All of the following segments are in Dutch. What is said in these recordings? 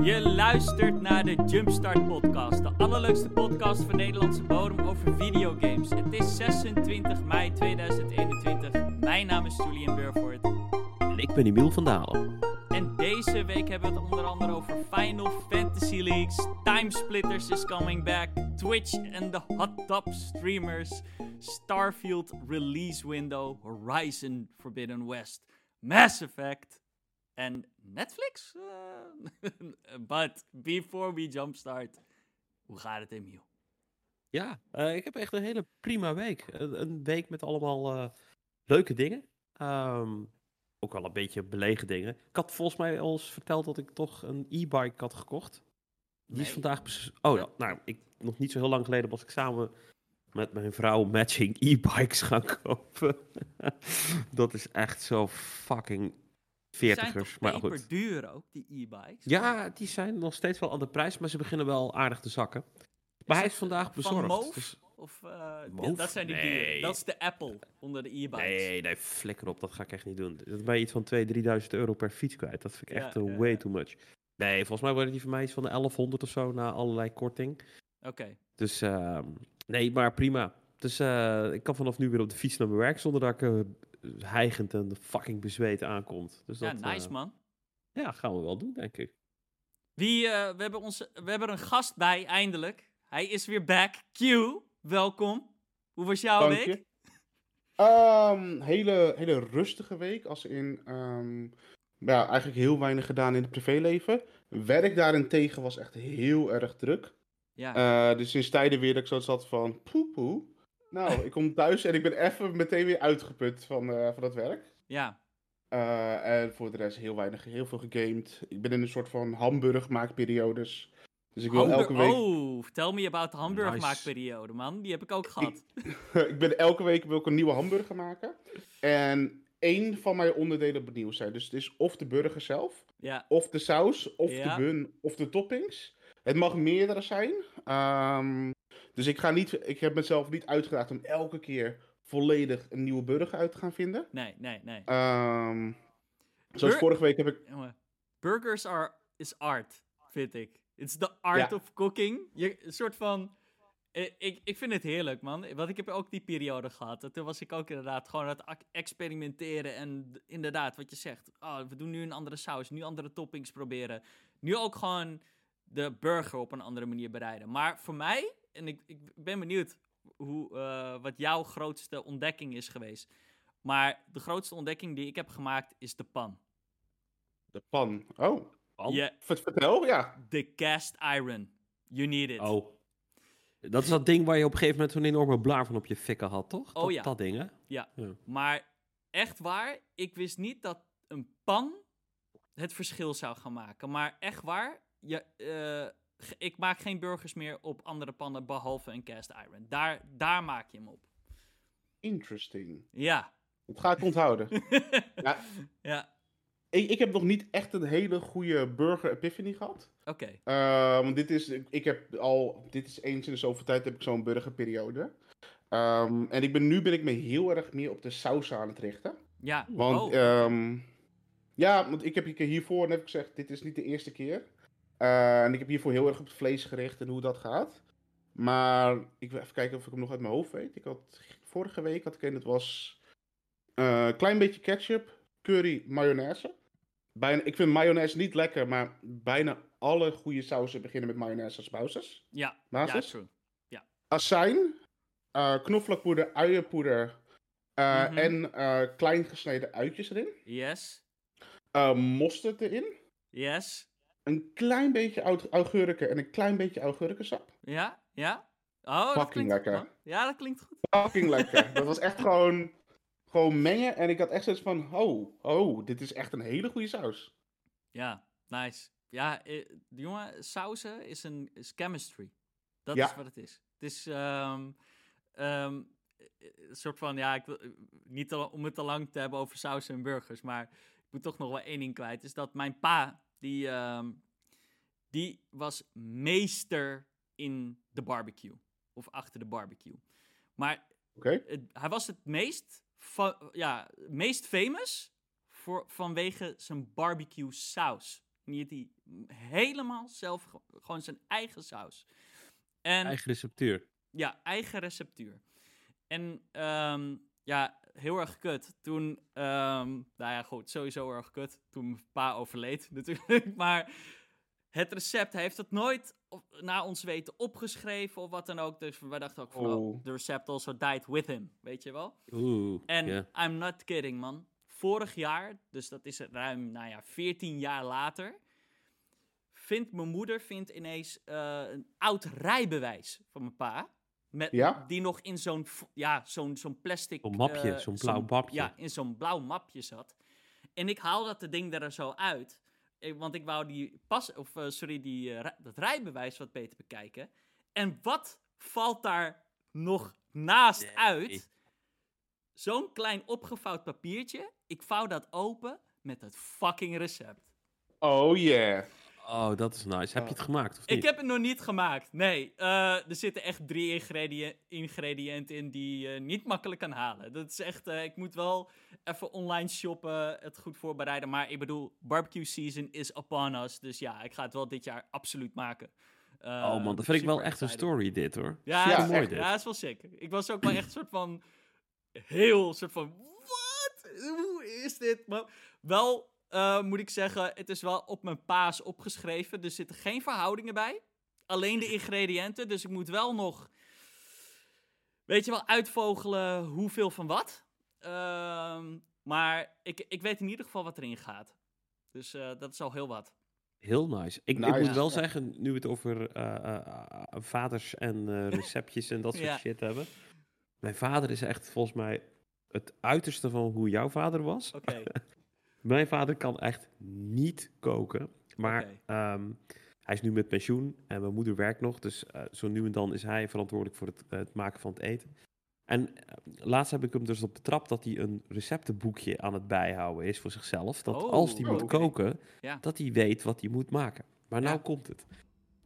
Je luistert naar de Jumpstart Podcast, de allerleukste podcast van Nederlandse bodem over videogames. Het is 26 mei 2021. Mijn naam is Julian Burford. En ik ben Emiel van Dalen. En deze week hebben we het onder andere over Final Fantasy Leagues, Timesplitters is coming back, Twitch en de hot top streamers, Starfield release window, Horizon Forbidden West, Mass Effect en Netflix? Uh, but before we jumpstart, hoe gaat het Emiel? Ja, uh, ik heb echt een hele prima week. Een, een week met allemaal uh, leuke dingen. Um, ook wel een beetje belegen dingen. Ik had volgens mij al eens verteld dat ik toch een e-bike had gekocht. Die nee. is vandaag... Oh, ja, nou, ik, nog niet zo heel lang geleden was ik samen met mijn vrouw matching e-bikes gaan kopen. dat is echt zo fucking veertigers. maar goed. duur ook, die e-bikes? Ja, die zijn nog steeds wel aan de prijs, maar ze beginnen wel aardig te zakken. Maar hij is vandaag bezorgd. Van dus... Of uh, ja, dat zijn die nee. Dat is de Apple onder de e-bikes. Nee, nee, flikker op. Dat ga ik echt niet doen. Dat ben je iets van 2.000, 3.000 euro per fiets kwijt. Dat vind ik echt uh, way too much. Nee, volgens mij worden die van mij iets van de 1100 of zo na allerlei korting. Oké. Okay. Dus uh, nee, maar prima. Dus uh, ik kan vanaf nu weer op de fiets naar mijn werk zonder dat ik hijgend en fucking bezweet aankomt. Dus ja, dat, nice man. Ja, gaan we wel doen, denk ik. Wie, we, hebben onze, we hebben een gast bij, eindelijk. Hij is weer back. Q, welkom. Hoe was jouw Dank week? Um, hele, hele rustige week. Als in um, ja, eigenlijk heel weinig gedaan in het privéleven. Werk daarentegen was echt heel erg druk. Ja. Uh, dus sinds tijden weer dat ik zo zat van poepoe. Nou, ik kom thuis en ik ben even meteen weer uitgeput van, uh, van het werk. Ja. Uh, en voor de rest heel weinig, heel veel gegamed. Ik ben in een soort van hamburgmaakperiodes. Dus ik wil Hamburg elke week... Oh, vertel me about de hamburgermaakperiode, man. Die heb ik ook gehad. Ik, ik, ben elke week wil ik een nieuwe hamburger maken. En één van mijn onderdelen benieuwd zijn. Dus het is of de burger zelf, ja. of de saus, of Ja. de bun, of de toppings. Het mag meerdere zijn. Ehm, dus ik, ga niet, ik heb mezelf niet uitgedaagd om elke keer volledig een nieuwe burger uit te gaan vinden. Nee, nee, nee. Ehm, zoals Bur- vorige week heb ik... Burgers are, is art, vind ik. It's the art Ja. of cooking. Je, een soort van... eh, Ik, ik vind het heerlijk, man. Want ik heb ook die periode gehad. Toen was ik ook inderdaad gewoon aan het experimenteren. En inderdaad, wat je zegt. Oh, we doen nu een andere saus. Nu andere toppings proberen. Nu ook gewoon de burger op een andere manier bereiden. Maar voor mij, en ik, ik ben benieuwd hoe, eh, wat jouw grootste ontdekking is geweest. Maar de grootste ontdekking die ik heb gemaakt is de pan. De pan. Oh, Pan? Je, Vert- vertel, ja. de cast iron. You need it. Oh. Dat is dat ding waar je op een gegeven moment zo'n enorme blaar van op je fikken had, toch? Oh dat, ja. Dat ding, hè? Ja. Ja. Maar echt waar, ik wist niet dat een pan het verschil zou gaan maken. Maar echt waar, je, eh, ik maak geen burgers meer op andere pannen behalve een cast iron. Daar, daar maak je hem op. Interesting. Ja. Dat ga ik onthouden. ja, Ja, ik, ik heb nog niet echt een hele goede burger epiphany gehad. oké. Uh, want dit is, ik heb al, dit is eens in de zoveel tijd heb ik zo'n burgerperiode. Um, en ik ben, nu ben ik me heel erg meer op de saus aan het richten. Ja. Want, oh, ehm, ja, want ik heb hier- hiervoor net gezegd, dit is niet de eerste keer. Uh, en ik heb hiervoor heel erg op het vlees gericht en hoe dat gaat. Maar ik wil even kijken of ik hem nog uit mijn hoofd weet. Ik had, vorige week had ik een, dat was een klein beetje ketchup, curry, mayonaise. Bijna, ik vind mayonaise niet lekker, maar bijna alle goede sausen beginnen met mayonaise als basis. ja, ja, true. Azijn, uh, knoflookpoeder, uienpoeder uh, Mhm. en klein gesneden uitjes erin. Yes, mosterd erin. yes. Een klein beetje aug- augurken en een klein beetje augurkensap. Ja, ja. Oh, dat klinkt lekker. goed. Ja, dat klinkt goed. Fucking lekker. dat was echt gewoon, gewoon mengen. En ik had echt zoiets van, oh, oh, dit is echt een hele goede saus. Ja, nice. Ja, eh, jongen, sausen is een is chemistry. Dat Ja. is wat het is. Het is ehm, ehm, een soort van, ja, ik wil, niet te- om het te lang te hebben over sausen en burgers, maar ik moet toch nog wel één ding kwijt. Is dat mijn pa, die, ehm, die was meester in de barbecue. Of achter de barbecue. Maar Oké? het- hij was het meest, fa- ja, meest famous voor, vanwege zijn barbecue saus. En die helemaal zelf, ge- gewoon zijn eigen saus. En Eigen receptuur. ja, eigen receptuur. En ehm, ja, heel erg kut. Toen, ehm, nou ja, goed, sowieso erg kut. Toen mijn pa overleed natuurlijk. Maar het recept, hij heeft het nooit op- naar ons weten opgeschreven of wat dan ook. Dus wij dachten ook van, oh, Oh. the recept also died with him, weet je wel. Oeh. En. I'm not kidding, man. Vorig jaar, dus dat is ruim, nou ja, 14 jaar later, vindt mijn moeder vindt ineens eh, een oud rijbewijs van mijn pa. Met, Ja? Die nog in zo'n ja, zo'n zo'n plastic... Zo'n mapje, eh, zo'n blauw mapje. Ja, in zo'n blauw mapje zat. En ik haal dat de ding er zo uit. Ik- want ik wou die pas, of eh, sorry, die, eh, dat rijbewijs wat beter bekijken. En wat valt daar nog naast Nee. uit? Zo'n klein opgevouwd papiertje. Ik vouw dat open met het fucking recept. Oh yeah. Oh, dat is nice. Heb je het gemaakt of Ik niet? heb het nog niet gemaakt. Nee, eh, er zitten echt drie ingrediënten in die je niet makkelijk kan halen. Dat is echt, eh, ik moet wel even online shoppen, het goed voorbereiden. Maar ik bedoel, barbecue season is upon us. Dus ja, ik ga het wel dit jaar absoluut maken. Eh, oh man, dat vind ik wel echt een story dit hoor. Ja, Ja, ja, mooi echt. dit. ja, is wel sick. Ik was ook wel echt een soort van heel soort van wat? Hoe is dit? Maar wel eh, moet ik zeggen, het is wel op mijn paas opgeschreven. Er zitten geen verhoudingen bij. Alleen de ingrediënten. Dus ik moet wel nog, weet je wel, uitvogelen hoeveel van wat. Ehm, maar ik, ik weet in ieder geval wat erin gaat. Dus eh, dat is al heel wat. Heel nice. Ik, ik Nice. moet wel Ja. zeggen, nu we het over eh, vaders en eh, receptjes en dat soort Ja. shit hebben. Mijn vader is echt volgens mij het uiterste van hoe jouw vader was. Oké. Mijn vader kan echt niet koken. Maar ehm, hij is nu met pensioen en mijn moeder werkt nog. Dus eh, zo nu en dan is hij verantwoordelijk voor het, eh, het maken van het eten. En eh, laatst heb ik hem dus op betrapt dat hij een receptenboekje aan het bijhouden is voor zichzelf. Dat Oh, als hij oh, moet koken, Ja. dat hij weet wat hij moet maken. Maar nou komt het.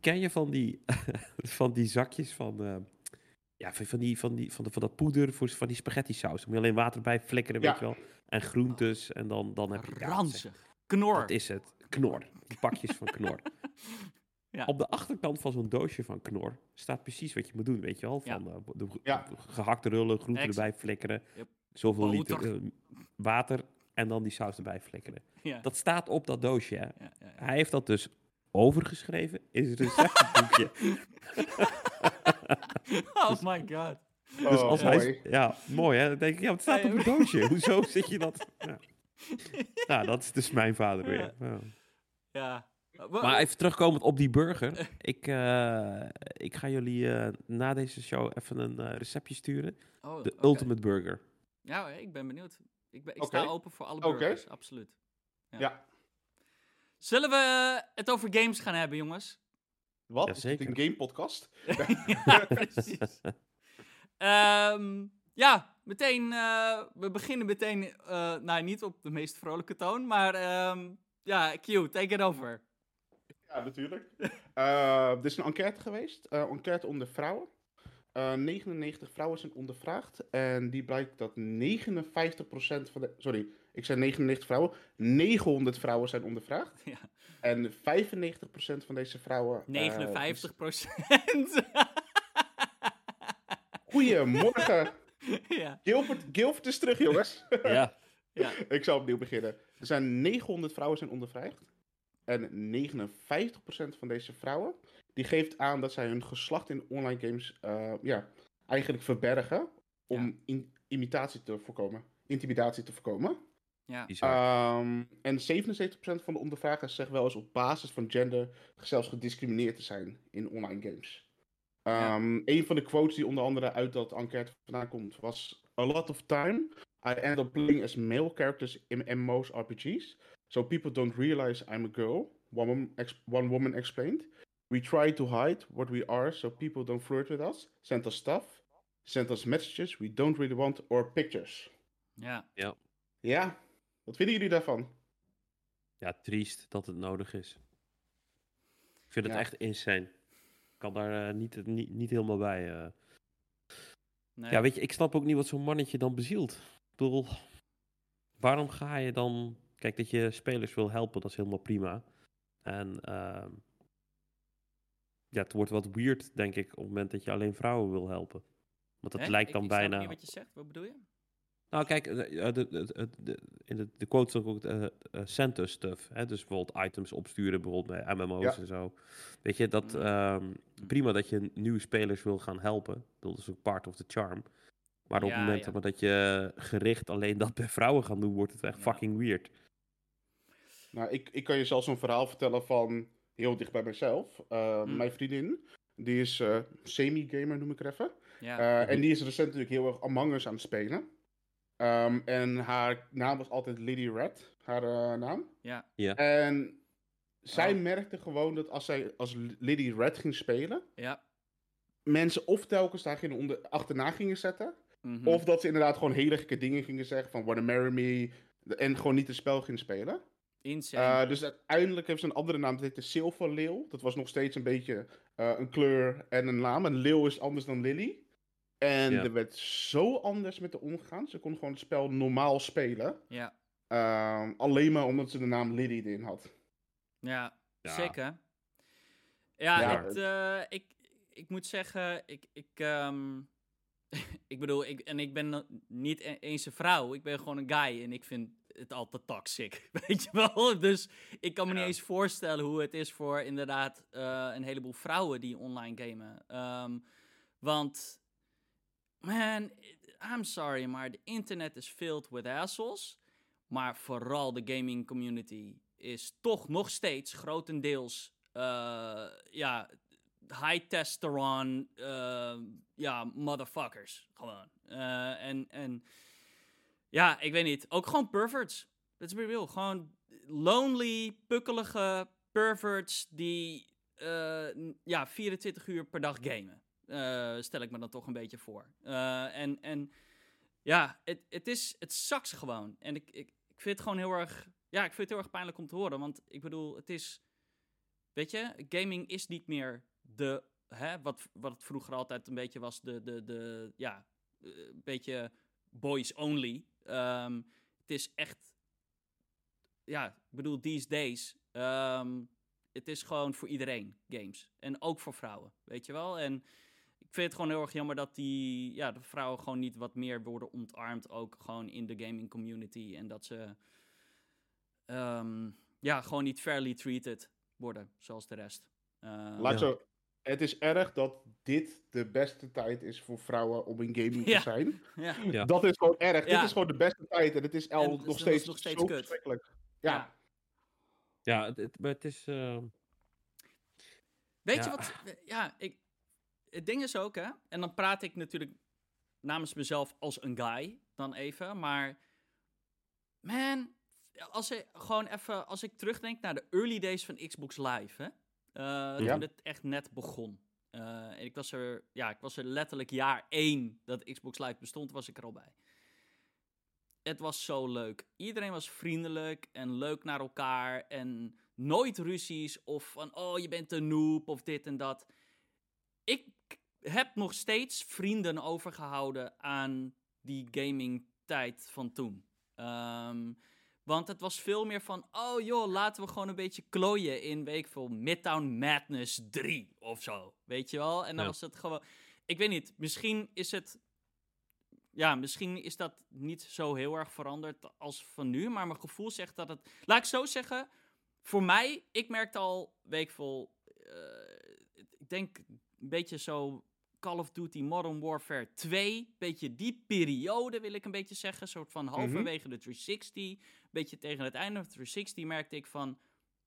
Ken je van die, van die zakjes van, ja, van, die, van, die, van, de, van dat poeder voor van die spaghetti saus? Dan moet je alleen water bij flikkeren, Ja. weet je wel. En groentes en dan, dan heb je... ja, Ranzig. Knor. dat is het. Knor. Die pakjes van knor. Ja. Op de achterkant van zo'n doosje van knor staat precies wat je moet doen, weet je wel? Ja. Van eh, de, Ja. gehakte rullen, groenten erbij flikkeren, Yep. zoveel Boter. liter eh, water en dan die saus erbij flikkeren. Ja. Dat staat op dat doosje, hè? Ja, ja, ja. Hij heeft dat dus overgeschreven in zijn receptenboekje. oh my god. dus Oh, als hij... mooi. Ja, mooi hè? Dan denk ik, ja, het staat op het doosje. Hoezo zit je dat... Ja. Nou, dat is dus mijn vader weer. Ja. Maar even terugkomend op die burger. Ik, eh, ik ga jullie eh, na deze show even een eh, receptje sturen. oh, De. Ultimate Burger. Ja, ik ben benieuwd. Ik, ben, ik sta open voor alle burgers, absoluut. Ja. Ja. Zullen we het over games gaan hebben, jongens? Wat? Jazeker. een game podcast? ja, precies. Ehm, ja, meteen. eh, we beginnen meteen. eh nou, niet op de meest vrolijke toon, maar. ehm, ja, Q, take it over. Ja, natuurlijk. Er is een enquête geweest. enquête onder vrouwen. Eh 99 vrouwen zijn ondervraagd. En die blijkt dat 59% van de... Sorry, ik zei 99 vrouwen. 900 vrouwen zijn ondervraagd. Ja. En 95% van deze vrouwen... eh, 59% Goedemorgen. ja. Gilbert, Gilbert is terug, jongens. ja. Ja. ik zal opnieuw beginnen. Er zijn 900 vrouwen zijn ondervraagd. En 59% van deze vrouwen... die geeft aan dat zij hun geslacht in online games... eh, ja, eigenlijk verbergen... om in- imitatie te voorkomen. Intimidatie te voorkomen. Ja. Ehm, en 77% van de ondervragers zegt wel eens op basis van gender zelfs gediscrimineerd te zijn in online games. Ja. Ehm, Een van de quotes die onder andere uit dat enquête vandaan komt was: A lot of time I end up playing as male characters in MMO's RPGs, so people don't realize I'm a girl. One woman, one woman explained. We try to hide what we are so people don't flirt with us, send us stuff, send us messages we don't really want or pictures. ja. Ja, wat vinden jullie daarvan? ja, triest dat het nodig is. Ik vind het Ja. echt insane. Ik kan daar eh, niet, niet, niet helemaal bij. eh. Nee. Ja, weet je, ik snap ook niet wat zo'n mannetje dan bezielt. Ik bedoel, waarom ga je dan... Kijk, dat je spelers wil helpen, dat is helemaal prima. En ehm, ja, het wordt wat weird, denk ik, op het moment dat je alleen vrouwen wil helpen. Want dat Hè? lijkt Ik- dan ik snap bijna. niet wat je zegt, wat bedoel je? Nou, kijk, eh, de, de, de, de- in de, de quote stond ook eh eh, center stuff. Hè? Dus bijvoorbeeld items opsturen, bijvoorbeeld bij MMO's Ja. en zo. Weet je, dat Mm. ehm, prima dat je nieuwe spelers wil gaan helpen. Dat is ook part of the charm. Maar op Ja, het moment ja. zeg maar, dat je gericht alleen dat bij vrouwen gaat doen, wordt het echt Ja. fucking weird. Nou, ik, ik kan je zelfs een verhaal vertellen van heel dicht bij mezelf. Uh, Hm. Mijn vriendin, die is eh, semi-gamer, noem ik er even. Ja. Eh, Mhm. En die is recent natuurlijk heel erg Among Us aan het spelen. Ehm, en haar naam was altijd Lily Red, haar eh, naam. ja. En zij Oh. merkte gewoon dat als zij als Lily Red ging spelen, Ja. mensen of telkens daar gingen onder, achterna gingen zetten, Mhm. of dat ze inderdaad gewoon hele gekke dingen gingen zeggen van wanna marry me, en gewoon niet het spel gingen spelen. Insane. Uh, dus uiteindelijk heeft ze een andere naam, dat heette Zilverleeuw. Dat was nog steeds een beetje uh, een kleur en een naam. Een leeuw is anders dan Lily. En Ja. er werd zo anders met de omgaan. Ze kon gewoon het spel normaal spelen. ja. Um, alleen maar omdat ze de naam Lily erin had. Ja, Ja. zeker. Ja, Ja, het, eh, ik, ik moet zeggen, ik, ik, ehm, ik bedoel, ik, en ik ben niet e- eens een vrouw, ik ben gewoon een guy en ik vind het altijd toxic, weet je wel? Dus ik kan me niet eens voorstellen hoe het is voor inderdaad eh, een heleboel vrouwen die online gamen. Ehm, want, man, I'm sorry, maar de internet is filled with assholes. Maar vooral de gaming community is toch nog steeds grotendeels eh, ja, high testosterone eh, ja, motherfuckers. Gewoon. Eh, en, en ja, ik weet niet. Ook gewoon perverts. Let's be real. Gewoon lonely, pukkelige perverts die ja, 24 uur per dag gamen. Eh, stel ik me dan toch een beetje voor. Eh, en, en ja, het, het is, het sucks gewoon. En ik, ik, ik vind het gewoon heel erg, ja, ik vind het heel erg pijnlijk om te horen. Want ik bedoel, het is, weet je, gaming is niet meer de, hè, wat, wat het vroeger altijd een beetje was, de, de, de ja, eh, een beetje boys only. Ehm, het is echt, ja, ik bedoel, these days, ehm, het is gewoon voor iedereen, games. En ook voor vrouwen, weet je wel. En ik vind het gewoon heel erg jammer dat die, ja, de vrouwen gewoon niet wat meer worden ontarmd, ook gewoon in de gaming community. En dat ze, ehm, ja, gewoon niet fairly treated worden, zoals de rest. Eh, Laat Ja. zo, het is erg dat dit de beste tijd is voor vrouwen om in gaming Ja. te zijn. ja. Ja. Dat is gewoon erg. Ja. Dit is gewoon de beste tijd en het is al nog nog- steeds, nog steeds zo kut. verschrikkelijk. Ja. Ja. Het, het- maar het is. eh, Weet je wat? Ja, ik, het ding is ook, hè. En dan praat ik natuurlijk namens mezelf als een guy dan even. Maar, man, als ik gewoon even, als ik terugdenk naar de early days van Xbox Live, hè. eh, Ja. Toen het echt net begon. Eh, en ik was er, ja, ik was er letterlijk jaar één dat Xbox Live bestond, was ik er al bij. Het was zo leuk. Iedereen was vriendelijk en leuk naar elkaar. En nooit ruzies of van, oh, je bent een noob of dit en dat. Ik heb nog steeds vrienden overgehouden aan die gaming tijd van toen. Ehm, want het was veel meer van, oh joh, laten we gewoon een beetje klooien in, veel, Midtown Madness 3 of zo. Weet je wel? En dan Ja. was het gewoon, ik weet niet, misschien is het, ja, misschien is dat niet zo heel erg veranderd als van nu, maar mijn gevoel zegt dat het, laat ik zo zeggen, voor mij, ik merkte al, ik veel, eh, ik denk een beetje zo Call of Duty Modern Warfare 2, beetje die periode wil ik een beetje zeggen, soort van halverwege de 360, een beetje tegen het einde van de 360 merkte ik van,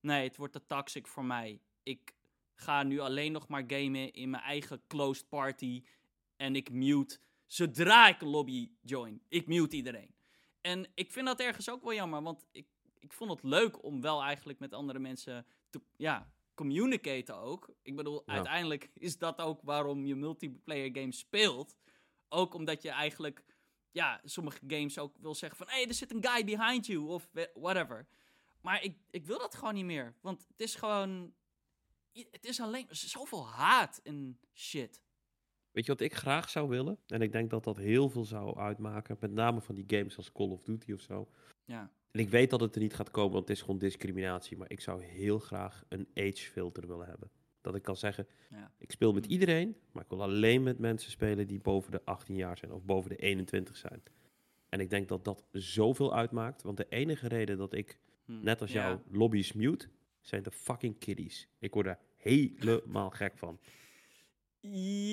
nee, het wordt te toxic voor mij. Ik ga nu alleen nog maar gamen in mijn eigen closed party en ik mute zodra ik een lobby join. Ik mute iedereen. En ik vind dat ergens ook wel jammer, want ik, ik vond het leuk om wel eigenlijk met andere mensen te ja, communicaten ook. Ik bedoel, Ja. uiteindelijk is dat ook waarom je multiplayer games speelt. Ook omdat je eigenlijk, ja, sommige games ook wil zeggen van... hé, hey, er zit een guy behind you, of whatever. Maar ik, ik wil dat gewoon niet meer. Want het is gewoon... Het is alleen zoveel haat en shit. Weet je wat ik graag zou willen? En ik denk dat dat heel veel zou uitmaken. Met name van die games als Call of Duty of zo. Ja. En ik weet dat het er niet gaat komen, want het is gewoon discriminatie. Maar ik zou heel graag een age filter willen hebben. Dat ik kan zeggen, Ja. ik speel met Hm. iedereen, maar ik wil alleen met mensen spelen die boven de 18 jaar zijn of boven de 21 zijn. En ik denk dat dat zoveel uitmaakt, want de enige reden dat ik, Hm. net als Ja. jou, lobby's mute, zijn de fucking kiddies. Ik word daar helemaal gek van.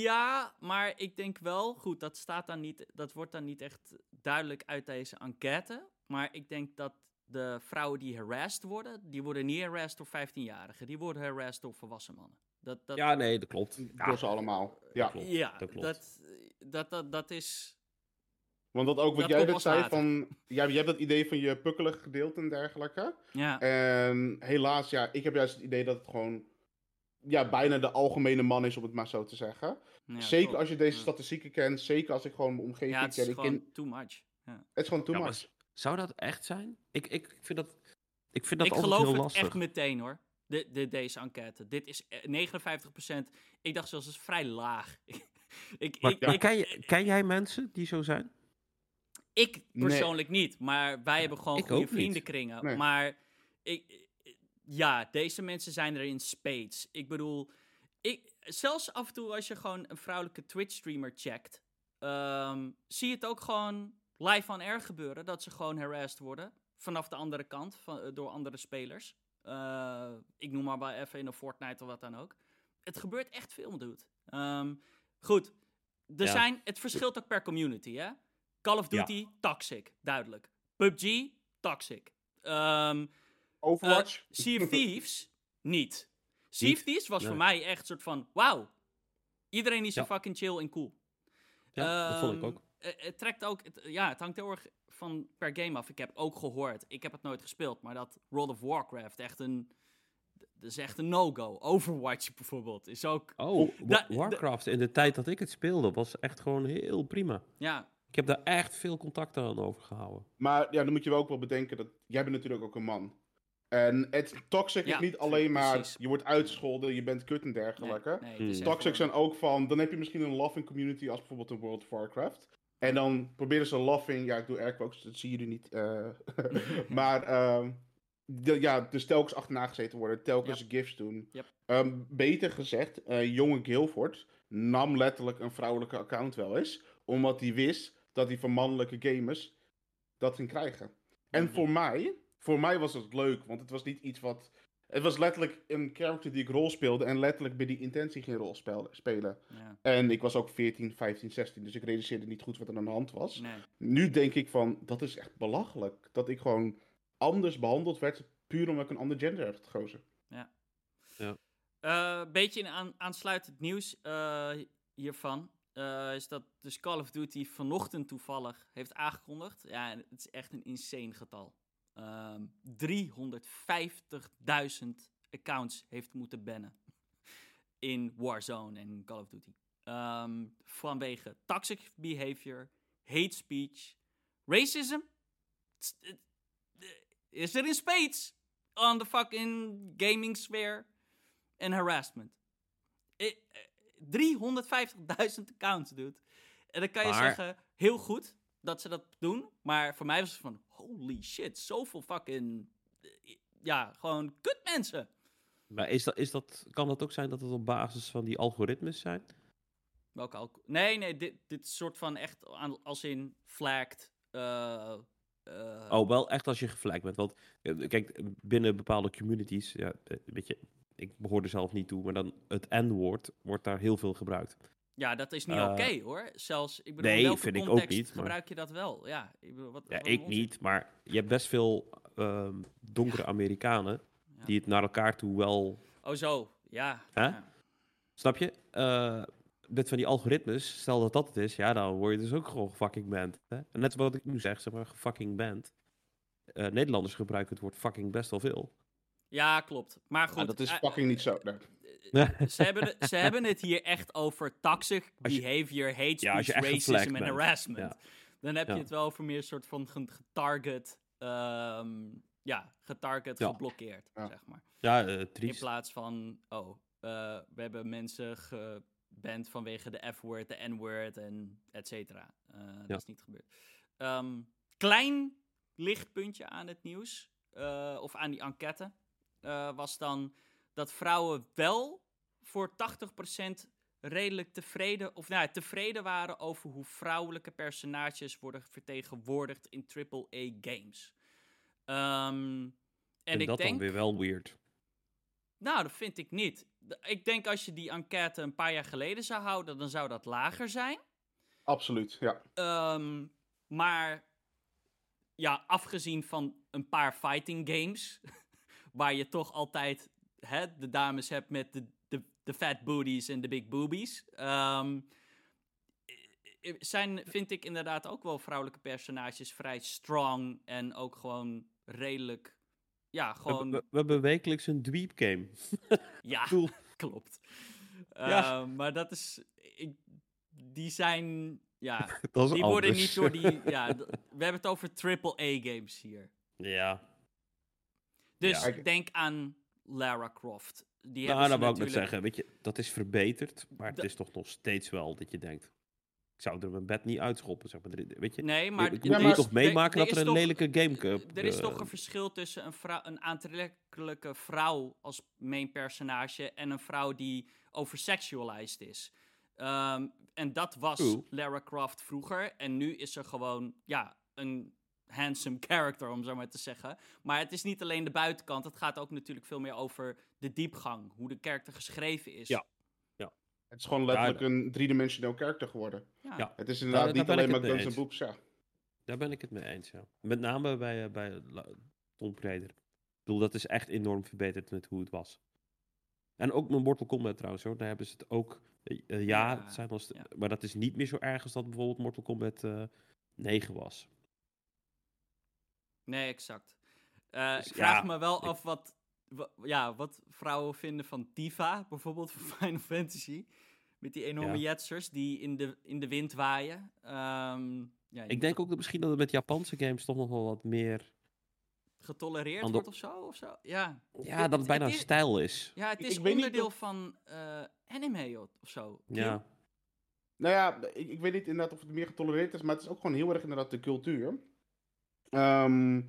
Ja, maar ik denk wel, goed, dat staat dan niet, dat wordt dan niet echt duidelijk uit deze enquête. Maar ik denk dat de vrouwen die harassed worden, die worden niet harassed door 15-jarigen. Die worden harassed door volwassen mannen. Dat, dat, Ja, nee, dat klopt. Ja, Door ze allemaal. Ja. klopt. ja, dat klopt. Dat, dat, dat, dat is... Want dat ook wat Dat jij net zei later. van... Ja, je hebt dat idee van je pukkelig gedeelte en dergelijke. Ja, En helaas, ja, ik heb juist het idee dat het gewoon... Ja, bijna de algemene man is, om het maar zo te zeggen. ja, zeker als je deze statistieken kent. Zeker als ik gewoon mijn omgeving Ja, het ken. is gewoon ken- too much. Ja. het is gewoon too Ja, maar much. Zou dat echt zijn? Ik, ik vind dat, ik vind dat ik altijd geloof heel het lastig. echt meteen hoor. De, de, deze enquête. Dit is eh, 59%. Ik dacht zelfs, dat is vrij laag. ik, Maar, ik, ik, ken, je, ken jij mensen die zo zijn? ik persoonlijk niet, maar wij hebben gewoon ik goede vriendenkringen. Nee. Maar ik, ja, deze mensen zijn er in spades. Ik bedoel, ik, zelfs af en toe als je gewoon een vrouwelijke Twitch-streamer checkt, ehm, zie je het ook gewoon live on air gebeuren dat ze gewoon harassed worden vanaf de andere kant van, eh, door andere spelers. Eh, ik noem maar wel even in een Fortnite of wat dan ook. Het gebeurt echt veel, dude. Ehm, goed, er Ja. zijn, het verschilt ook per community, hè? Call of Ja. Duty, toxic, duidelijk. PUBG, toxic. Ehm eh, Overwatch? sea of Thieves, niet. Sea of Thieves was Nee. voor mij echt een soort van, wauw. Iedereen is Ja. hier fucking chill en cool. Ja, dat vond ik Ehm, ook. Eh, Het trekt ook, het- ja, het hangt heel erg van per game af. Ik heb ook gehoord, ik heb het nooit gespeeld, maar dat World of Warcraft echt een, dat is echt een no-go. Overwatch bijvoorbeeld is ook, Oh, da- Warcraft in de tijd dat ik het speelde was echt gewoon heel prima. ja, Ik heb daar echt veel contacten aan overgehouden. Maar ja, dan moet je wel ook wel bedenken dat jij bent natuurlijk ook een man. En het toxic Ja, is niet alleen maar precies. je wordt uitgescholden, je bent kut en dergelijke. nee, het Hmm. Toxic zijn ook van, dan heb je misschien een loving community als bijvoorbeeld een World of Warcraft. En dan proberen ze loving, ja ik doe airquotes, dat zie jullie niet. eh, maar ehm, de, ja, dus telkens achterna gezeten worden, telkens gifts doen. Yep. Ehm, beter gezegd, eh, jonge Guilford nam letterlijk een vrouwelijke account wel eens, omdat hij wist dat hij van mannelijke gamers dat ging krijgen. En Mhm. voor mij, voor mij was het leuk, want het was niet iets wat... Het was letterlijk een character die ik rol speelde en letterlijk bij die intentie ging rol spel- spelen. Ja, En ik was ook 14, 15, 16, dus ik realiseerde niet goed wat er aan de hand was. nee. Nu denk ik van, dat is echt belachelijk. Dat ik gewoon anders behandeld werd, puur omdat ik een ander gender heb gekozen. Een beetje in aan, aansluitend nieuws eh, hiervan. eh, is dat dus Call of Duty vanochtend toevallig heeft aangekondigd. Ja, en het is echt een insane getal. Ehm 350.000 accounts heeft moeten bannen. In Warzone en Call of Duty. Ehm, vanwege toxic behavior, hate speech, racism. Het- het Is er in spades on the fucking gaming sphere en harassment. Eh, eh, 350.000 accounts, dude. En dan kan je Maar- zeggen, heel goed dat ze dat doen. Maar voor mij was het van, holy shit, zoveel fucking... eh, Ja, gewoon kut mensen. Maar is dat, is dat, kan dat ook zijn dat het op basis van die algoritmes zijn? Welke? Nee, nee, dit, dit soort van echt aan, als in flagged. eh, eh, Oh, wel echt als je gevlekt bent. Want kijk, binnen bepaalde communities, ja, weet je, ik behoor er zelf niet toe, maar dan het N-woord wordt daar heel veel gebruikt. Ja, dat is niet eh, oké hoor. Zelfs, ik bedoel, nee, in welke vind ik ook context niet, maar- gebruik je dat wel? Ja, ik bedoel, wat, Ja, wat ik niet, maar je hebt best veel ehm, donkere Amerikanen Ja. die het naar elkaar toe wel, Oh zo, ja. Hè? ja. snap je? Eh met van die algoritmes, stel dat dat het is, ja, dan word je dus ook gewoon fucking band. Hè? En net wat ik nu zeg, zeg maar, fucking band. Eh, Nederlanders gebruiken het woord fucking best wel veel. Ja, klopt. Maar goed. Maar dat is fucking niet zo. Nee. Eh, ze, hebben het, ze hebben het hier echt over toxic je- behavior, hate speech, racism en harassment. Ja. Dan heb je het wel over meer soort van ge- getarget, ehm, ja, getarget, Ja. geblokkeerd, Ja. zeg maar. Ja, eh In plaats van, oh, eh, we hebben mensen geband vanwege de F-word, de N-word en et cetera. Eh, Dat Ja. is niet gebeurd. Ehm, klein lichtpuntje aan het nieuws, eh, of aan die enquête, eh, was dan dat vrouwen wel voor 80% redelijk tevreden, of nou, ja, tevreden waren over hoe vrouwelijke personages worden vertegenwoordigd in AAA games. Ehm, en En ik dat denk, dan weer wel weird. nou, dat vind ik niet. Ik denk als je die enquête een paar jaar geleden zou houden, dan zou dat lager zijn. Absoluut, ja. Ehm, maar ja, afgezien van een paar fighting games, waar je toch altijd hè, de dames hebt met de, de, de fat booties en de big boobies, ehm, i- i- zijn, vind ik inderdaad ook wel vrouwelijke personages vrij strong en ook gewoon redelijk, ja, We, hebben- gewoon, we, we hebben wekelijks een dweep game. ja, Cool. klopt. Ja. Ehm, maar dat is, ik, die zijn, ja, die worden niet door die. Ja, we hebben het over triple-A games hier. ja, Dus Ja. denk aan Lara Croft. Die nou, dat wou ik net zeggen. Weet je, dat is verbeterd, maar het Da- is toch nog steeds wel dat je denkt... Ik zou er mijn bed niet uitschoppen, zeg maar. Weet je, Nee, maar er moet maar toch meemaken dat is er een toch- lelijke Gamecup... Er is eh, toch een verschil tussen een, een aantrekkelijke vrouw als main personage en een vrouw die oversexualized is. Ehm, en dat was. Lara Croft vroeger. En nu is er gewoon, ja, een handsome character, om zo maar te zeggen. Maar het is niet alleen de buitenkant. Het gaat ook natuurlijk veel meer over de diepgang. Hoe de karakter geschreven is. Ja. Het is gewoon letterlijk een driedimensioneel karakter geworden. Ja. Ja. Het is daar inderdaad niet alleen maar guns en boobs, ja. Daar ben ik het mee eens, ja. Met name bij, eh, bij Tomb Raider. Ik bedoel, dat is echt enorm verbeterd met hoe het was. En ook met Mortal Kombat trouwens, hoor. Daar hebben ze het ook... eh, eh, ja, Ja, het zijn ja. maar dat is niet meer zo erg als dat bijvoorbeeld Mortal Kombat eh 9 was. Nee, exact. Eh, Dus ik vraag ja, me wel ik- af wat, wa- ja, wat vrouwen vinden van Tifa, bijvoorbeeld van Final Fantasy. Met die enorme Ja. jetsers die in de, in de wind waaien. Ehm, ja, Ik denk ook dat misschien dat het met Japanse games toch nog wel wat meer... getolereerd Ander- wordt of zo. Of zo. Ja. Ja, Het- dat het bijna het is- stijl is. ja, het is ik weet niet onderdeel van eh, anime of of zo. Ja. Nou ja, ik, ik weet niet inderdaad of het meer getolereerd is, maar het is ook gewoon heel erg inderdaad de cultuur. Ehm,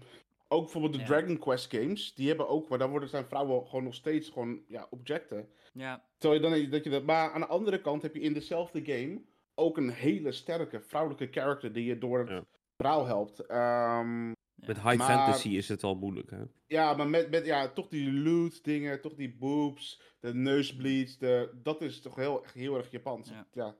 ook bijvoorbeeld de Ja. Dragon Quest games, die hebben ook, maar daar worden zijn vrouwen gewoon nog steeds gewoon, ja, objecten. Ja, Terwijl je dan dat je dat, maar aan de andere kant heb je in dezelfde game ook een hele sterke vrouwelijke character die je door het Ja. verhaal helpt. Ehm, ja. Met high Maar- fantasy is het al moeilijk, hè? ja, maar met, met ja, toch die loot dingen, toch die boobs, de neusbleeds, de, dat is toch heel, heel erg Japans. Ja. Ja.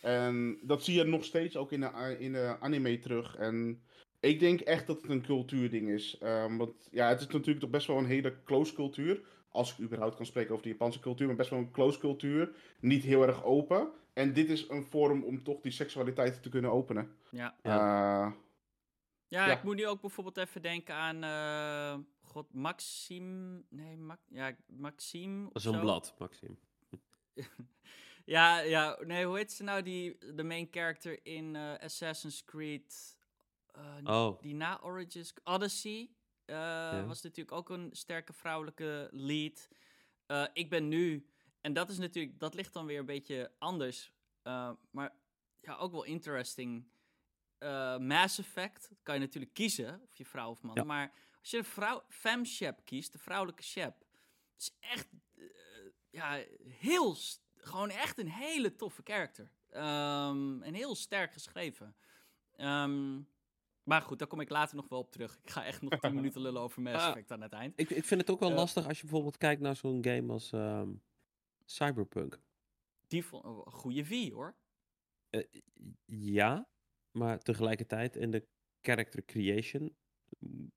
En dat zie je nog steeds ook in de, in de anime terug. En ik denk echt dat het een cultuurding is. Ehm, want ja, het is natuurlijk toch best wel een hele close cultuur. Als ik überhaupt kan spreken over de Japanse cultuur, maar best wel een close cultuur. Niet heel erg open. En dit is een vorm om toch die seksualiteit te kunnen openen. ja. Eh, Ja, Ja. ik moet nu ook bijvoorbeeld even denken aan. eh, God, Maxime. Nee, Ma ja, Maxime. Dat of is een zo. blad, Maxime. Ja, ja, nee, hoe heet ze nou, die, de main character in eh, Assassin's Creed, eh, Oh, die na Origins, Odyssey, eh, was natuurlijk ook een sterke vrouwelijke lead. Eh, ik ben nu, en dat is natuurlijk, dat ligt dan weer een beetje anders, maar ja, ook wel interesting. Mass Effect kan je natuurlijk kiezen, of je vrouw of man, Ja. maar als je de vrouw, fem shep kiest, de vrouwelijke shep, is echt, ja, heel, gewoon echt een hele toffe character. Ehm, en heel sterk geschreven. Ehm, maar goed, daar kom ik later nog wel op terug. Ik ga echt nog 10 minuten lullen over Mass Ah. Effect aan het eind. ik, ik vind het ook wel Ja. lastig als je bijvoorbeeld kijkt naar zo'n game als ehm, Cyberpunk. Die vond oh, een goede V hoor. Eh, ja, maar tegelijkertijd in de character creation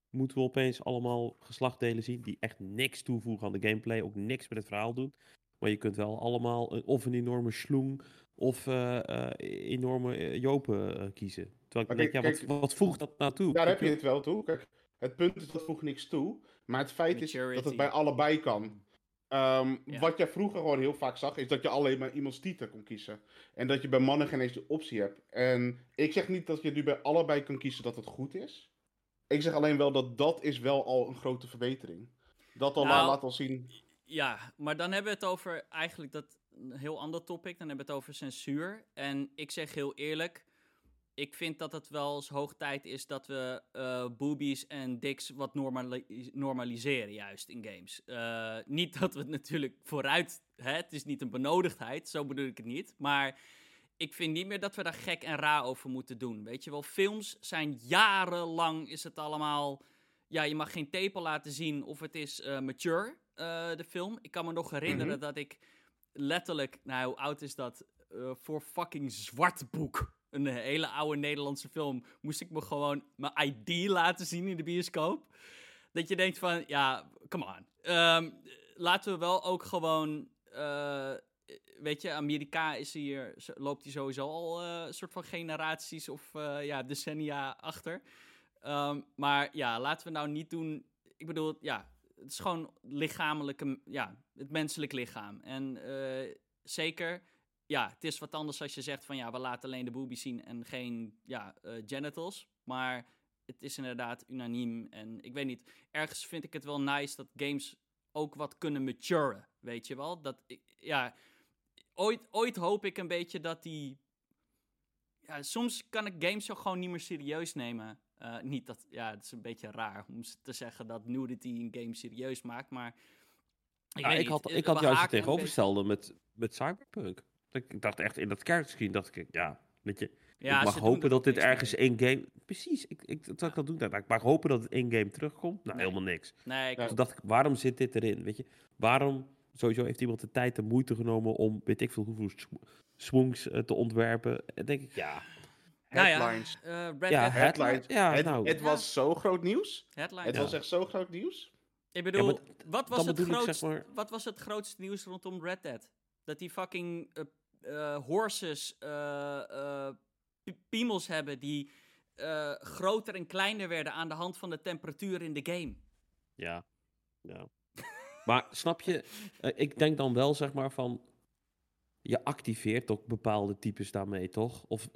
moeten we opeens allemaal geslachtdelen zien die echt niks toevoegen aan de gameplay, ook niks met het verhaal doen. Maar je kunt wel allemaal een- of een enorme sloeng of eh, eh, enorme eh, jopen eh, kiezen. Terwijl ik Maar denk, ja, kijk- wat, wat voegt dat nou toe? Daar heb je het wel toe. Kijk, het punt is dat voegt niks toe. Maar het feit is dat het bij allebei kan. Ehm, Ja. Wat jij vroeger gewoon heel vaak zag, is dat je alleen maar iemands titel kon kiezen. En dat je bij mannen geen eens die optie hebt. En ik zeg niet dat je nu bij allebei kan kiezen dat het goed is. Ik zeg alleen wel dat dat is wel al een grote verbetering. Dat al Nou, la- laat al zien. Ja, maar dan hebben we het over eigenlijk dat een heel ander topic. Dan hebben we het over censuur. En ik zeg heel eerlijk, ik vind dat het wel eens hoog tijd is dat we eh boobies en dicks wat normali- normaliseren, juist in games. Eh, niet dat we het natuurlijk vooruit, hè, het is niet een benodigdheid, zo bedoel ik het niet. Maar ik vind niet meer dat we daar gek en raar over moeten doen. Weet je wel, films zijn jarenlang, is het allemaal. Ja, je mag geen tepel laten zien of het is eh, mature, de film. Ik kan me nog herinneren Mhm. dat ik letterlijk, nou, hoe oud is dat? Voor fucking Zwart Boek. Een hele oude Nederlandse film. Moest ik me gewoon mijn ID laten zien in de bioscoop. Dat je denkt van, ja, come on. Ehm, laten we wel ook gewoon... eh, weet je, Amerika is hier, loopt hier sowieso al eh, een soort van generaties of eh, ja, decennia achter. Ehm, maar ja, laten we nou niet doen... Ik bedoel, ja, het is gewoon lichamelijke, ja, het menselijk lichaam. En eh, zeker, ja, het is wat anders als je zegt van ja, we laten alleen de boobies zien en geen ja, eh, genitals. Maar het is inderdaad unaniem. En ik weet niet, ergens vind ik het wel nice dat games ook wat kunnen maturen. Weet je wel? Dat ik, ja, ooit, ooit hoop ik een beetje dat die. Ja, soms kan ik games ook gewoon niet meer serieus nemen. Eh, niet dat, ja, het is een beetje raar om te zeggen dat nudity een game serieus maakt, maar. Ik, Ja, weet ik had, eh, ik had juist het tegenovergestelde met, met Cyberpunk. Ik dacht echt in dat kernscreen, dacht ik, ja, weet je, Ja, ik mag hopen dat dit ergens mee. in-game... Precies, ik, ik, dat zou ik dat doen. Ik mag hopen dat het in-game terugkomt. Nou, Nee. helemaal niks. Nee, ik, Ja. Dus dacht ik, waarom zit dit erin? Weet je, waarom sowieso heeft iemand de tijd en moeite genomen om, weet ik veel hoeveel sw- swings eh, te ontwerpen? En denk ik, ja, nou ja, Headlines. eh, Red Ja, Dead Headlines. Ja, het, nou. het was zo groot nieuws. Headlines. Het Ja. was echt zo groot nieuws. Ik bedoel, maar wat, was het grootst, zeg maar- wat was het grootste nieuws rondom Red Dead? Dat die fucking eh, horses eh, eh, pi- piemels hebben die eh, groter en kleiner werden aan de hand van de temperatuur in de game. ja, ja. maar snap je, eh, ik denk dan wel zeg maar van, je activeert ook bepaalde types daarmee, toch? Of,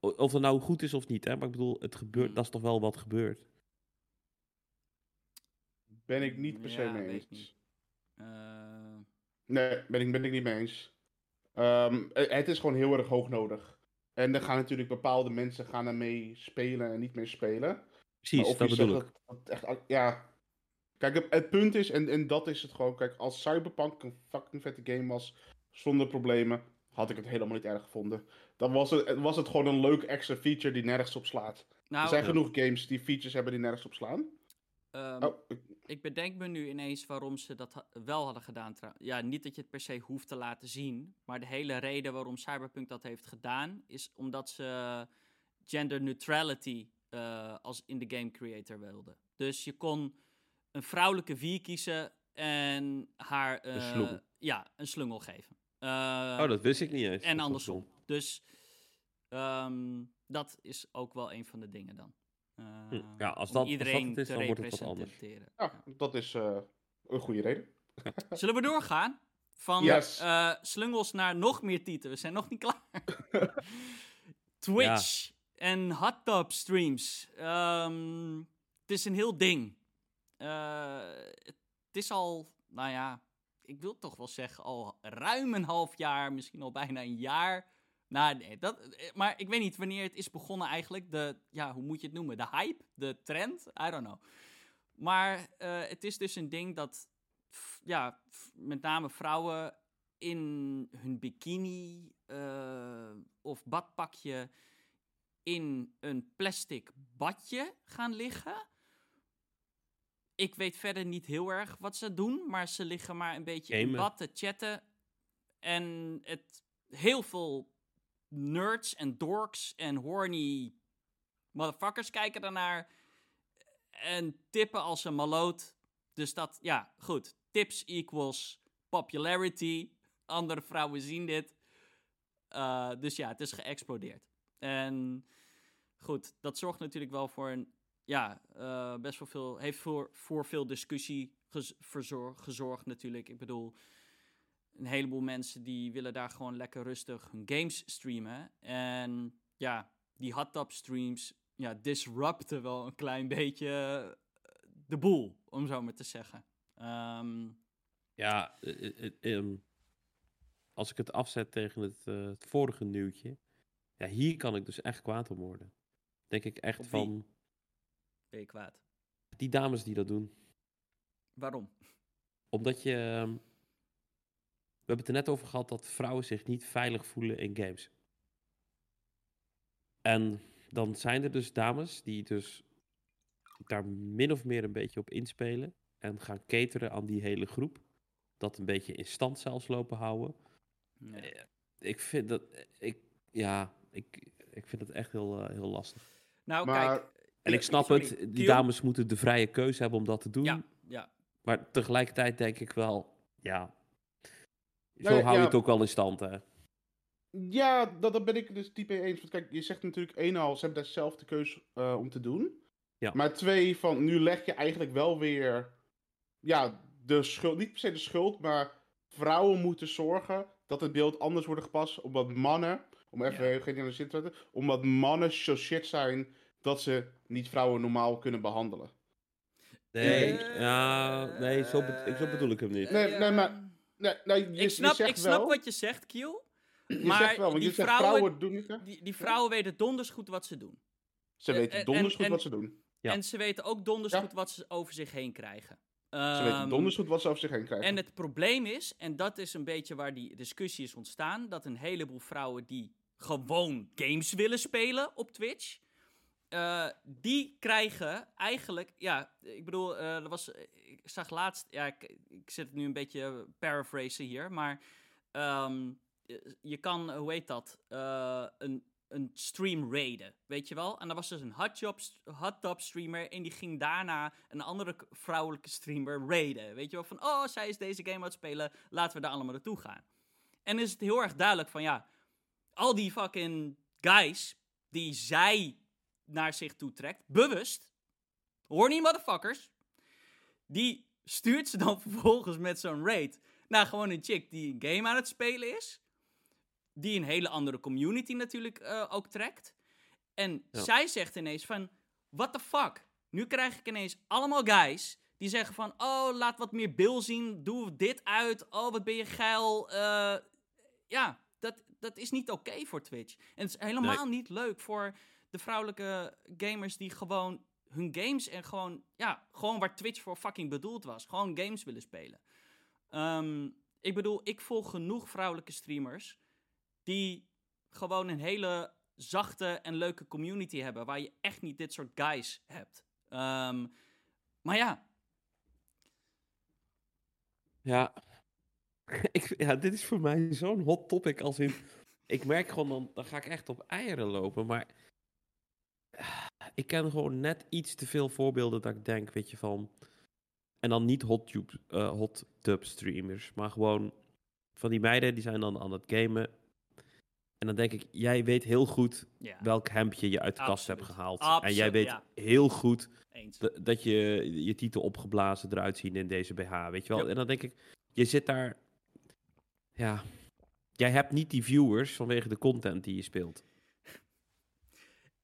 of het nou goed is of niet, hè? Maar ik bedoel, het gebeurt, Hmm. dat is toch wel wat gebeurt. Ben ik niet per se Ja, mee eens. Eh, Nee, ben ik, ben ik niet mee eens. Ehm, eh, het is gewoon heel erg hoog nodig. En er gaan natuurlijk bepaalde mensen gaan ermee spelen en niet mee spelen. Precies, of dat bedoel ik. dat- dat echt, ja. Kijk, het, het punt is, en, en dat is het gewoon. Kijk, als Cyberpunk een fucking vette game was, zonder problemen, had ik het helemaal niet erg gevonden. Dan was het, was het gewoon een leuk extra feature die nergens op slaat. nou, er zijn ja. genoeg games die features hebben die nergens op slaan. Ehm, Oh, ik- bedenk me nu ineens waarom ze dat ha- wel hadden gedaan. Ja, niet dat je het per se hoeft te laten zien. Maar de hele reden waarom Cyberpunk dat heeft gedaan... is omdat ze gender neutrality eh, als in de game creator wilden. Dus je kon een vrouwelijke V kiezen en haar... Een eh, slungel. Ja, een slungel geven. Eh, Oh, dat wist ik niet eens. En andersom. Dus ehm, dat is ook wel een van de dingen dan. Hm, ja, als om dat- als dat iedereen het is, te dan wordt het wat anders. representeren. ja, dat is eh, een goede reden. Zullen we doorgaan? Van Yes. eh, slungels naar nog meer tieten. We zijn nog niet klaar. Twitch en hot tub streams. Ehm, het is een heel ding. Eh, het is al, nou ja, ik wil toch wel zeggen, al ruim een half jaar, misschien al bijna een jaar. Nou, nee, dat, eh, maar ik weet niet wanneer het is begonnen eigenlijk. De, ja, hoe moet je het noemen? De hype? De trend? I don't know. Maar eh, het is dus een ding dat, f- ja, f- met name vrouwen in hun bikini eh, of badpakje in een plastic badje gaan liggen. Ik weet verder niet heel erg wat ze doen, maar ze liggen maar een beetje in bad te chatten. En het, heel veel nerds en dorks en horny motherfuckers kijken daarnaar. En tippen als een maloot. Dus dat, ja, goed. Tips equals popularity. Andere vrouwen zien dit. Uh, dus ja, het is geëxplodeerd. En goed, dat zorgt natuurlijk wel voor een, ja, uh, best wel veel, heeft voor, voor veel discussie gez, verzorg, gezorgd natuurlijk. Ik bedoel, een heleboel mensen die willen daar gewoon lekker rustig hun games streamen. En ja, die hot tub streams, ja, disrupten wel een klein beetje de boel, om zo maar te zeggen. Um, ja, uh, um, als ik het afzet tegen het, uh, het vorige nieuwtje. Ja, hier kan ik dus echt kwaad om worden. Denk ik echt van Ben je kwaad? die dames die dat doen. Waarom? Omdat je. We hebben het er net over gehad dat vrouwen zich niet veilig voelen in games. En dan zijn er dus dames die dus daar min of meer een beetje op inspelen. En gaan cateren aan die hele groep. Dat een beetje in stand zelfs lopen houden. Ja. Ik vind dat. Ik, ja, ik, ik vind het echt heel, eh, heel lastig. Nou, Maar- kijk. En ik Ja, snap sorry, het, die Kiel? dames moeten de vrije keuze hebben om dat te doen. Ja, ja. Maar tegelijkertijd denk ik wel, ja. Zo Nee, hou je ja. het ook wel in stand, hè? Ja, dat, dat ben ik dus diep mee eens. Want kijk, je zegt natuurlijk één al, ze hebben daar zelf de keuze eh, om te doen. Ja. Maar twee, van nu leg je eigenlijk wel weer, ja, de schuld, niet per se de schuld, maar vrouwen moeten zorgen dat het beeld anders wordt gepast. Omdat mannen, om even Ja. heel generaliseerd te zetten, omdat mannen zo shit zijn dat ze niet vrouwen normaal kunnen behandelen. Nee, ja, nee zo, be- zo bedoel ik hem niet. Nee, nee, maar- Nee, nee, je, Ik snap, je zegt ik snap wel, wat je zegt, Kiel. je maar zegt wel, want die je zegt vrouwen- vrouwen doen? Die, die vrouwen weten donders goed wat ze doen. Ze en- weten en- donders goed en- wat ze doen. Ja. En ze weten ook donders Ja. goed wat ze over zich heen krijgen. Ze Ehm, weten donders goed wat ze over zich heen krijgen. En het probleem is, en dat is een beetje waar die discussie is ontstaan, dat een heleboel vrouwen die gewoon games willen spelen op Twitch, eh, die krijgen eigenlijk, ja, ik bedoel, eh, er was, ik zag laatst, ja, ik, ik zit nu een beetje paraphrasen hier, maar ehm, je kan, hoe heet dat, Eh, een, een stream raiden, weet je wel? En er was dus een hot, job, streamer en die ging daarna een andere vrouwelijke streamer raiden. Weet je wel, van oh, zij is deze game aan het spelen, laten we daar allemaal naartoe gaan. En is het heel erg duidelijk van ja, al die fucking guys die zij naar zich toe trekt, bewust, horny motherfuckers, die stuurt ze dan vervolgens met zo'n raid naar gewoon een chick die een game aan het spelen is. Die een hele andere community natuurlijk eh, ook trekt. En Ja. zij zegt ineens van, what the fuck? Nu krijg ik ineens allemaal guys die zeggen van, oh, laat wat meer bil zien, doe dit uit, oh, wat ben je geil. Eh, ja, dat, dat is niet oké voor Twitch. En het is helemaal niet leuk voor de vrouwelijke gamers die gewoon hun games en gewoon, ja, gewoon waar Twitch voor fucking bedoeld was. Gewoon games willen spelen. Ehm, ik bedoel, ik volg genoeg vrouwelijke streamers die gewoon een hele zachte en leuke community hebben, waar je echt niet dit soort guys hebt. Ehm, maar ja, Ja. ik, ja, dit is voor mij zo'n hot topic als in... Ik merk gewoon, dan, dan ga ik echt op eieren lopen, maar... Ik ken gewoon net iets te veel voorbeelden dat ik denk, weet je, van... En dan niet hot, tube, eh, hot tub streamers, maar gewoon van die meiden die zijn dan aan het gamen. En dan denk ik, jij weet heel goed welk hemdje je uit de kast hebt Absoluut. gehaald. en jij weet ja. heel goed dat je je titel opgeblazen eruit zien in deze BH, weet je wel. En dan denk ik, je zit daar, ja, jij hebt niet die viewers vanwege de content die je speelt.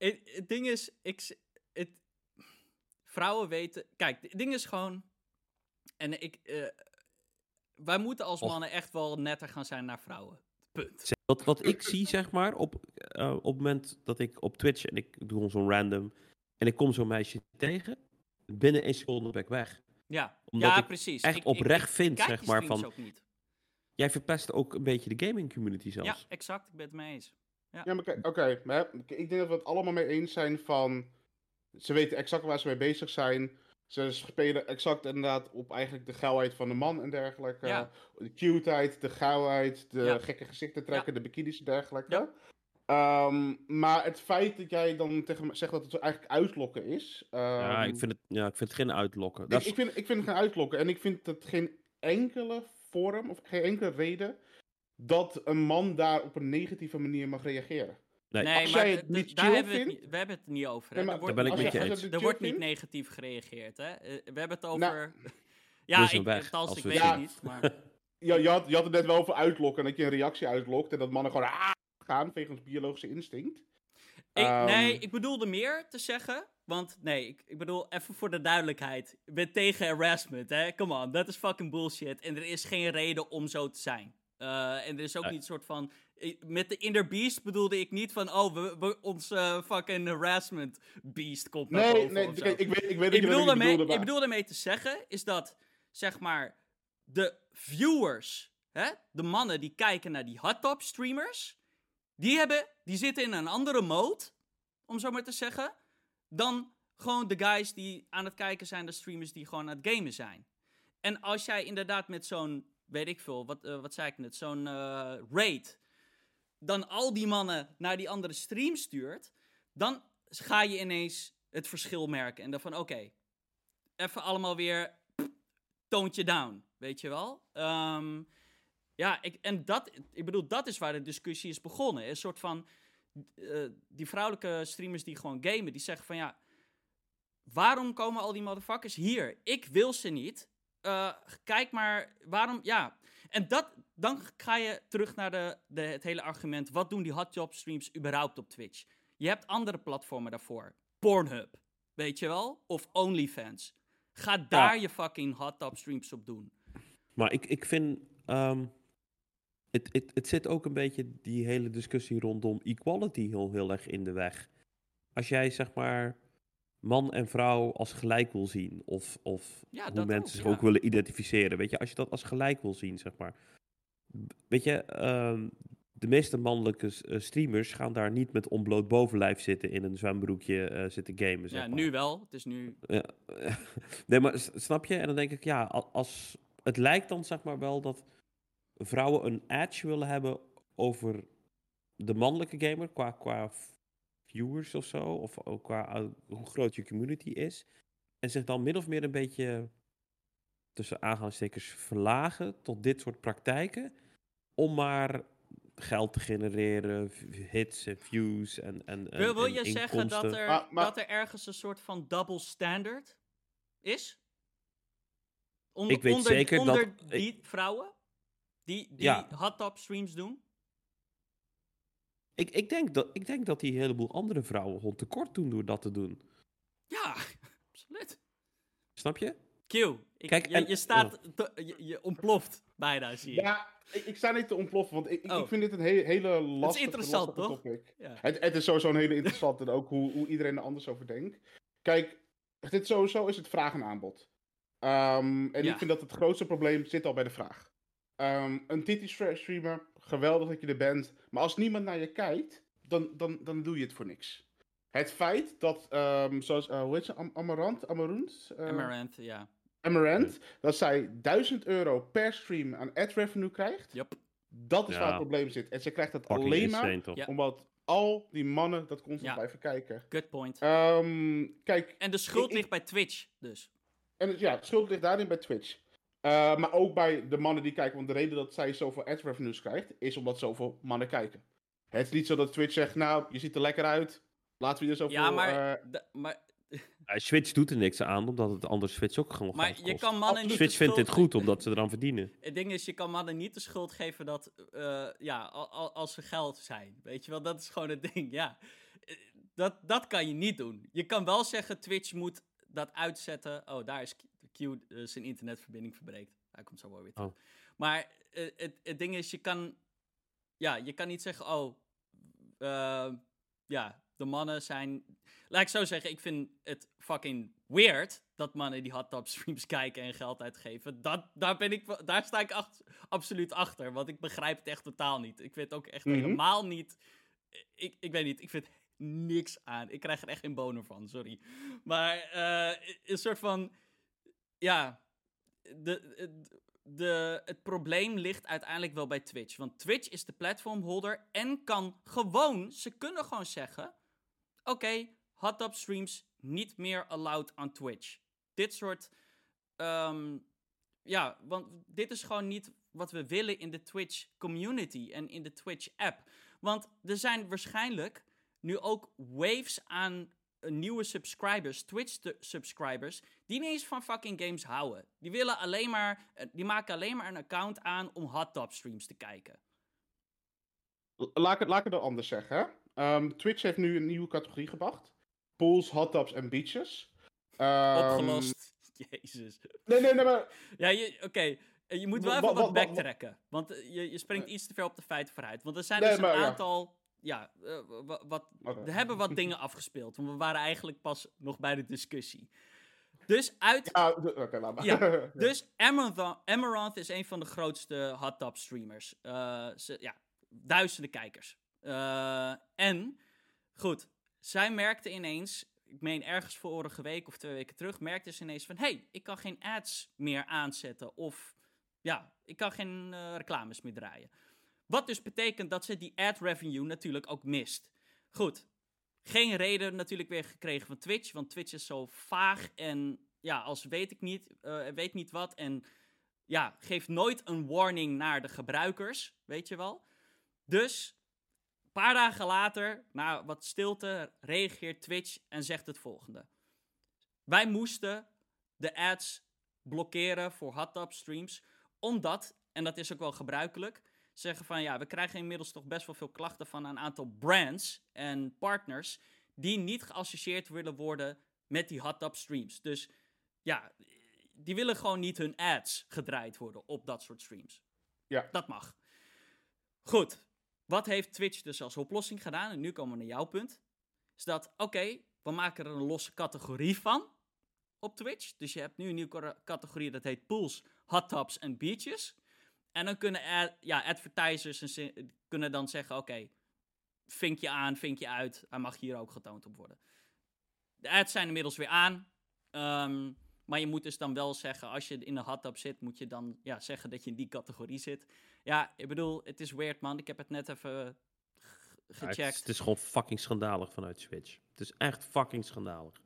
Het, het ding is, ik, het, vrouwen weten. Kijk, het ding is gewoon. En ik. eh, wij moeten als mannen echt wel netter gaan zijn naar vrouwen. Punt. Wat, wat ik zie, zeg maar, op, eh, op het moment dat ik op Twitch en ik doe zo'n random en ik kom zo'n meisje tegen, binnen één seconde ben ik weg. Ja, Omdat ja ik precies. Echt Ik- oprecht ik vind, zeg maar, van, ook niet. jij verpest ook een beetje de gaming community zelfs. Ja, exact. Ik ben het mee eens. Ja, maar kijk, oké. ik denk dat we het allemaal mee eens zijn van... Ze weten exact waar ze mee bezig zijn. Ze spelen exact inderdaad op eigenlijk de gauwheid van de man en dergelijke. Ja. De cuteheid, de gauwheid, de Ja. gekke gezichten trekken, de bikinis en dergelijke. Ja. Ehm, maar het feit dat jij dan tegen me zegt dat het eigenlijk uitlokken is... Ja, ehm, ik vind het, ja, ik vind het geen uitlokken. ik, is, ik, vind, ik vind het geen uitlokken. En ik vind dat geen enkele vorm of geen enkele reden dat een man daar op een negatieve manier mag reageren. nee, Nee, maar het niet daar hebben we, het vindt- niet, we hebben het niet over. hè. Nee, maar er wordt, Daar ben ik met je- eens. er wordt niet negatief gereageerd, hè? Eh, we hebben het over. Nou, ja, dus ik, weg, als ik we weet het niet. Maar, Ja, je, had, je had het net wel over uitlokken. Dat je een reactie uitlokt. En dat mannen gewoon ah, gaan wegens biologische instinct. ik, Ehm, nee, ik bedoelde meer te zeggen. Want nee, ik, ik bedoel, even voor de duidelijkheid. Ik ben tegen harassment, hè? Come on, dat is fucking bullshit. En er is geen reden om zo te zijn. Eh, en er is ook Nee. niet een soort van. Met de Inner Beast bedoelde ik niet van. Oh, we, we, ons eh, fucking harassment beast komt naar Nee, boven nee, ik weet, ik weet ik, bedoel daarmee, bedoelde, ik bedoel daarmee te zeggen is dat, zeg maar, de viewers, hè, de mannen die kijken naar die hot top streamers, die, hebben, die zitten in een andere mode, om zo maar te zeggen, dan gewoon de guys die aan het kijken zijn, de streamers die gewoon aan het gamen zijn. En als jij inderdaad met zo'n, weet ik veel, wat, eh, wat zei ik net, zo'n eh, raid, dan al die mannen naar die andere stream stuurt, dan ga je ineens het verschil merken. En dan van, oké, even allemaal weer toontje down, weet je wel? Ehm, ja, ik, en dat, ik bedoel, dat is waar de discussie is begonnen. Een soort van, eh, die vrouwelijke streamers die gewoon gamen, die zeggen van, ja, waarom komen al die motherfuckers hier? Ik wil ze niet. Eh, kijk maar, waarom, ja. En dat, dan ga je terug naar de, de, het hele argument, wat doen die hot job streams überhaupt op Twitch? Je hebt andere platformen daarvoor. Pornhub, weet je wel? Of OnlyFans. Ga daar je fucking hot streams op doen. Maar ik, ik vind. ehm, het, het, het zit ook een beetje die hele discussie rondom equality heel, heel erg in de weg. Als jij zeg maar man en vrouw als gelijk wil zien, of, of Ja, hoe mensen ook, zich ja. ook willen identificeren, weet je, als je dat als gelijk wil zien, zeg maar. Weet je, ehm, de meeste mannelijke eh, streamers gaan daar niet met onbloot bovenlijf zitten in een zwembroekje eh, zitten gamen. Zeg Ja, maar. nu wel. Het is nu... Ja. nee, maar snap je? En dan denk ik, ja, als, het lijkt dan zeg maar wel dat vrouwen een edge willen hebben over de mannelijke gamer qua, qua viewers of zo, of ook qua hoe groot je community is. En zich dan min of meer een beetje tussen aanhalingstekens verlagen tot dit soort praktijken, om maar geld te genereren, hits en views en, en, en Wil, wil en je zeggen dat er, Maar- maar- dat er ergens een soort van double standard is? Onder, Ik weet onder, zeker dat- onder die vrouwen die, die Ja. hot top streams doen? Ik, ik, denk dat, ik denk dat die een heleboel andere vrouwen gewoon tekort doen door dat te doen. Ja, absoluut. Snap je? Q, ik, Kijk, je, en- je staat, te- je, je ontploft bijna, zie je. Ja, ik, ik sta niet te ontploffen, want ik, ik- Oh. ik vind dit een he- hele lastige, interessant, lastige toch? topic. Ja. Het, het is sowieso een hele interessante, en ook hoe, hoe iedereen er anders over denkt. Kijk, dit sowieso is het vraag en aanbod. Ehm, en Ja. ik vind dat het grootste probleem zit al bij de vraag. Ehm, een Titi-streamer, geweldig dat je er bent, maar als niemand naar je kijkt, dan, dan, dan doe je het voor niks. Het feit dat, ehm, zoals, eh, hoe heet ze, Am Amarant, Amarunt? Eh, Amaranth, ja. Amaranth, dat zij 1000 euro per stream aan ad revenue krijgt, Yup. dat is Ja. waar het probleem zit. En ze krijgt dat Fucking alleen maar insane, toch? Ja. omdat al die mannen dat constant Ja. blijven kijken. Good point. Ehm, kijk, en de schuld ik- ik- ligt bij Twitch, dus. en ja, de schuld ligt daarin bij Twitch. Eh, maar ook bij de mannen die kijken. Want de reden dat zij zoveel ad revenues krijgt, is omdat zoveel mannen kijken. Het is niet zo dat Twitch zegt, nou, je ziet er lekker uit. Laten we je zoveel... Ja, maar, eh, de- maar, Switch doet er niks aan, omdat het anders Switch ook gewoon maar geld je kost. kan mannen niet Switch vindt dit goed, omdat ze eraan verdienen. Het ding is, je kan mannen niet de schuld geven dat, eh, ja, al- al- als ze geld zijn. Weet je wel, dat is gewoon het ding, ja. Dat, dat kan je niet doen. Je kan wel zeggen, Twitch moet dat uitzetten. Oh, daar is Q, eh, zijn internetverbinding verbreekt. Hij komt zo wel weer terug. Oh. Maar eh, het, het ding is, je kan, ja, je kan niet zeggen, oh, eh, ja, de mannen zijn... Laat ik zo zeggen, ik vind het fucking weird dat mannen die hot top streams kijken en geld uitgeven. Dat, daar, ben ik, daar sta ik ach- absoluut achter, want ik begrijp het echt totaal niet. Ik vind het ook echt Mhm. helemaal niet... Ik, ik weet niet, ik vind niks aan. Ik krijg er echt geen boner van, sorry. Maar een soort van... Ja, de, de, het probleem ligt uiteindelijk wel bij Twitch. Want Twitch is de platformholder en kan gewoon, ze kunnen gewoon zeggen: Oké, hot top streams niet meer allowed aan Twitch. Dit soort. ehm, ja, want dit is gewoon niet wat we willen in de Twitch community en in de Twitch app. Want er zijn waarschijnlijk nu ook waves aan nieuwe subscribers, Twitch-subscribers, die niet eens van fucking games houden. Die willen alleen maar, eh, die maken alleen maar een account aan om hot top streams te kijken. laat, ik het, laat ik het dan anders zeggen. Ehm, Twitch heeft nu een nieuwe categorie gebracht. Pools, hot tubs en beaches. Ehm, Opgelost. Jezus. Nee, nee, nee, maar... Ja, oké. Eh, Je moet wel even wa- wat wa- wa- backtracken. Want eh, je, je springt iets te ver op de feiten vooruit. Want er zijn Nee, dus een maar aantal... Ja, eh, wa- wat, er hebben wat dingen afgespeeld. Want we waren eigenlijk pas nog bij de discussie. Dus uit... Ja, laat maar. Ja, Dus Amaranth, Amaranth is een van de grootste hot tub streamers. Eh, ze, ja, duizenden kijkers. Eh, en, goed, zij merkte ineens, ik meen ergens vorige week of twee weken terug, merkte ze ineens van, hey, ik kan geen ads meer aanzetten. Of, ja, ik kan geen reclames meer draaien. Wat dus betekent dat ze die ad revenue natuurlijk ook mist. Goed, geen reden natuurlijk weer gekregen van Twitch, want Twitch is zo vaag en ja, als weet ik niet, eh, weet niet wat en ja, geeft nooit een warning naar de gebruikers, weet je wel. Dus, een paar dagen later, na wat stilte, reageert Twitch en zegt het volgende. Wij moesten de ads blokkeren voor hot tub streams, omdat, en dat is ook wel gebruikelijk, zeggen van ja, we krijgen inmiddels toch best wel veel klachten van een aantal brands en partners die niet geassocieerd willen worden met die hot tub streams. Dus ja, die willen gewoon niet hun ads gedraaid worden op dat soort streams. Ja. Dat mag. Goed, wat heeft Twitch dus als oplossing gedaan? En nu komen we naar jouw punt. Is dat, oké, we maken er een losse categorie van op Twitch. Dus je hebt nu een nieuwe categorie dat heet pools, hot tubs en beaches. En dan kunnen ad- ja, advertisers kunnen dan zeggen, oké, vink je aan, vink je uit. Hij mag hier ook getoond op worden. De ads zijn inmiddels weer aan. Ehm, maar je moet dus dan wel zeggen, als je in de hot tub zit, moet je dan ja, zeggen dat je in die categorie zit. Ja, ik bedoel, het is weird man. Ik heb het net even g- Ja, het, gecheckt. is, het is gewoon fucking schandalig vanuit Switch. Het is echt fucking schandalig.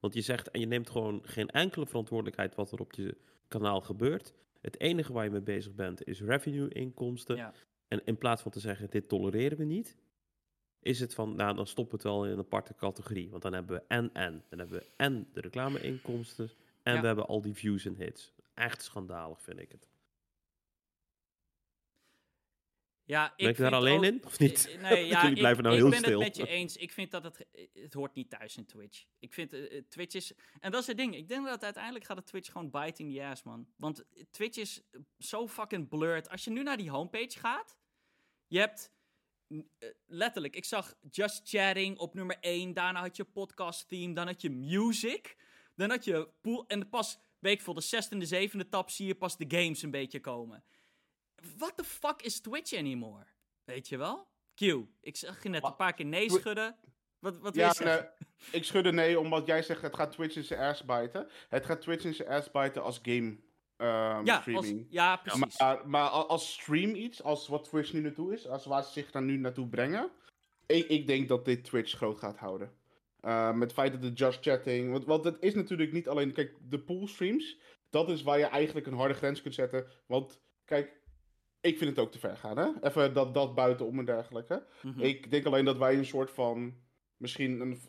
Want je zegt en je neemt gewoon geen enkele verantwoordelijkheid wat er op je kanaal gebeurt. Het enige waar je mee bezig bent is revenue-inkomsten. Ja. En in plaats van te zeggen, dit tolereren we niet, is het van, nou dan stoppen we het wel in een aparte categorie. Want dan hebben we en en. Dan hebben we en de reclame-inkomsten en Ja. we hebben al die views en hits. Echt schandalig vind ik het. Ja, ik Ben ik daar alleen ook- in, of niet? Eh, Nee, ja, Jullie ik, blijven nou ik heel ben stil. het met je eens. Ik vind dat het, het hoort niet thuis in Twitch. Ik vind eh, eh, Twitch is, en dat is het ding. Ik denk dat uiteindelijk gaat het Twitch gewoon bite in the ass, man. Want Twitch is zo fucking blurred. Als je nu naar die homepage gaat, je hebt eh, letterlijk, ik zag Just Chatting op nummer 1, daarna had je podcast theme, dan had je music, dan had je pool, en pas, weet ik veel, de zesde en de zevende tab zie je pas de games een beetje komen. What the fuck is Twitch anymore? Weet je wel? Q, ik zag je net een paar keer nee schudden. Wat, wat Ja, nee, ik schudde nee, omdat jij zegt het gaat Twitch in zijn ass bijten. Het gaat Twitch in zijn ass bijten als game ehm, ja, streaming. ja, Ja, precies. maar, maar als stream iets, als wat Twitch nu naartoe is, als waar ze zich daar nu naartoe brengen, ik, ik denk dat dit Twitch groot gaat houden. Uh, met het feit dat de just chatting, want, want het is natuurlijk niet alleen, kijk, de pool streams, dat is waar je eigenlijk een harde grens kunt zetten. Want, kijk, ik vind het ook te ver gaan, hè? Even dat, dat buitenom en dergelijke. Mhm. Ik denk alleen dat wij een soort van, misschien een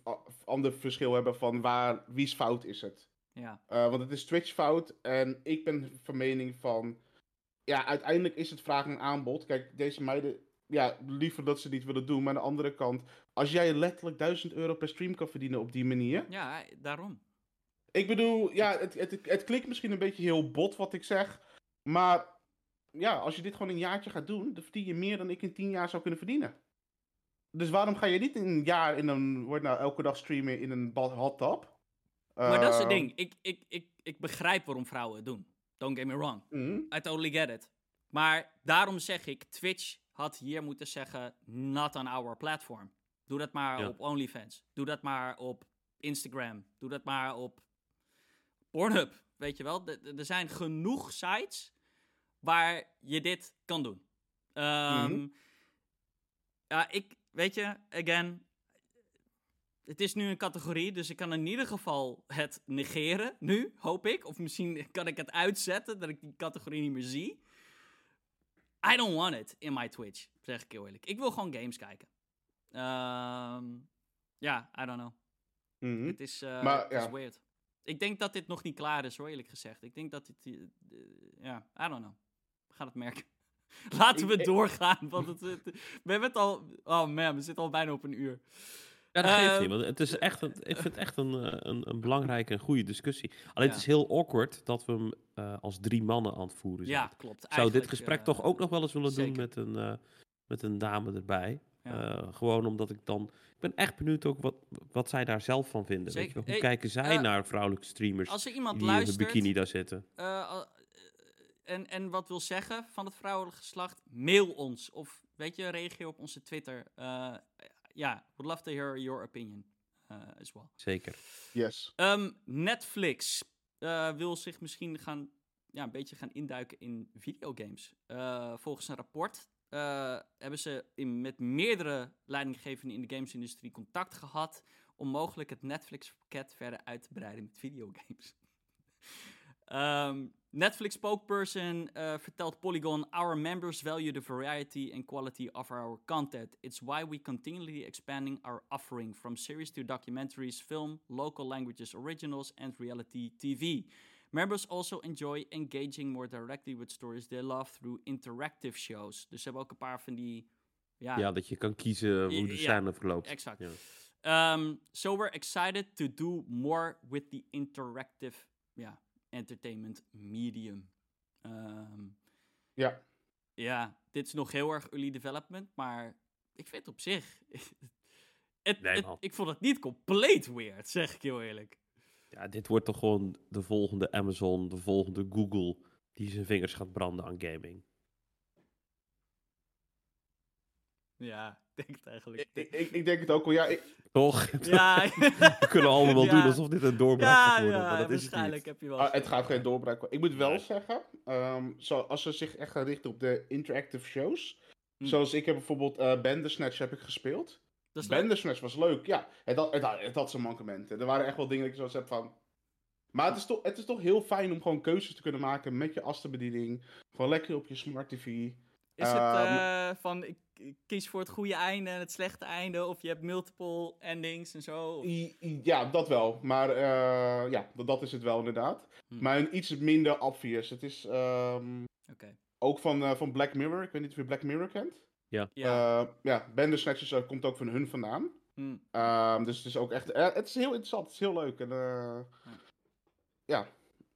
ander verschil hebben van waar, wie's fout is het. ja. Uh, want het is Twitch fout en ik ben van mening van, ja, uiteindelijk is het vraag en aanbod. Kijk, deze meiden, ja, liever dat ze niet willen doen. Maar aan de andere kant, als jij letterlijk 1000 euro per stream kan verdienen op die manier. ja, daarom. Ik bedoel, ja, het, het, het klinkt misschien een beetje heel bot wat ik zeg. Maar ja, als je dit gewoon een jaartje gaat doen, dan verdien je meer dan ik in 10 jaar zou kunnen verdienen. Dus waarom ga je niet in een jaar in een, wordt nou elke dag streamen in een bad- hot tub? Maar dat is het Uh, ding. Ik, ik, ik, ik begrijp waarom vrouwen het doen. Don't get me wrong. mhm. I totally get it. Maar daarom zeg ik, Twitch had hier moeten zeggen, not on our platform. Doe dat maar Ja. op OnlyFans. Doe dat maar op Instagram. Doe dat maar op Pornhub. Weet je wel? Er zijn genoeg sites waar je dit kan doen. Ehm, Mhm. Ja, ik, weet je, again, het is nu een categorie, dus ik kan in ieder geval het negeren nu, hoop ik. Of misschien kan ik het uitzetten, dat ik die categorie niet meer zie. I don't want it in my Twitch, zeg ik heel eerlijk. Ik wil gewoon games kijken. Ehm, Ja, I don't know. Mhm. Het is, Maar, het is ja. weird. Ik denk dat dit nog niet klaar is, hoor, eerlijk gezegd. Ik denk dat dit... eh, ja, I don't know. We gaan het merken. Laten we ik- doorgaan, want het, het- we hebben het al... Oh man, we zitten al bijna op een uur. Ja, dat geeft Eh, niet, want het is echt een, ik vind het echt een, eh, een, een belangrijke en goede discussie. Alleen Ja. het is heel awkward dat we hem eh, als drie mannen aan het voeren zijn. Ja, klopt. Ik zou dit gesprek eh, toch ook nog wel eens willen doen met een, eh, met een dame erbij. Ja. Eh, gewoon omdat ik dan... Ik ben echt benieuwd ook wat, wat zij daar zelf van vinden. Weet je. Hoe Hey, kijken zij naar vrouwelijke streamers Als er iemand die in de luistert bikini daar zitten? En, en wat wil zeggen van het vrouwelijk geslacht, mail ons. Of weet je, reageer op onze Twitter. Eh, Ja, would love to hear your opinion eh, as well. Zeker. Yes. Ehm, Netflix eh, wil zich misschien gaan, ja, een beetje gaan induiken in videogames. Eh, volgens een rapport eh, hebben ze in, met meerdere leidinggevenden in de gamesindustrie contact gehad om mogelijk het Netflix-pakket verder uit te breiden met videogames. Ehm, Netflix spokesperson eh, vertelt Polygon: Our members value the variety and quality of our content. It's why we continually expanding our offering from series to documentaries, film, local languages originals, and reality TV. Members also enjoy engaging more directly with stories they love through interactive shows. Dus ze hebben ook een paar van die. Ja, Ja, dat je kan kiezen hoe de Ja, scène verloopt. exact. Ja. Um, so we're excited to do more with the interactive ja, entertainment medium. Ehm, Ja. ja, dit is nog heel erg early development, maar ik vind het op zich. het, Nee, het- man. ik vond het niet compleet weird, zeg ik heel eerlijk. ja, dit wordt toch gewoon de volgende Amazon, de volgende Google, die zijn vingers gaat branden aan gaming. Ja, denk het eigenlijk. Ik, ik, ik denk het ook wel. Ja, ik, Toch? ja, We kunnen allemaal wel Ja. doen alsof dit een doorbraak ja, gaat worden, ja, maar dat is het waarschijnlijk niet. heb je wel. ah, het gaat geen doorbraak worden. Ik moet wel zeggen, ehm, zo, als ze zich echt gaan richten op de interactive shows. Hm. Zoals ik heb bijvoorbeeld eh Bandersnatch heb ik gespeeld. Bandersnatch was leuk, ja. Het had, het, had, het had zijn mankementen. Er waren echt wel dingen dat ik zoals heb van... Maar het is, toch, het is toch heel fijn om gewoon keuzes te kunnen maken met je asterbediening. Gewoon lekker op je smart tv. Is het Ehm, eh, van ik, kies voor het goede einde en het slechte einde, of je hebt multiple endings en zo? of- Ja, dat wel. Maar eh, ja, dat, is het wel inderdaad. Hm. Maar een iets minder obvious. Het is ehm, Oké. ook van, eh, van Black Mirror. Ik weet niet of je Black Mirror kent. Ja. Ja, ja Bandersnatch uh, komt ook van hun vandaan. hm. Ehm, dus het is ook echt... het is heel interessant. Het is heel leuk. En, eh, ja.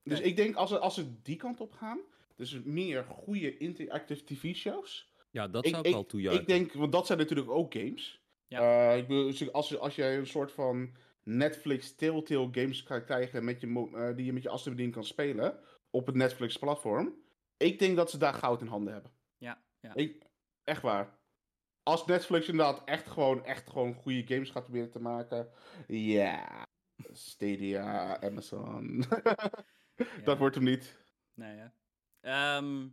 Dus ik denk als ze, als ze die kant op gaan... Dus meer goede interactive tv-shows. Ja, dat zou ik, ik- wel toejuichen. Ik denk, want dat zijn natuurlijk ook games. Ja. Eh, ik bedoel, als, je- als jij een soort van Netflix Telltale games kan krijgen met je, eh, die je met je assenbediening kan spelen op het Netflix platform. Ik denk dat ze daar goud in handen hebben. Ja, ja. Ik, echt waar. Als Netflix inderdaad echt gewoon, echt gewoon goede games gaat proberen te maken. Ja. Stadia, Amazon. Dat wordt hem niet. Nee, hè. Ehm,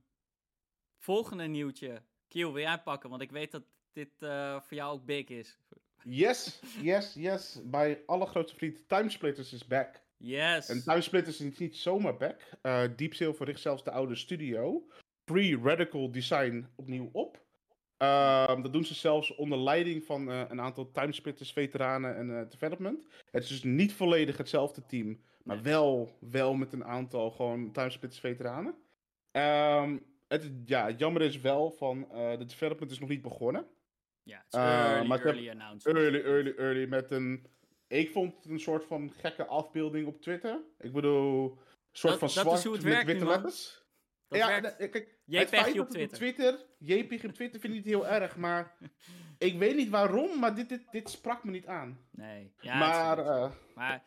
volgende nieuwtje. Kiel, wil jij pakken? Want ik weet dat dit eh, voor jou ook big is. Yes, yes, yes. Bij allergrootste vriend, Timesplitters is back. Yes. En Timesplitters is niet zomaar back. Eh Deep Silver richt zelfs de oude studio. Pre-Radical Design opnieuw op. Ehm, dat doen ze zelfs onder leiding van eh, een aantal Timesplitters veteranen en development. Het is dus niet volledig hetzelfde team. Maar Nee. wel, wel met een aantal gewoon Timesplitters veteranen. Ehm, het, ja, het jammer is wel van eh, de development is nog niet begonnen. ja, het is Eh, early, maar early announcement. Early, early, early. Met een. Ik vond het een soort van gekke afbeelding op Twitter. Ik bedoel. Een soort Dat- van dat is zwart hoe het met werkt witte man. letters. Dat ja, werkt. kijk, het feit op Twitter. Twitter. JPEG op Twitter vind ik niet heel erg, maar. ik weet niet waarom, maar dit, dit, dit sprak me niet aan. Nee. Ja, maar. eh, maar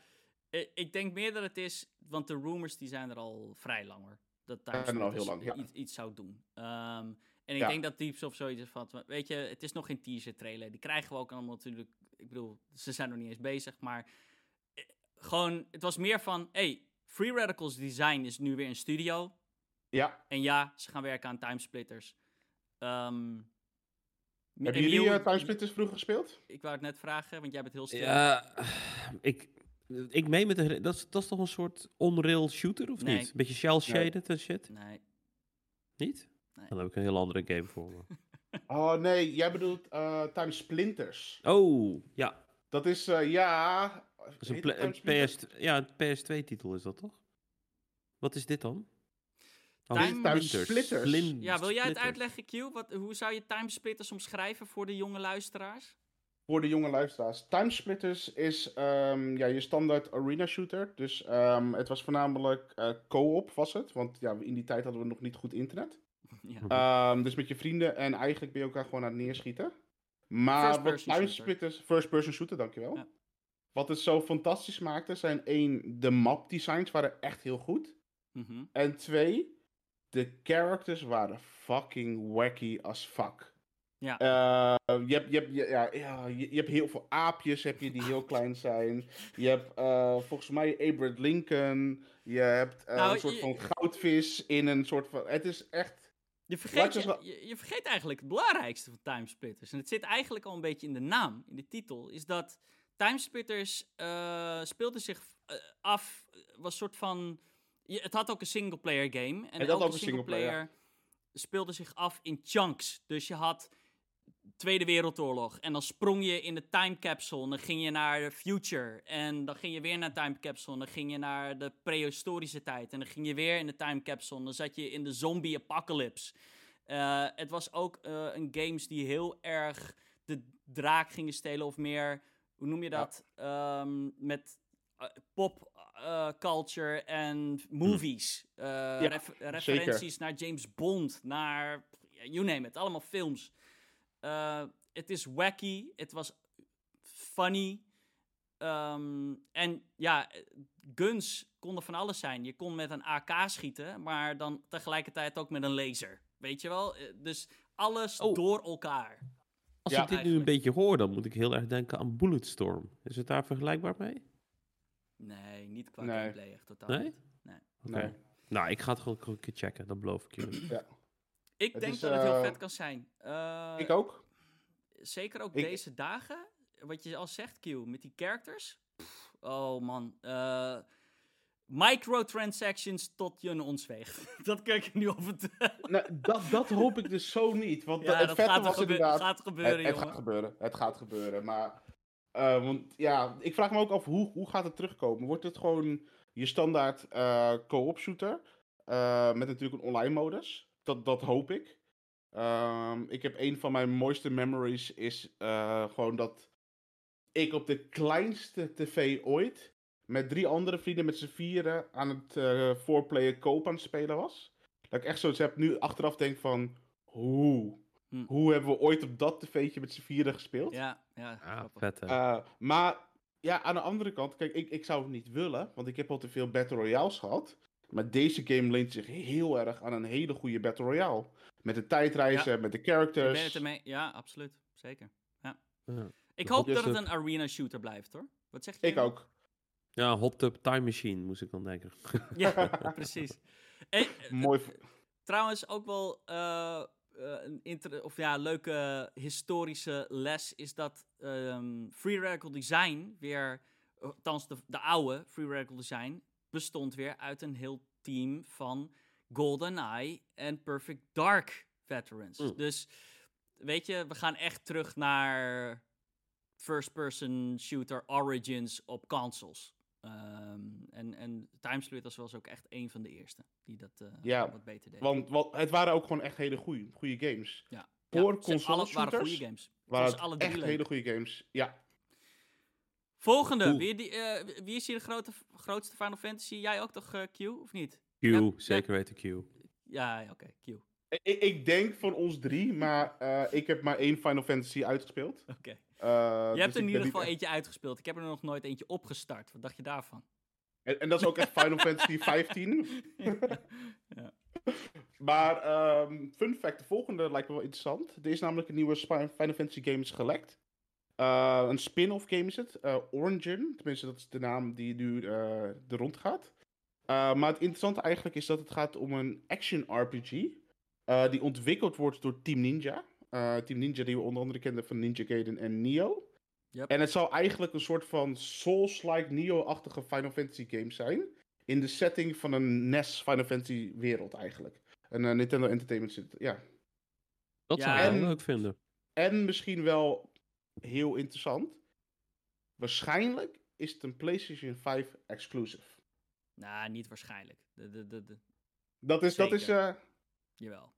ik denk meer dat het is, want de rumors die zijn er al vrij langer. Dat er al heel lang, ja. iets, iets zou doen. Ehm, en ik Ja. denk dat Deeps of zoiets van, weet je, het is nog geen teaser trailer. Die krijgen we ook allemaal natuurlijk, ik bedoel, ze zijn nog niet eens bezig, maar eh, gewoon, het was meer van, hey, Free Radicals Design is nu weer in studio. ja. En ja, ze gaan werken aan Timesplitters. Ehm Hebben jullie uh, Timesplitters vroeger gespeeld? Ik wou het net vragen, want jij bent heel stil. Ja, ik, ik meen met de, dat, is, dat is toch een soort on-rail shooter, of Nee. niet? Een beetje shell-shaded en shit? Nee. Niet? Nee. Dan heb ik een heel andere game voor me. Oh nee, jij bedoelt uh, Timesplinters. Oh, ja. Dat is, eh, ja. Dat is een? PS, ja, een PS2-titel is dat toch? Wat is dit dan? Oh, Time- Timesplitters. Splin- Ja, wil jij het Splitters. uitleggen, Q? Wat, hoe zou je timesplitters omschrijven voor de jonge luisteraars? Voor de jonge luisteraars. Timesplitters is ehm, ja, je standaard arena shooter. Dus ehm, het was voornamelijk eh, co-op was het. Want ja, in die tijd hadden we nog niet goed internet. Ja. Ehm, dus met je vrienden en eigenlijk ben je elkaar gewoon aan het neerschieten. Maar wat First-person Timesplitters... First person shooter, dankjewel. Ja. Wat het zo fantastisch maakte zijn één, de map designs waren echt heel goed. Mhm. En twee, de characters waren fucking wacky as fuck. Ja. Eh, je, hebt, je, hebt, ja, ja, je, je hebt heel veel aapjes heb je die heel klein zijn. Je hebt eh, volgens mij Abraham Lincoln. Je hebt eh, Nou, een soort je- van goudvis in een soort van... Het is echt... Je vergeet, je vergeet eigenlijk het belangrijkste van Timesplitters. En het zit eigenlijk al een beetje in de naam, in de titel. Is dat Timesplitters speelde zich af, was een soort van... Je, het had ook een singleplayer game. En elke ook een singleplayer, singleplayer speelde zich af in chunks. Dus je had Tweede Wereldoorlog. En dan sprong je in de time capsule. En dan ging je naar de future. En dan ging je weer naar de time capsule. En dan ging je naar de prehistorische tijd. En dan ging je weer in de time capsule. En dan zat je in de zombie apocalypse. Eh, het was ook eh, een games die heel erg de draak gingen stelen. Of meer, hoe noem je Ja. dat? Ehm, met eh, pop culture en movies. Ref- referenties naar James Bond, naar you name it, allemaal films. Eh, Het is wacky, het was funny. Ehm, en ja, guns konden van alles zijn. Je kon met een AK schieten, maar dan tegelijkertijd ook met een laser. Weet je wel? Eh, Dus alles Oh. door elkaar. Als Ja, ik dit nu een beetje hoor, dan moet ik heel erg denken aan Bulletstorm. Is het daar vergelijkbaar mee? Nee, niet qua Nee. gameplay, echt totaal Nee? niet. Oké. Nee. Nou, ik ga het gewoon een keer checken, dat beloof ik jullie. Ik Het denk is, dat het heel eh, vet kan zijn. Eh, Ik ook. Zeker ook Ik- deze dagen. Wat je al zegt, Q, met die characters. Pff, oh man. eh, microtransactions tot je een dat kan ik je nu al vertellen. Nou, dat, dat hoop ik dus zo niet. Want Ja, het dat vette gaat, was gebe- inderdaad... gaat gebeuren, het, het gaat gebeuren. Het gaat gebeuren. Maar, want ja, ik vraag me ook af hoe, hoe gaat het terugkomen? Wordt het gewoon je standaard co-op shooter? met natuurlijk een online modus. Dat, dat hoop ik. Ehm, ik heb een van mijn mooiste memories is eh, gewoon dat ik op de kleinste tv ooit met drie andere vrienden met z'n vieren aan het eh voorplayen koop aan het spelen was. Dat ik echt zoiets heb nu achteraf denk van hoe? Hm. Hoe hebben we ooit op dat tv'tje met z'n vieren gespeeld? Ja, ja. Ah, vet hè. Eh, maar ja, aan de andere kant, kijk, ik, ik zou het niet willen, want ik heb al te veel Battle Royales gehad. Maar deze game leent zich heel erg aan een hele goede Battle Royale. Met de tijdreizen, met de Ik ben characters. het ermee. Ja, absoluut. Zeker. Ja. Ik Dat hoop dat het een arena shooter blijft, hoor. Wat zeg je? Ik ook. Ja, Hot Tub Time Machine moest ik dan denken. Ja, precies. En, eh, Mooi. v- Trouwens, ook wel eh, eh, een inter- of ja, leuke historische les is dat ehm, Free Radical Design weer, eh, althans de, de oude Free Radical Design, bestond weer uit een heel team van GoldenEye en Perfect Dark veterans. Mm. Dus weet je, we gaan echt terug naar first-person shooter origins op consoles. Ehm, en, en Timesplitters was ook echt een van de eerste die dat eh, Ja, wat beter deed. Want, want het waren ook gewoon echt hele goede goede games. Ja. Voor Ja, console alle waren shooters goede games. Waren het alle drie echt leuk. hele goede games. Ja. Volgende. Cool. Wie, die, eh, wie is hier de grote, grootste Final Fantasy? Jij ook toch, eh, Q, of niet? Q, Ja, zeker weten Q. Ja, ja, oké, Q. Ik, ik denk van ons drie, maar eh, ik heb maar één Final Fantasy uitgespeeld. Oké. Eh, Je hebt dus er in ieder geval eentje uitgespeeld. Ik heb er nog nooit eentje opgestart. Wat dacht je daarvan? En, en dat is ook echt Final Fantasy 15. Ja. Maar ehm, fun fact, de volgende lijkt me wel interessant. Er is namelijk een nieuwe Final Fantasy game is gelekt. Eh, een spin-off game is het. eh Origin. Tenminste, dat is de naam die nu eh er rond gaat. Eh, maar het interessante eigenlijk is dat het gaat om een action RPG. eh, die ontwikkeld wordt door Team Ninja. Eh, Team Ninja die we onder andere kenden van Ninja Gaiden en Nioh. Yep. En het zal eigenlijk een soort van Souls-like Nioh-achtige Final Fantasy game zijn. In de setting van een NES Final Fantasy wereld eigenlijk. Een Nintendo Entertainment System. Ja. Dat Ja, zou ik en- leuk vinden. En misschien wel heel interessant. Waarschijnlijk is het een PlayStation 5 exclusive. Nou, niet waarschijnlijk. De, de, de, de, Dat is, dat is eh, jawel.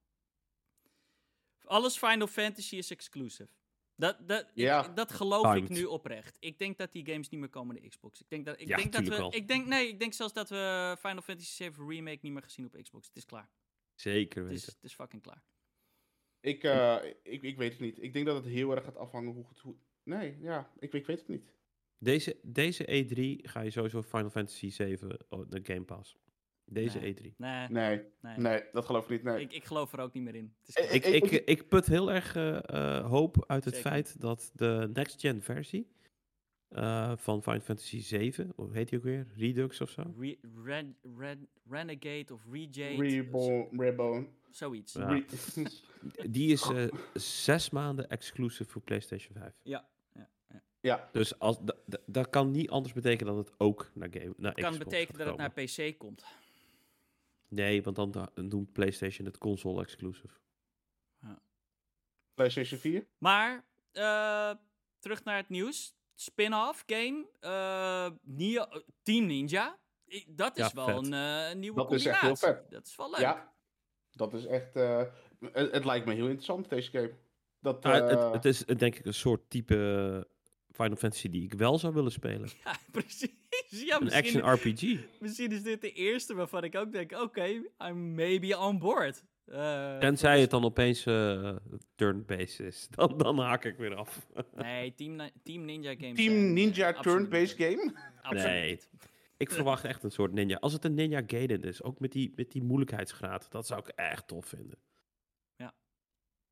Alles Final Fantasy is exclusive. Dat, dat, ik- dat geloof ik nu oprecht. Ik denk dat die games niet meer komen naar Xbox. Ik denk dat, ik Ja, denk dat we. wel. Ik denk, nee, ik denk zelfs dat we Final Fantasy VII Remake niet meer gezien op Xbox. Het is klaar. Zeker Het is, weten. het is fucking klaar. Ik, eh, ik, ik weet het niet. Ik denk dat het heel erg gaat afhangen hoe goed... Hoe... Nee, ja, ik, ik weet het niet. Deze, deze E3 ga je sowieso Final Fantasy 7 op de Game Pass. Deze Nee. E3. Nee, Nee, nee. nee, dat geloof ik niet. Nee. Ik, ik geloof er ook niet meer in. Het is. Ik, Ik- ik, put heel erg eh, eh, hoop uit het Zeker. feit dat de next-gen versie eh, van Final Fantasy 7, hoe heet die ook weer? Redux of zo? Re- Ren- Ren- Renegade of Rejade. Reborn, Reborn. Zoiets. Ja. Re- Die is eh, zes maanden exclusive voor PlayStation 5. Ja. ja, ja. ja, Dus als, da- da- dat kan niet anders betekenen dan het ook naar, game, naar Het kan Xbox betekenen dat het naar. PC komt. Nee, want dan da- doet PlayStation het console exclusive. PlayStation 4. Maar, eh, terug naar het nieuws. Spin-off game. eh, Nio- Team Ninja. Dat is Ja, wel vet. een, eh, een nieuwe Dat is echt combinatie. heel vet. Dat is wel leuk. Ja, dat is echt... eh, het, het lijkt me heel interessant, deze game. Dat, eh, het, het is denk ik een soort type Final Fantasy die ik wel zou willen spelen. Ja, precies. Ja, Een action RPG. misschien is dit de eerste waarvan ik ook denk, oké, I'm maybe on board. Eh, Tenzij het dan opeens eh turn-based is. Dan, dan haak ik weer af. Nee, Team, Team Ninja games. Team eh, Ninja turn-based game. Absoluut Nee. Ik verwacht echt een soort ninja. Als het een Ninja Gaiden is, ook met die, met die moeilijkheidsgraad, dat zou ik echt tof vinden.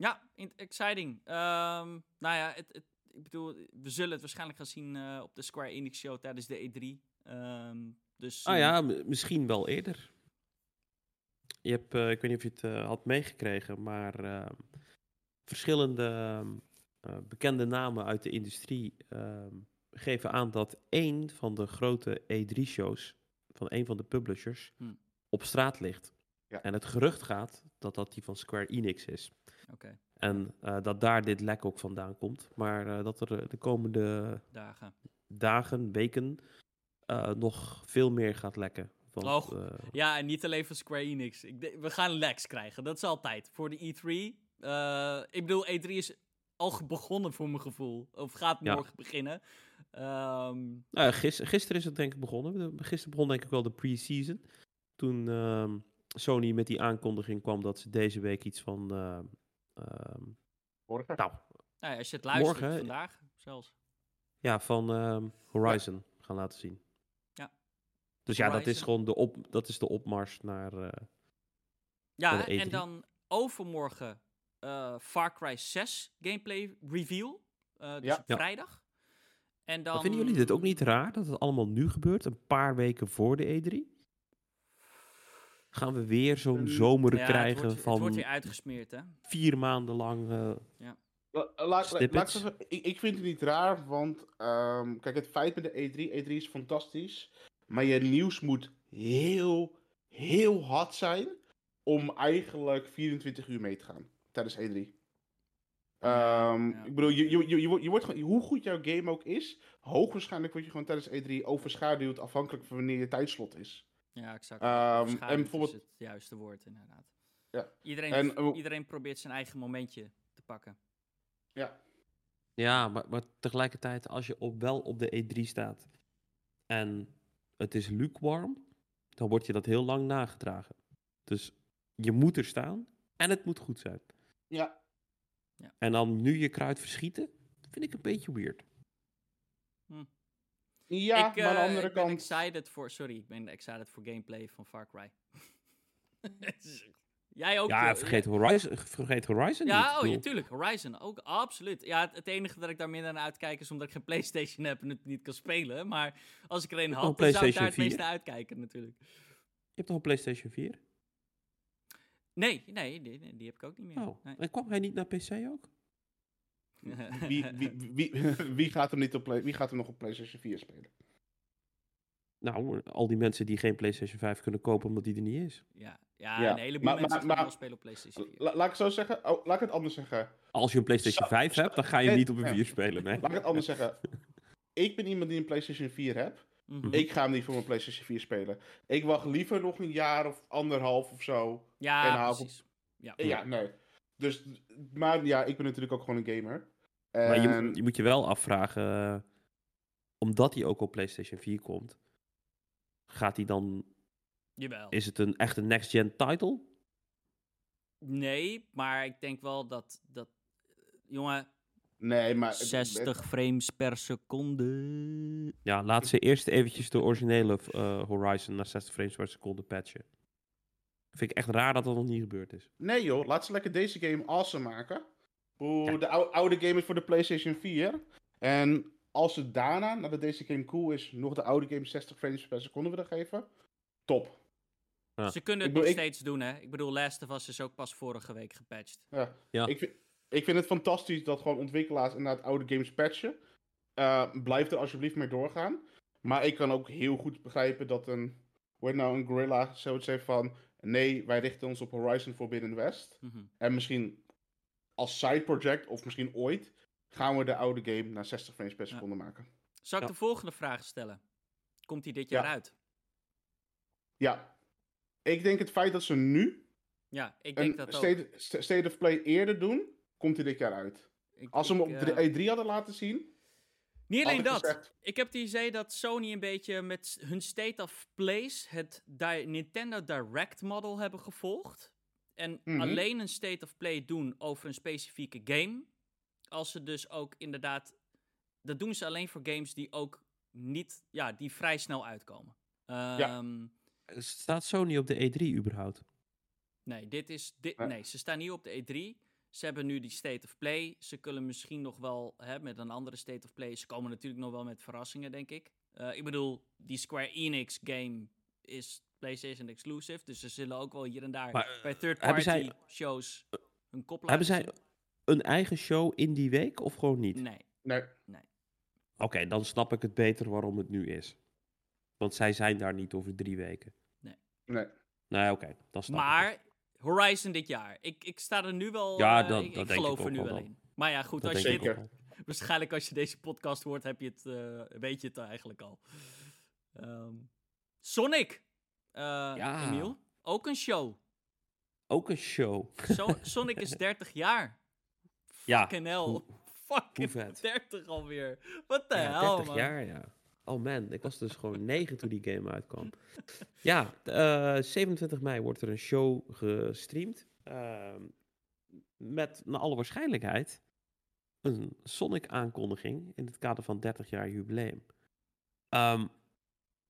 Ja, in- exciting. Ehm, nou ja, het, het, ik bedoel, we zullen het waarschijnlijk gaan zien eh, op de Square Enix show tijdens de E3. Ehm, dus, Ah ja, misschien wel eerder. Je hebt, eh, ik weet niet of je het eh, had meegekregen, maar eh, verschillende ehm, eh, bekende namen uit de industrie ehm, geven aan dat één van de grote E3-shows van een van de publishers Hm. op straat ligt. Ja. En het gerucht gaat dat dat die van Square Enix is. Oké, En eh, dat daar dit lek ook vandaan komt. Maar eh, dat er de komende dagen. dagen, weken eh, nog veel meer gaat lekken. Want, Oh. eh, Ja, en niet alleen van Square Enix. Ik we gaan leaks krijgen, dat is altijd. Voor de E3. Eh, ik bedoel, E3 is al begonnen voor mijn gevoel. Of gaat Ja. morgen beginnen. Ehm, nou, gisteren is het denk ik begonnen. Gisteren begon denk ik wel de pre-season. Toen ehm, Sony met die aankondiging kwam dat ze deze week iets van... ehm, ehm, Morgen. nou, nou ja, als je het luistert Morgen, vandaag zelfs. ja, van ehm, Horizon gaan laten zien. Ja. Dus ja, dat is gewoon de, op, dat is de opmars naar... eh, Ja, en E3. dan overmorgen eh, Far Cry 6 gameplay reveal. Eh, dus Ja. op Ja. vrijdag. En dan... Maar Vinden jullie dit ook niet raar dat het allemaal nu gebeurt, een paar weken voor de E3? Gaan we weer zo'n Mm, zomer Ja, het krijgen wordt, het van wordt weer uitgesmeerd, hè? vier maanden lang? eh, La- ik, ik vind het niet raar, want ehm, kijk, het feit met de E3, E3 is fantastisch, maar je nieuws moet heel, heel hard zijn om eigenlijk 24 uur mee te gaan tijdens E3. Ja, Ehm, ja. Ik bedoel, je, je, je, je wordt- je wordt gewoon, hoe goed jouw game ook is, hoogwaarschijnlijk word je gewoon tijdens E3 overschaduwd afhankelijk van wanneer je tijdslot is. Ja, exact. Ehm, Overschaduwd en bijvoorbeeld- is het juiste woord, inderdaad. Ja. Iedereen, En, iedereen probeert zijn eigen momentje te pakken. Ja, ja, maar, maar tegelijkertijd als je op, wel op de E3 staat en het is lukewarm, dan wordt je dat heel lang nagedragen. Dus je moet er staan en het moet goed zijn. ja. En dan nu je kruid verschieten, vind ik een beetje weird. ja ik, maar aan de eh, andere ik ben kant... excited voor... Sorry, ik ben excited voor gameplay van Far Cry. Jij ook? Ja, eh, vergeet Horizon, vergeet Horizon niet. Ja, Ik oh ja, tuurlijk. Horizon, ook absoluut. Ja, het, het enige dat ik daar minder naar uitkijk is omdat ik geen PlayStation heb en het niet kan spelen. Maar als ik er een had, dan zou ik daar het meest 4? naar uitkijken natuurlijk. Je hebt toch een PlayStation 4? Nee, nee, die, die- die heb ik ook niet meer. Oh, Nee. en kwam hij niet naar PC ook? Wie, wie, wie, wie, gaat hem niet op play, wie gaat hem nog op PlayStation 4 spelen? Nou, al die mensen die geen PlayStation 5 kunnen kopen omdat die er niet is. Ja, ja, Ja, een heleboel maar- mensen maar- maar- wel spelen op PlayStation 4. La- laat ik het zo zeggen. Oh, laat ik het anders zeggen. Als je een PlayStation Zo- 5 hebt, dan ga je Nee, niet op een ja. 4 spelen, nee. Laat ik het anders zeggen. Ik ben iemand die een PlayStation 4 heeft. Mhm. Ik ga hem niet voor mijn PlayStation 4 spelen. Ik wacht liever nog een jaar of anderhalf of zo. en Ja, haal- precies. Ja. Ja, nee. Dus, maar ja, ik ben natuurlijk ook gewoon een gamer. Maar je, En- moet- je moet je wel afvragen, eh, omdat hij ook op PlayStation 4 komt, gaat hij dan, Jawel. is het een echte next-gen title? Nee, maar ik denk wel dat, dat jongen, Nee, maar... het- 60 frames per seconde. Ja, laat ze eerst eventjes de originele eh, Horizon naar 60 frames per seconde patchen. Vind ik echt raar dat dat nog niet gebeurd is. Nee joh, laat ze lekker deze game awesome maken. Hoe Ja. De ou- oude game is voor de PlayStation 4. En als ze daarna, nadat deze game cool is, nog de oude game 60 frames per seconde willen geven, top. Ja. Ze kunnen het Ik nog ik- steeds doen, hè. Ik bedoel, Last of Us is ook pas vorige week gepatcht. Ja. Ja. Ik, vind, ik vind het fantastisch dat gewoon ontwikkelaars inderdaad oude games patchen. Eh, blijf er alsjeblieft mee doorgaan. Maar ik kan ook heel goed begrijpen dat een, hoe nou, een gorilla zoiets heeft van... Nee, wij richten ons op Horizon Forbidden West. Mhm. En misschien als side project, of misschien ooit, gaan we de oude game naar 60 frames per Ja. seconde maken. Zal ik Ja. de volgende vraag stellen? Komt die dit jaar Ja. uit? Ja. Ik denk het feit dat ze nu Ja, ik denk een dat ook. state, st- state of Play eerder doen, komt hij dit jaar uit. Ik- Als ze hem op eh, de E3 hadden laten zien, Niet alleen dat. gezegd, Ik heb het idee dat Sony een beetje met hun State of Plays het di- Nintendo Direct model hebben gevolgd. En Mhm. alleen een State of Play doen over een specifieke game. Als ze dus ook inderdaad. Dat doen ze alleen voor games die ook niet. Ja, die vrij snel uitkomen. Ehm, Staat Sony op de E3 überhaupt? Nee, dit is. Dit, Nee. nee, ze staan niet op de E3. Ze hebben nu die State of Play. Ze kunnen misschien nog wel hè, met een andere State of Play. Ze komen natuurlijk nog wel met verrassingen, denk ik. Eh, ik bedoel, die Square Enix game is PlayStation exclusive. Dus ze zullen ook wel hier en daar Maar, bij third hebben party zij- shows hun kop laten Hebben zij. Een eigen show in die week of gewoon niet? Nee. nee, Oké, dan snap ik het beter waarom het nu is. Want zij zijn daar niet over drie weken. nee. Nee, oké, dan snap ik het. Maar Horizon dit jaar. Ik, ik sta er nu wel. Ja, eh, dat- ik, dat ik denk ik geloof er ook nu wel in. Maar ja, goed, Dat als je dit. Waarschijnlijk als je deze podcast hoort, heb je het, eh, weet je het eigenlijk al. Ehm, Sonic. Eh Ja. Emiel. Ook een show. Ook een show. Sonic is 30 jaar. Ja, Fucking hell. hoe- Fucking hoe vet. 30 alweer. Wat de Ja, hel, 30 man. jaar, ja. Oh man, ik was dus gewoon 9 toen die game uitkwam. Ja, eh 27 mei wordt er een show gestreamd. ehm, met naar alle waarschijnlijkheid een Sonic-aankondiging in het kader van 30 jaar jubileum. Ehm,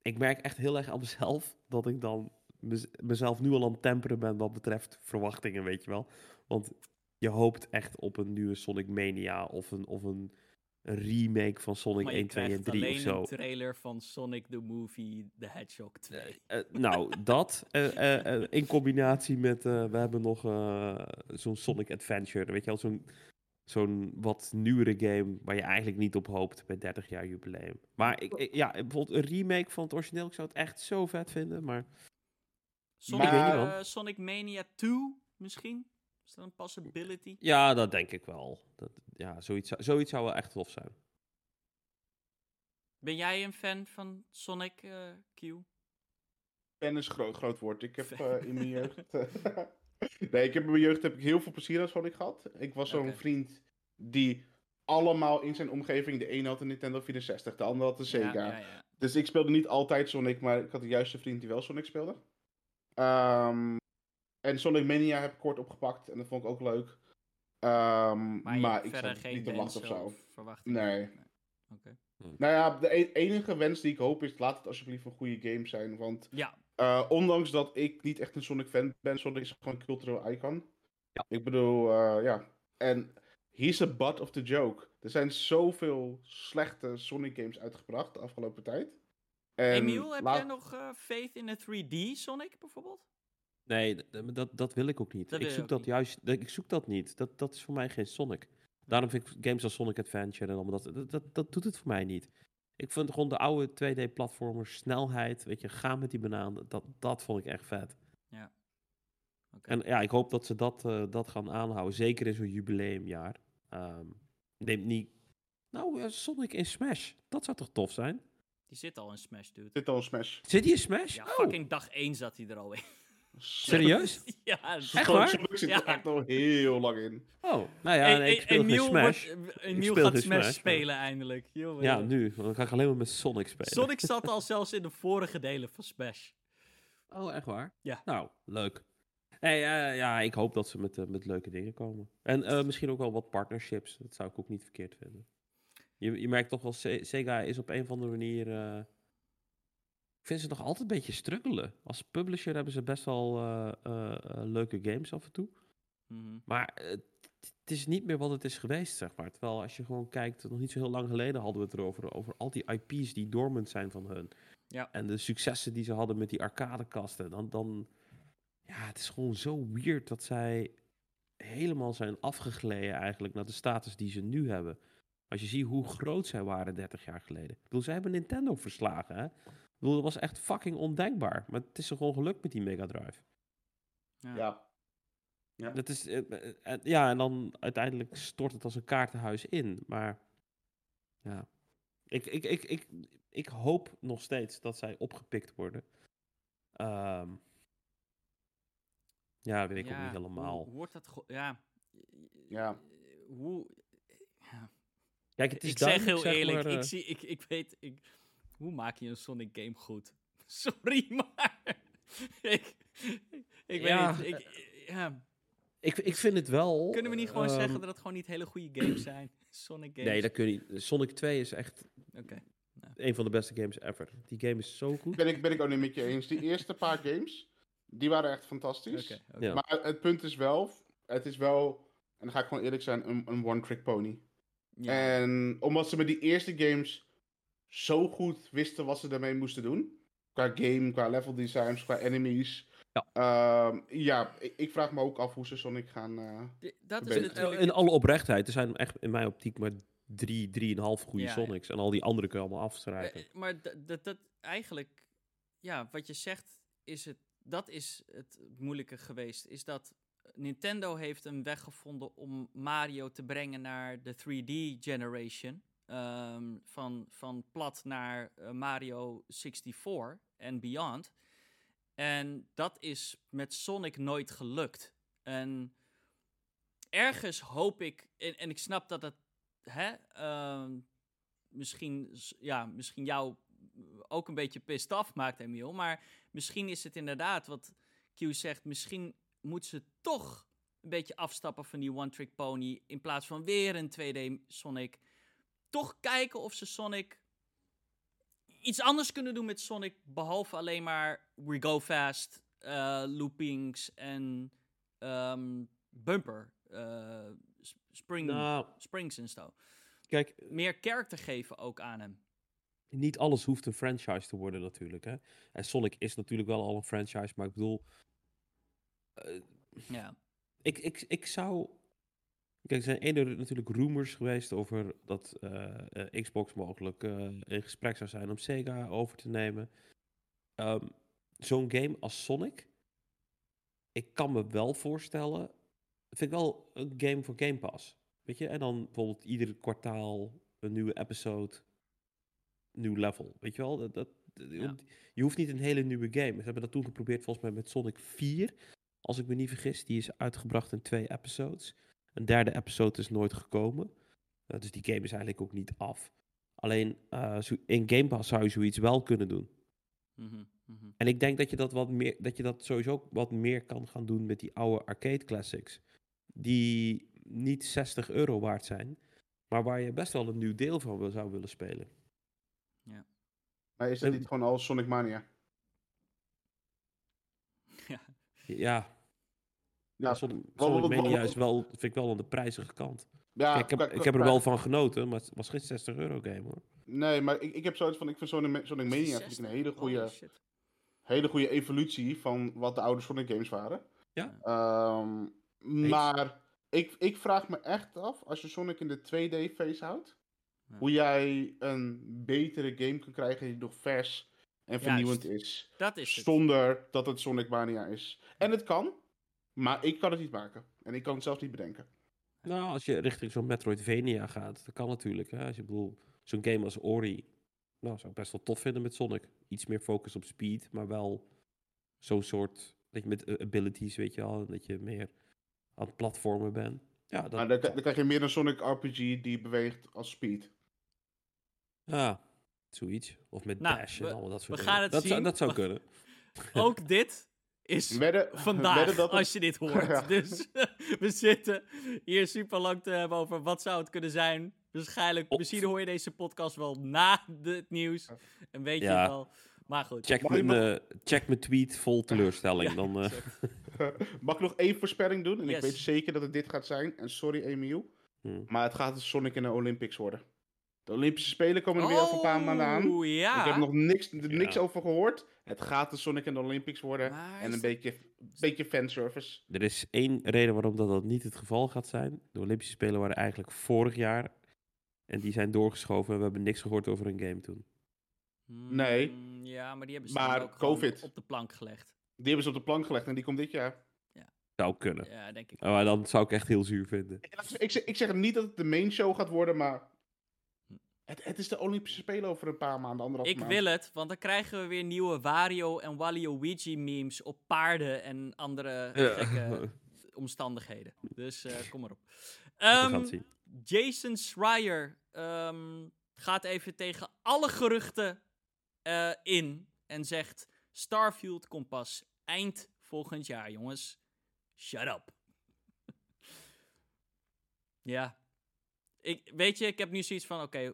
ik merk echt heel erg aan mezelf dat ik dan mez- mezelf nu al aan het temperen ben wat betreft verwachtingen, weet je wel. Want je hoopt echt op een nieuwe Sonic Mania of een, of een, remake van Sonic Maar je 1, 2 en krijgt 3 of zo. een trailer van Sonic the Movie The Hedgehog 2. Eh, nou, dat eh, eh, eh, in combinatie met, eh, we hebben nog eh, zo'n Sonic Adventure, weet je wel, zo'n zo'n wat nieuwere game waar je eigenlijk niet op hoopt bij 30 jaar jubileum. Maar ik, ik- ja, bijvoorbeeld een remake van het origineel, ik zou het echt zo vet vinden, maar Sonic, eh, Sonic Mania 2 misschien? Is dat een possibility? ja, dat denk ik wel. Dat, ja, zoiets, zou- zoiets zou wel echt tof zijn. Ben jij een fan van Sonic eh, Q? Fan is een groot, groot woord. Ik heb eh, in mijn jeugd... eh, nee, ik heb in mijn jeugd heb ik heel veel plezier aan Sonic gehad. Ik was zo'n vriend die allemaal in zijn omgeving... De een had een Nintendo 64, de ander had een Sega. Ja, ja, ja. Dus ik speelde niet altijd Sonic, maar ik had de juiste vriend die wel Sonic speelde. Ehm, en Sonic Mania heb ik kort opgepakt en dat vond ik ook leuk. Ehm, Maar, maar, je hebt ik verder zat geen niet te wachten of zo. verwachtingen? Nee. Oké. Nou ja, de e- enige wens die ik hoop is, laat het alsjeblieft een goede game zijn. Want Ja, eh, ondanks dat ik niet echt een Sonic fan ben, Sonic is gewoon een cultureel icon. Ja. Ik bedoel, eh, ja. En he's a butt of the joke. Er zijn zoveel slechte Sonic games uitgebracht de afgelopen tijd. En Emiel, heb laat- jij nog eh, faith in een 3D Sonic bijvoorbeeld? Nee, dat, dat wil ik ook niet. Dat ik zoek dat niet. juist, dat- ik zoek dat niet. Dat, dat is voor mij geen Sonic. Daarom vind ik games als Sonic Adventure en allemaal dat, dat, dat, dat doet het voor mij niet. Ik vind gewoon de oude 2D-platformers, snelheid, weet je, ga met die banaan, dat, dat vond ik echt vet. Oké. En ja, ik hoop dat ze dat, eh, dat gaan aanhouden, zeker in zo'n jubileumjaar. Ehm neemt niet, nou, eh, Sonic in Smash, dat zou toch tof zijn? Die zit al in Smash, dude. Zit al een Smash. Zit hij in Smash? Ja, Oh. fucking dag 1 zat hij er al in. Serieus? ja, Echt waar? Zit Ja. er echt al heel lang in. Oh, nou ja, En- nee, ik speel en geen Neil Smash. wordt- speel gaat Smash maar- spelen eindelijk. Ja, nu. Want dan ga ik alleen maar met Sonic spelen. Sonic zat al zelfs in de vorige delen van Smash. Oh, echt waar? Ja. Nou, leuk. Hey, eh, ja, ik hoop dat ze met, eh, met leuke dingen komen. En eh, misschien ook wel wat partnerships. Dat zou ik ook niet verkeerd vinden. Je, je merkt toch wel, Se- Sega is op een of andere manier... ik vind ze nog altijd een beetje struggelen. Als publisher hebben ze best wel eh, eh, eh, leuke games af en toe. Mhm. Maar het is niet meer wat het is geweest, zeg maar. Terwijl als je gewoon kijkt, nog niet zo heel lang geleden hadden we het erover. Over al die IP's die dormant zijn van hun. Ja. En de successen die ze hadden met die arcadekasten. Dan, dan, ja, het is gewoon zo weird dat zij helemaal zijn afgegleden eigenlijk naar de status die ze nu hebben. Als je ziet hoe groot zij waren 30 jaar geleden. Ik bedoel, zij hebben Nintendo verslagen, hè. Ik bedoel, dat was echt fucking ondenkbaar. Maar het is er gewoon gelukt met die Mega Drive. Ja. Ja. Dat is, eh, eh, eh, ja, en dan uiteindelijk stort het als een kaartenhuis in. Maar ja, ik, ik, ik, ik, ik hoop nog steeds dat zij opgepikt worden. Ehm, ja, weet ik ook Ja, niet helemaal. Hoe, wordt dat... Ja. Ja. Hoe... ja. Kijk, het is Ik zeg heel eerlijk, maar, ik, zie, ik, ik weet... Ik, hoe maak je een Sonic game goed? Sorry, maar... ik ik Ja, weet niet. Ik, ja. ik, ik vind het wel. Kunnen we niet gewoon ehm, zeggen dat het gewoon niet hele goede games zijn? Sonic games? Nee, dat kun je niet. Sonic 2 is echt Oké. een van de beste games ever. Die game is zo goed. Ben ik, ben ik ook niet met je eens. Die eerste paar games, die waren echt fantastisch. Ja. Maar het punt is wel, het is wel, en dan ga ik gewoon eerlijk zijn, een, een one-trick pony. Ja. En omdat ze met die eerste games zo goed wisten wat ze daarmee moesten doen. Qua game, qua level designs, qua enemies. Ja. Ehm, ja, ik, ik vraag me ook af hoe ze Sonic gaan... eh, Dat is natuurlijk... In alle oprechtheid, er zijn echt in mijn optiek maar drie, drieënhalf goede Ja, ja. Sonics. En al die andere kun je allemaal afschrijven. Eh, maar dat, dat, dat eigenlijk, ja, wat je zegt, is het, dat is het moeilijke geweest. Is dat Nintendo heeft een weg gevonden om Mario te brengen naar de 3D generation. Ehm, van, van plat naar eh, Mario 64 en beyond. En dat is met Sonic nooit gelukt. En ergens hoop ik, en, en ik snap dat het, hè, ehm, misschien, ja, misschien jou ook een beetje pissed af maakt, Emiel. Maar misschien is het inderdaad wat Q zegt. Misschien moet ze toch een beetje afstappen van die one-trick pony. In plaats van weer een 2D Sonic. Toch kijken of ze Sonic iets anders kunnen doen met Sonic. Behalve alleen maar we go fast, eh, loopings en ehm, bumper. eh, sp- spring, Nou, springs en zo. kijk, Meer karakter geven ook aan hem. niet alles hoeft een franchise te worden natuurlijk. Hè? En Sonic is natuurlijk wel al een franchise, maar ik bedoel... eh, Ja. ik, ik, ik zou... Kijk, er zijn eerder natuurlijk rumors geweest over dat eh, eh, Xbox mogelijk eh, in gesprek zou zijn om Sega over te nemen. Ehm, Zo'n game als Sonic, ik kan me wel voorstellen, vind ik wel een game voor Game Pass. Weet je, en dan bijvoorbeeld ieder kwartaal een nieuwe episode, nieuw level. Weet je wel, dat, dat, Ja. je hoeft niet een hele nieuwe game. Ze hebben dat toen geprobeerd volgens mij met Sonic 4, als ik me niet vergis. Die is uitgebracht in twee episodes. Een derde episode is nooit gekomen. Uh, dus die game is eigenlijk ook niet af. Alleen uh, zo in Game Pass zou je zoiets wel kunnen doen. Mhm, mhm. En ik denk dat je dat wat meer, dat je dat sowieso ook wat meer kan gaan doen met die oude arcade classics. Die niet 60 euro waard zijn, maar waar je best wel een nieuw deel van wil, zou willen spelen. Maar is dat Eh, niet gewoon al Sonic Mania? Ja. Ja, Ja, Sonic, Mania is wel, vind ik wel aan de prijzige kant. ja Kijk, ik, heb, qua- ik heb er wel van genoten, maar het was geen 60 euro game hoor. Nee, maar ik, ik heb zoiets van, ik vind Sonic, Sonic Mania vind ik 60? een hele goede, hele goede evolutie van wat de oude Sonic games waren. Ja. Ehm, maar ik, ik vraag me echt af, als je Sonic in de 2D-phase houdt, Ja. hoe jij een betere game kan krijgen die nog vers en vernieuwend is. Dat is het. Zonder dat het Sonic Mania is. En het kan, maar ik kan het niet maken. En ik kan het zelfs niet bedenken. Nou, als je richting zo'n Metroidvania gaat, dat kan natuurlijk. Hè? Als je bedoel, zo'n game als Ori, nou, zou ik best wel tof vinden met Sonic. Iets meer focus op speed, maar wel zo'n soort Dat je met eh, abilities, weet je al, dat je meer aan het platformen bent. Ja, dat, Maar dan, dan krijg je meer een Sonic RPG die beweegt als speed. ja, zoiets. Of met Nou, dash we- en al dat soort we dingen. gaan het dat Zou, zien. dat zou kunnen. Ook dit is Wedden, vandaag, wedden dat het- als je dit hoort. Ja. Dus we zitten hier super lang te hebben over wat zou het kunnen zijn. Waarschijnlijk, misschien hoor je deze podcast wel na het nieuws. En weet je Ja. het al. Maar goed. Check mijn, eh, check mijn tweet vol teleurstelling. Ja, dan, eh. Mag ik nog één voorspelling doen? En Yes. ik weet zeker dat het dit gaat zijn. En sorry, Emiel. hm. Maar het gaat de Sonic in de Olympics worden. De Olympische Spelen komen er weer over een paar maanden aan. Oh, ja. Ik heb nog niks, niks Ja. over gehoord. Het gaat de Sonic in de Olympics worden. Maar en een beetje, beetje fanservice. Er is één reden waarom dat, dat niet het geval gaat zijn. De Olympische Spelen waren eigenlijk vorig jaar. En die zijn doorgeschoven en we hebben niks gehoord over een game toen. Nee. Hmm, Ja, maar die hebben ze Maar dan ook gewoon COVID. op de plank gelegd. Die hebben ze op de plank gelegd en die komt dit jaar. Zou kunnen. Ja, denk ik. Oh, maar dan zou ik echt heel zuur vinden. Ik zeg, ik zeg niet dat het de main show gaat worden, maar... Het, het is de Olympische Spelen over een paar maanden, anderhalf Ik maand. wil het, want dan krijgen we weer nieuwe Wario en Waluigi memes op paarden en andere gekke omstandigheden. Dus eh, kom maar op. Ehm. Jason Schreier ehm, gaat even tegen alle geruchten eh, in en zegt: Starfield komt pas eind volgend jaar, jongens. Shut up. ja. Ik, weet je, ik heb nu zoiets van: oké,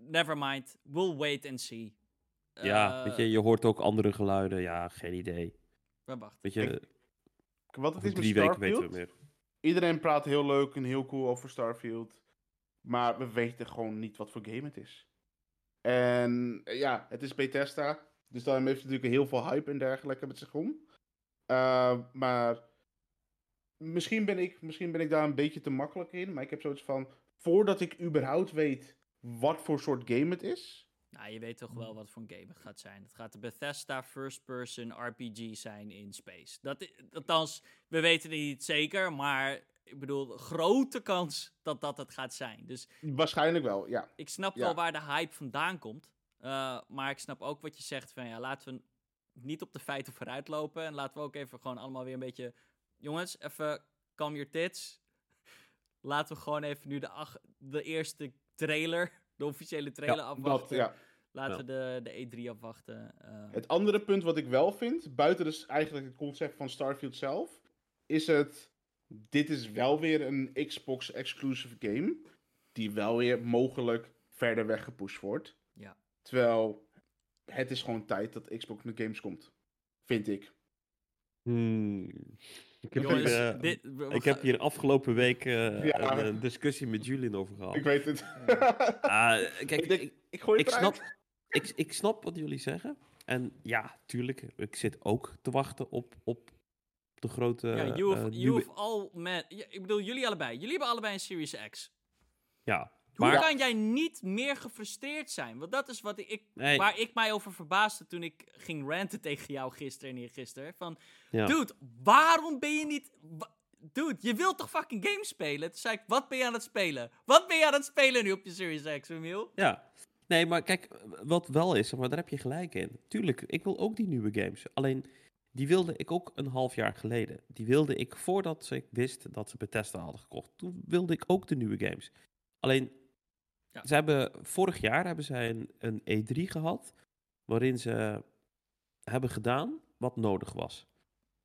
never mind. We'll wait and see. Ja, Eh, weet je, je hoort ook andere geluiden. Ja, geen idee. maar wacht. Weet je, Ik- Wat het is met drie weken weten we meer. Iedereen praat heel leuk en heel cool over Starfield. Maar we weten gewoon niet wat voor game het is. En eh, ja, het is Bethesda. Dus daarom heeft het natuurlijk heel veel hype en dergelijke met zich om. Uh, maar misschien ben, ik, misschien ben ik daar een beetje te makkelijk in. Maar ik heb zoiets van, voordat ik überhaupt weet wat voor soort game het is... Nou, je weet toch wel wat voor een game het gaat zijn. Het gaat de Bethesda first-person RPG zijn in space. Dat, althans, we weten het niet zeker, maar ik bedoel, grote kans dat dat het gaat zijn. Dus Waarschijnlijk wel, ja. ik snap Ja. wel waar de hype vandaan komt. Eh, maar ik snap ook wat je zegt van ja, laten we niet op de feiten vooruit lopen. En laten we ook even gewoon allemaal weer een beetje... Jongens, even calm your tits. Laten we gewoon even nu de, ach- de eerste trailer, de officiële trailer afwachten. ja. Laten Ja. we de, de E3 afwachten. eh. Het andere punt wat ik wel vind, buiten dus eigenlijk het concept van Starfield zelf, is het. Dit is wel weer een Xbox exclusive game. Die wel weer mogelijk verder weggepusht wordt. Ja. Terwijl het is gewoon tijd dat Xbox met games komt. Vind ik. Hmm. Ik heb, Jongens, hier, eh, dit, we- we ik gaan- heb hier afgelopen week eh, Ja. een, een discussie met Julian over gehad. Ik weet het. Ah, kijk, ik, denk, ik, ik gooi het ik eruit. snap, ik, ik snap wat jullie zeggen. En ja, tuurlijk, ik zit ook te wachten op, op de grote ja, eh, eh, all. Ja, ik bedoel, jullie allebei. Jullie hebben allebei een Series X. Ja, Hoe maar... kan jij niet meer gefrustreerd zijn? Want dat is wat ik, Nee, waar ik mij over verbaasde toen ik ging ranten tegen jou gisteren en eergisteren. Van, ja. dude, waarom ben je niet... Dude, je wilt toch fucking games spelen? Toen zei ik, wat ben je aan het spelen? Wat ben je aan het spelen nu op je Series X, Emiel? Ja. Nee, maar kijk, wat wel is, maar daar heb je gelijk in. Tuurlijk, ik wil ook die nieuwe games. Alleen, die wilde ik ook een half jaar geleden. Die wilde ik voordat ik wist dat ze Bethesda hadden gekocht. Toen wilde ik ook de nieuwe games. Alleen, Ze hebben, vorig jaar hebben zij een, een E3 gehad, waarin ze hebben gedaan wat nodig was.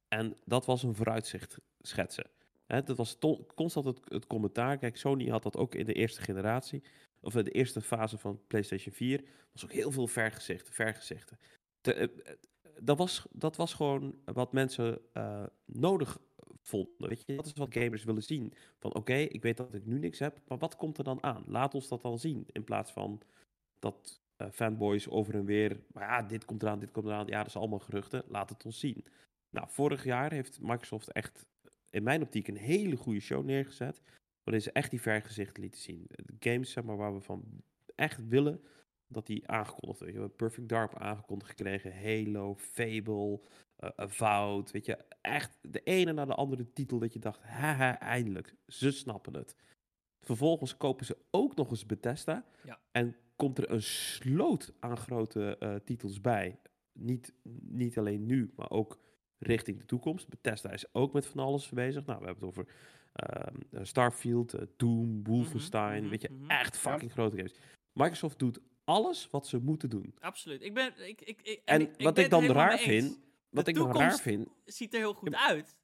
En dat was een vooruitzicht schetsen. Dat was constant het, commentaar. Kijk, Sony had dat ook in de eerste generatie of in de eerste fase van PlayStation 4, was ook heel veel vergezichten, vergezichten. Te- eh, eh, dat, was, dat was gewoon wat mensen eh, nodig vonden. Weet je? Dat is wat gamers willen zien. Van oké, ik weet dat ik nu niks heb, maar wat komt er dan aan? Laat ons dat dan zien. In plaats van dat eh, fanboys over en weer, maar ja, dit komt eraan, dit komt eraan. Ja, dat is allemaal geruchten. Laat het ons zien. Nou, vorig jaar heeft Microsoft echt in mijn optiek een hele goede show neergezet. Waarin ze echt die vergezichten lieten zien. De games zeg maar, waar we van echt willen dat die aangekondigd worden. We hebben Perfect Dark aangekondigd gekregen. Halo, Fable, eh Avowed. Weet je, echt de ene na de andere titel dat je dacht, haha, eindelijk. Ze snappen het. Vervolgens kopen ze ook nog eens Bethesda. Ja. En komt er een sloot aan grote eh, titels bij. Niet, niet alleen nu, maar ook richting de toekomst. Bethesda is ook met van alles bezig. Nou, we hebben het over ehm, Starfield, Doom, Wolfenstein. mhm, weet je, mhm. echt fucking grote games. Microsoft doet alles wat ze moeten doen. Absoluut. Ik ben, ik, ik, ik, En ik wat ik dan raar vind, wat ik dan raar vind, ziet er heel goed uit.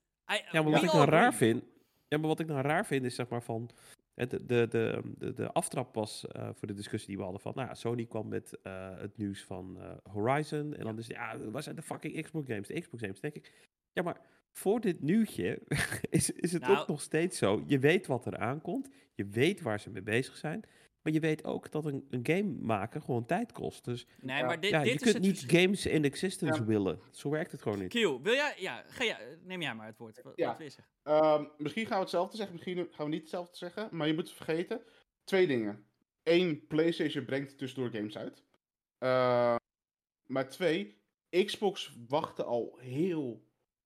Ja, maar wat ik dan raar vind. Ja, maar wat ik dan raar vind is zeg maar van. De, de, de, de, de aftrap was eh, voor de discussie die we hadden van. Nou ja, Sony kwam met eh, het nieuws van eh, Horizon. En dan is het, ja, waar zijn de fucking Xbox games? De Xbox games. Denk ik, ja, maar voor dit nieuwtje is, is het Nou- ook nog steeds zo. Je weet wat er aankomt. Je weet waar ze mee bezig zijn. Maar je weet ook dat een, een game maken gewoon tijd kost. Dus Nee, maar dit, ja, dit je is kunt het niet verschil. games in existence Ja. willen. Zo werkt het gewoon niet. Q, wil jij... Ja, ga jij, neem jij maar het woord. Wat, Ja. wat wil je zeggen? Ehm, misschien gaan we hetzelfde zeggen, misschien gaan we niet hetzelfde zeggen. Maar je moet vergeten. Twee dingen. Eén, PlayStation brengt tussendoor games uit. Eh, maar twee, Xbox wachtte al heel,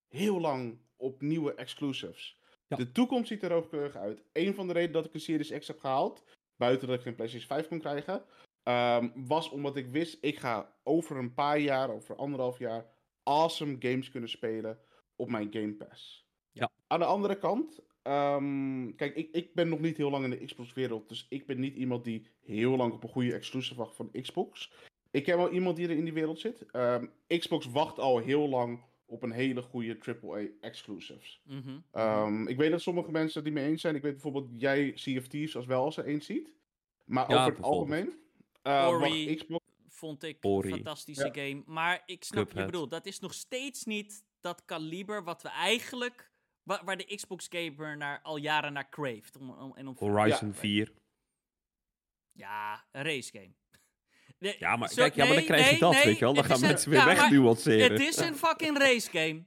heel lang op nieuwe exclusives. Ja. De toekomst ziet er rooskleurig uit. Eén van de redenen dat ik een Series X heb gehaald, buiten dat ik geen PlayStation 5 kon krijgen, ehm, was omdat ik wist, ik ga over een paar jaar, over anderhalf jaar, awesome games kunnen spelen op mijn Game Pass. Ja. Aan de andere kant, ehm, kijk, ik, ik ben nog niet heel lang in de Xbox-wereld, dus ik ben niet iemand die heel lang op een goede exclusive wacht van Xbox. Ik ken wel iemand die er in die wereld zit. Ehm, Xbox wacht al heel lang op een hele goede AAA exclusives. Mhm. Ehm, ik weet dat sommige mensen het niet mee eens zijn. Ik weet bijvoorbeeld jij Thieves als wel als er eens ziet. Maar Ja, over het algemeen eh, Ori. Xbox. Vond ik Ori. een fantastische game. Maar ik snap, je bedoel, dat is nog steeds niet dat kaliber wat we eigenlijk... wa- waar de Xbox gamer naar, al jaren naar craeft. Om, om, en om, Horizon Ja. 4. Ja, een race game. Nee, Ja, maar kijk, ja, maar dan krijg je nee, dat, nee, weet je wel. Dan gaan een- mensen weer ja, maar wegnuanceren. Het is een fucking race game.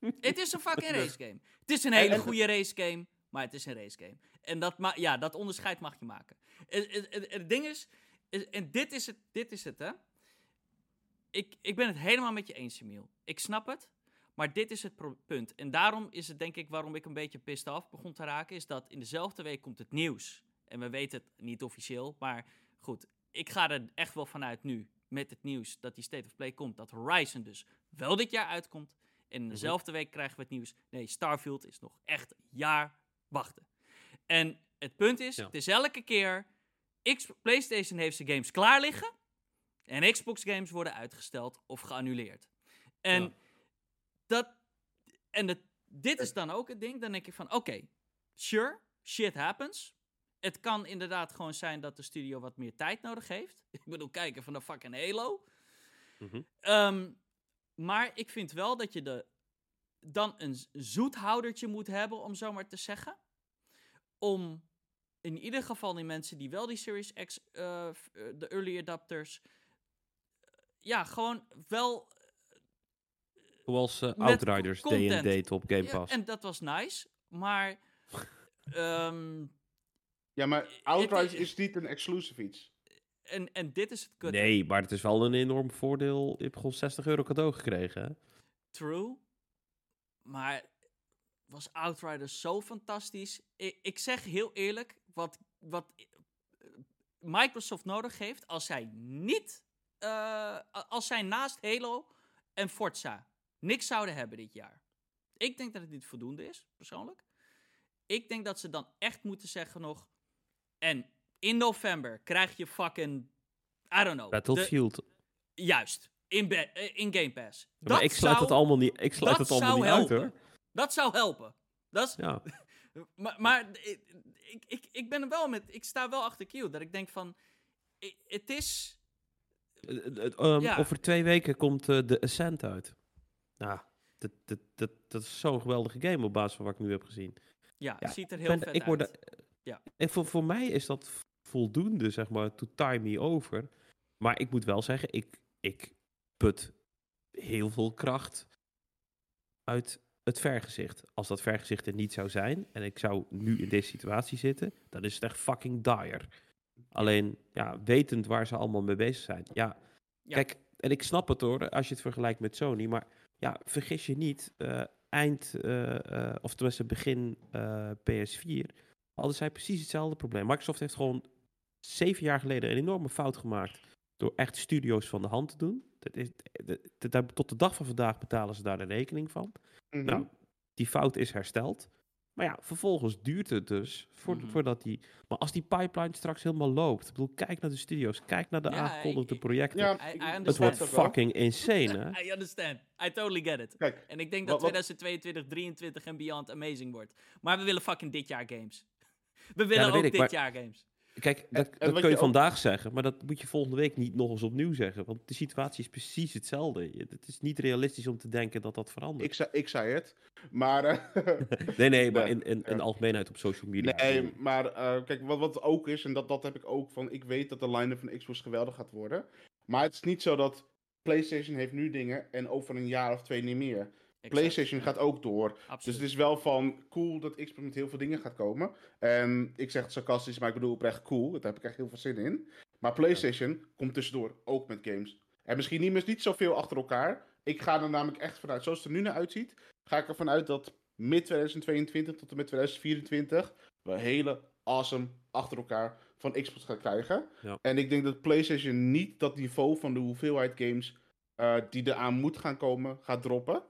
Het is een fucking race game. Het is een En- hele goede race game, maar het is een race game. En dat, ma ja, dat onderscheid mag je maken. Het, het, het, het ding is, en dit is het, dit is het hè. Ik, ik ben het helemaal met je eens, Emiel. Ik snap het, maar dit is het punt. En daarom is het denk ik waarom ik een beetje pissed af begon te raken, is dat in dezelfde week komt het nieuws. En we weten het niet officieel, maar goed. Ik ga er echt wel vanuit nu, met het nieuws, dat die State of Play komt, dat Horizon dus wel dit jaar uitkomt. En in dezelfde week krijgen we het nieuws. Nee, Starfield is nog echt een jaar wachten. En het punt is, Ja. het is elke keer... X PlayStation heeft zijn games klaar liggen. En Xbox games worden uitgesteld of geannuleerd. En, Ja. dat, en het, dit is dan ook het ding. Dan denk ik van, oké, sure, shit happens. Het kan inderdaad gewoon zijn dat de studio wat meer tijd nodig heeft. Ik bedoel, kijken van de fucking Halo. Ehm, maar ik vind wel dat je de, dan een zoethoudertje moet hebben, om zo maar te zeggen. Om in ieder geval die mensen die wel die Series X, eh, eh, de early adapters, eh, ja, gewoon wel. Zoals Outriders. D&D op Game Ja, Pass. en dat was nice, maar. ehm, Ja, maar Outriders is niet een exclusive iets. en, en dit is het kutte. Nee, maar het is wel een enorm voordeel. Je hebt gewoon 60 euro cadeau gekregen. Hè? True. Maar was Outriders zo fantastisch? Ik, ik zeg heel eerlijk, wat, wat Microsoft nodig heeft als zij niet, eh, als zij naast Halo en Forza niks zouden hebben dit jaar. Ik denk dat het niet voldoende is, persoonlijk. Ik denk dat ze dan echt moeten zeggen nog, en in november krijg je fucking, I don't know. de- Battlefield. juist, in, eh, in Game Pass. Ja, maar ik sluit zou- het allemaal niet, ik sluit dat het allemaal niet uit hoor. Dat zou helpen. Dat is, Ja. maar maar ik, ik, ik, ben er wel met. Ik sta wel achter Q. Dat ik denk van. Het is. Eh, eh, ehm, Ja. Over twee weken komt eh, de Ascent uit. Nou, dat, dat, dat, dat is zo'n geweldige game op basis van wat ik nu heb gezien. Ja, Ja, ziet er heel ben- vet ik word uit. Ja. En voor, voor mij is dat voldoende, zeg maar, to time me over. Maar ik moet wel zeggen, ik, ik put heel veel kracht uit het vergezicht. Als dat vergezicht er niet zou zijn en ik zou nu in deze situatie zitten, dan is het echt fucking dire. Alleen, ja, wetend waar ze allemaal mee bezig zijn. Ja, Ja. kijk, en ik snap het hoor, als je het vergelijkt met Sony, maar ja, vergis je niet, eh, eind, eh, eh, of tenminste begin eh, PS4, hadden zij precies hetzelfde probleem. Microsoft heeft gewoon zeven jaar geleden een enorme fout gemaakt door echt studio's van de hand te doen. Dat is, dat- dat- tot de dag van vandaag betalen ze daar de rekening van. Mhm. Nou, die fout is hersteld. Maar ja, vervolgens duurt het dus voor, Mhm. voordat die... Maar als die pipeline straks helemaal loopt... Ik bedoel, kijk naar de studio's, kijk naar de Ja, aangekondigde projecten. ja, I- I het wordt fucking insane, hè? I understand. I totally get it. Kijk, En ik denk dat Wat- wat- 2022, 23 en beyond amazing wordt. Maar we willen fucking dit jaar games. We willen weet ook ik, dit maar- jaar games. Kijk, dat, en dat kun je je ook- vandaag zeggen, maar dat moet je volgende week niet nog eens opnieuw zeggen. Want de situatie is precies hetzelfde. Het is niet realistisch om te denken dat dat verandert. ik zei, ik zei het. Maar, eh, Nee, nee, maar in, in, in ja. de algemeenheid op social media. nee, maar eh, kijk, wat, wat ook is, en dat, dat heb ik ook van, ik weet dat de line-up van Xbox geweldig gaat worden. Maar het is niet zo dat PlayStation heeft nu dingen en over een jaar of twee niet meer. Exact. PlayStation gaat ook door. Dus Absoluut. het is wel van cool dat Xbox met heel veel dingen gaat komen. En ik zeg het sarcastisch, maar ik bedoel oprecht cool. Daar heb ik echt heel veel zin in. Maar PlayStation komt tussendoor ook met games. En misschien niet, niet zoveel achter elkaar. Ik ga er namelijk echt vanuit, zoals het er nu naar uitziet, ga ik ervan uit dat mid 2022 tot en met 2024 we hele awesome achter elkaar van Xbox gaan krijgen. Ja. En ik denk dat PlayStation niet dat niveau van de hoeveelheid games eh, die eraan moet gaan komen, gaat droppen.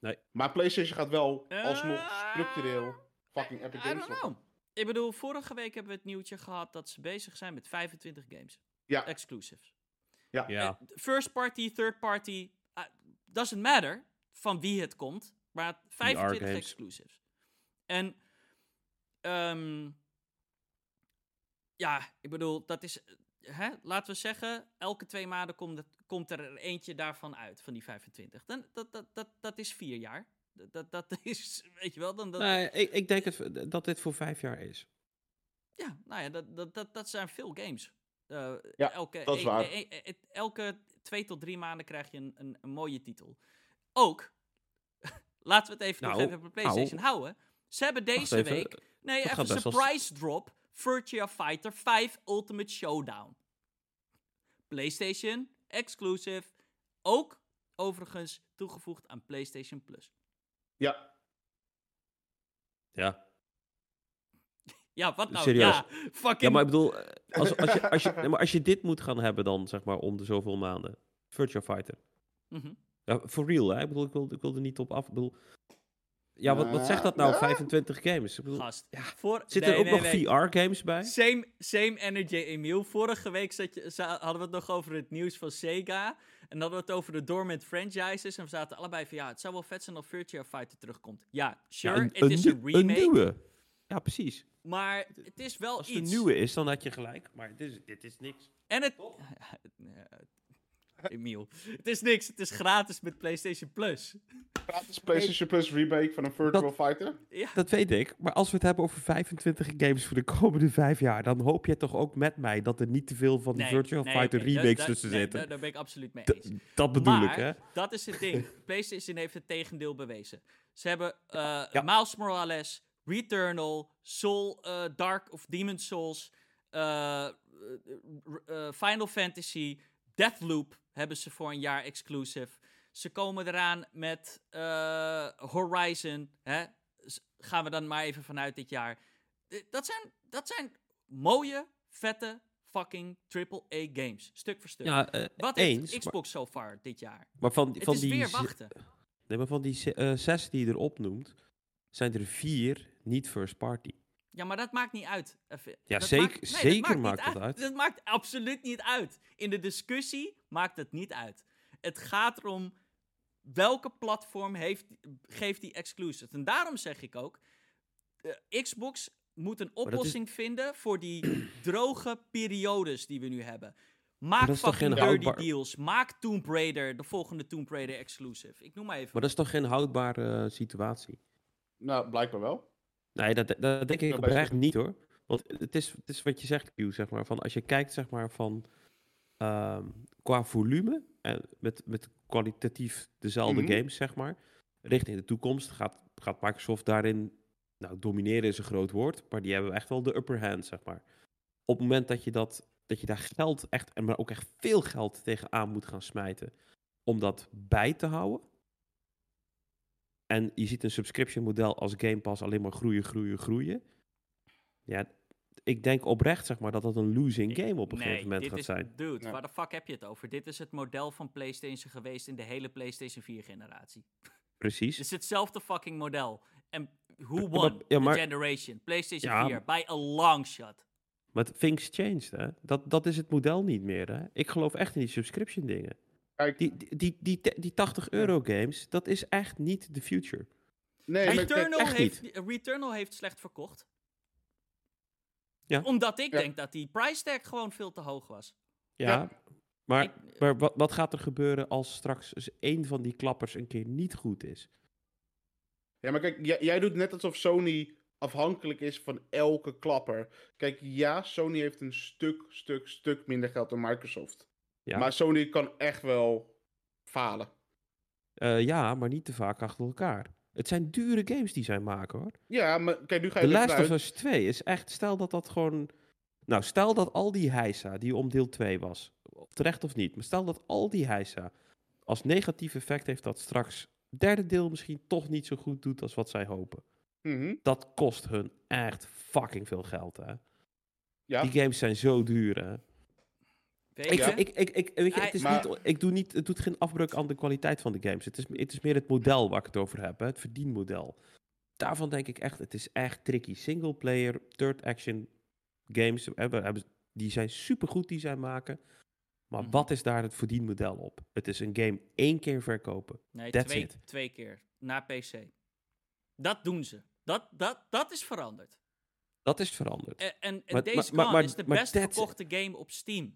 Nee. Maar PlayStation gaat wel alsnog Eh, structureel fucking Epic I Games don't droppen. know. Ik bedoel, vorige week hebben we het nieuwtje gehad dat ze bezig zijn met 25 games. Ja. Exclusives. Ja. Ja. First party, third party, uh, doesn't matter van wie het komt, maar 25 games. exclusives. En, ehm, ja, ik bedoel, dat is, hè, laten we zeggen, elke twee maanden komt, het, komt er eentje daarvan uit, van die 25. Dan, dat, dat, dat, dat is vier jaar. Dat, dat, dat is, weet je wel, dan, dat, Nee, ik, ik denk het, dat dit voor vijf jaar is. Ja, nou ja, dat, dat, dat, dat zijn veel games. Eh, Ja, elke, dat is e- waar. e- e- e- elke twee tot drie maanden krijg je een, een, een mooie titel. Ook, laten we het even nog Nou, even op PlayStation houden. Ze hebben deze week, nee, dat even surprise drop, Virtua Fighter 5 Ultimate Showdown. PlayStation, exclusive, ook overigens toegevoegd aan PlayStation Plus. Ja, Ja. Ja, wat nou? Serieus? Ja, fucking... Ja, maar ik bedoel, eh, als, als, je, als, je, nee, maar als je dit moet gaan hebben dan, zeg maar, om de zoveel maanden. Virtua Fighter. Mhm. Ja, for real, hè? Ik bedoel, ik wil, ik wil er niet op af. Ik bedoel, ja, wat, wat zegt dat nou, Ja. 25 games? Ik bedoel, Gast, voor... zitten nee, er ook nee, nog nee. VR-games bij? Same, same energy, Emiel. Vorige week zat je, za- hadden we het nog over het nieuws van Sega. En dan hadden we het over de dormant franchises. En we zaten allebei van, ja, het zou wel vet zijn als Virtua Fighter terugkomt. Ja, sure, Ja, het is een remake. nieuwe. Ja, precies. Maar het is wel Als het een iets. nieuwe is, dan had je gelijk. Maar dit is, dit is niks. En het... Emiel, het is niks. Het is gratis met PlayStation Plus. gratis PlayStation Plus remake van een Virtual Fighter. Ja, Dat weet ik. Maar als we het hebben over 25 games voor de komende vijf jaar, dan hoop je toch ook met mij dat er niet te veel van die nee, Virtual nee, Fighter remakes tussen nee, zitten. da- Daar ben ik absoluut mee D- eens. dat bedoel maar, ik, hè? dat is het ding. PlayStation heeft het tegendeel bewezen. Ze hebben eh Ja. Miles Morales, Returnal, Soul, eh, Dark of Demon Souls, eh, Final Fantasy, Deathloop hebben ze voor een jaar exclusive. Ze komen eraan met eh, Horizon. Hè? Gaan we dan maar even vanuit dit jaar. Dat zijn, dat zijn mooie, vette, fucking AAA games. Stuk voor stuk. Ja, eh, Wat eens. heeft maar- Xbox so far dit jaar? Maar van, Het van is die weer wachten. Nee, maar van die eh, zes die je erop noemt, zijn er vier niet first party. Ja, maar dat maakt niet uit. Even- Ja, dat zeker- maakt- nee, zeker maakt dat uit. Dat maakt absoluut niet uit. In de discussie maakt het niet uit. Het gaat erom welke platform heeft, geeft die exclusives. En daarom zeg ik ook, eh, Xbox moet een is- oplossing vinden voor die droge periodes die we nu hebben. Maak fucking dirty houdbaar- deals. Maak Tomb Raider, de volgende Tomb Raider exclusive. Ik noem maar even. Maar dat is toch geen houdbare eh, situatie? Nou, blijkbaar wel. Nee, dat, dat denk ik oprecht niet hoor. Want het is, het is wat je zegt, Q, zeg maar. Van als je kijkt, zeg maar, van ehm, qua volume en met, met kwalitatief dezelfde Mhm. games, zeg maar, richting de toekomst gaat, gaat Microsoft daarin, nou, domineren is een groot woord, maar die hebben echt wel de upper hand, zeg maar. Op het moment dat je, dat, dat je daar geld echt, en maar ook echt veel geld tegenaan moet gaan smijten, om dat bij te houden. En je ziet een subscription model als Game Pass alleen maar groeien, groeien, groeien. Ja, ik denk oprecht, zeg maar, dat dat een losing game op een nee, gegeven moment dit gaat is, zijn. Dude, Ja. waar de fuck heb je het over? Dit is het model van PlayStation geweest in de hele PlayStation 4 generatie. Precies. Het is hetzelfde fucking model. En who won ja, the maar- generation? PlayStation Ja, 4, by a long shot. Maar things changed, hè. Dat, dat is het model niet meer, hè. Ik geloof echt in die subscription dingen. Kijk, Die, die, die, die, te- die 80 euro games, dat is echt niet de future. nee, Returnal echt heeft, Returnal heeft slecht verkocht. Ja. Omdat ik Ja. denk dat die price tag gewoon veel te hoog was. Ja, Ja. maar, Ik- maar wat, wat gaat er gebeuren als straks één van die klappers een keer niet goed is? Ja, maar kijk, jij, jij doet net alsof Sony afhankelijk is van elke klapper. Kijk, ja, Sony heeft een stuk, stuk, stuk minder geld dan Microsoft. Ja, Maar Sony kan echt wel falen. Eh, ja, maar niet te vaak achter elkaar. Het zijn dure games die zij maken, hoor. Ja, maar kijk, nu ga je The ervan Last of Us 2 is echt, stel dat dat gewoon... Nou, stel dat al die heisa die om deel 2 was, terecht of niet, maar stel dat al die heisa als negatief effect heeft dat straks derde deel misschien toch niet zo goed doet als wat zij hopen. Mhm, Dat kost hun echt fucking veel geld, hè. Ja, Die games zijn zo duur, hè. Ik, je? ik, ik, ik, weet je, Hij- het, is maar- niet, ik doe niet, het doet geen afbreuk aan de kwaliteit van de games. Het is, het is meer het model waar ik het over heb, hè, het verdienmodel. Daarvan denk ik echt, het is echt tricky. Single player, third action games, hebben, die zijn supergoed die zij maken. Maar Mhm. wat is daar het verdienmodel op? Het is een game één keer verkopen. Nee, That's twee, it. twee keer. Na PC. Dat doen ze. Dat, dat, dat is veranderd. Dat is veranderd. En, en, en Maar- Days maar- maar- Gone maar- is de best verkochte game op Steam.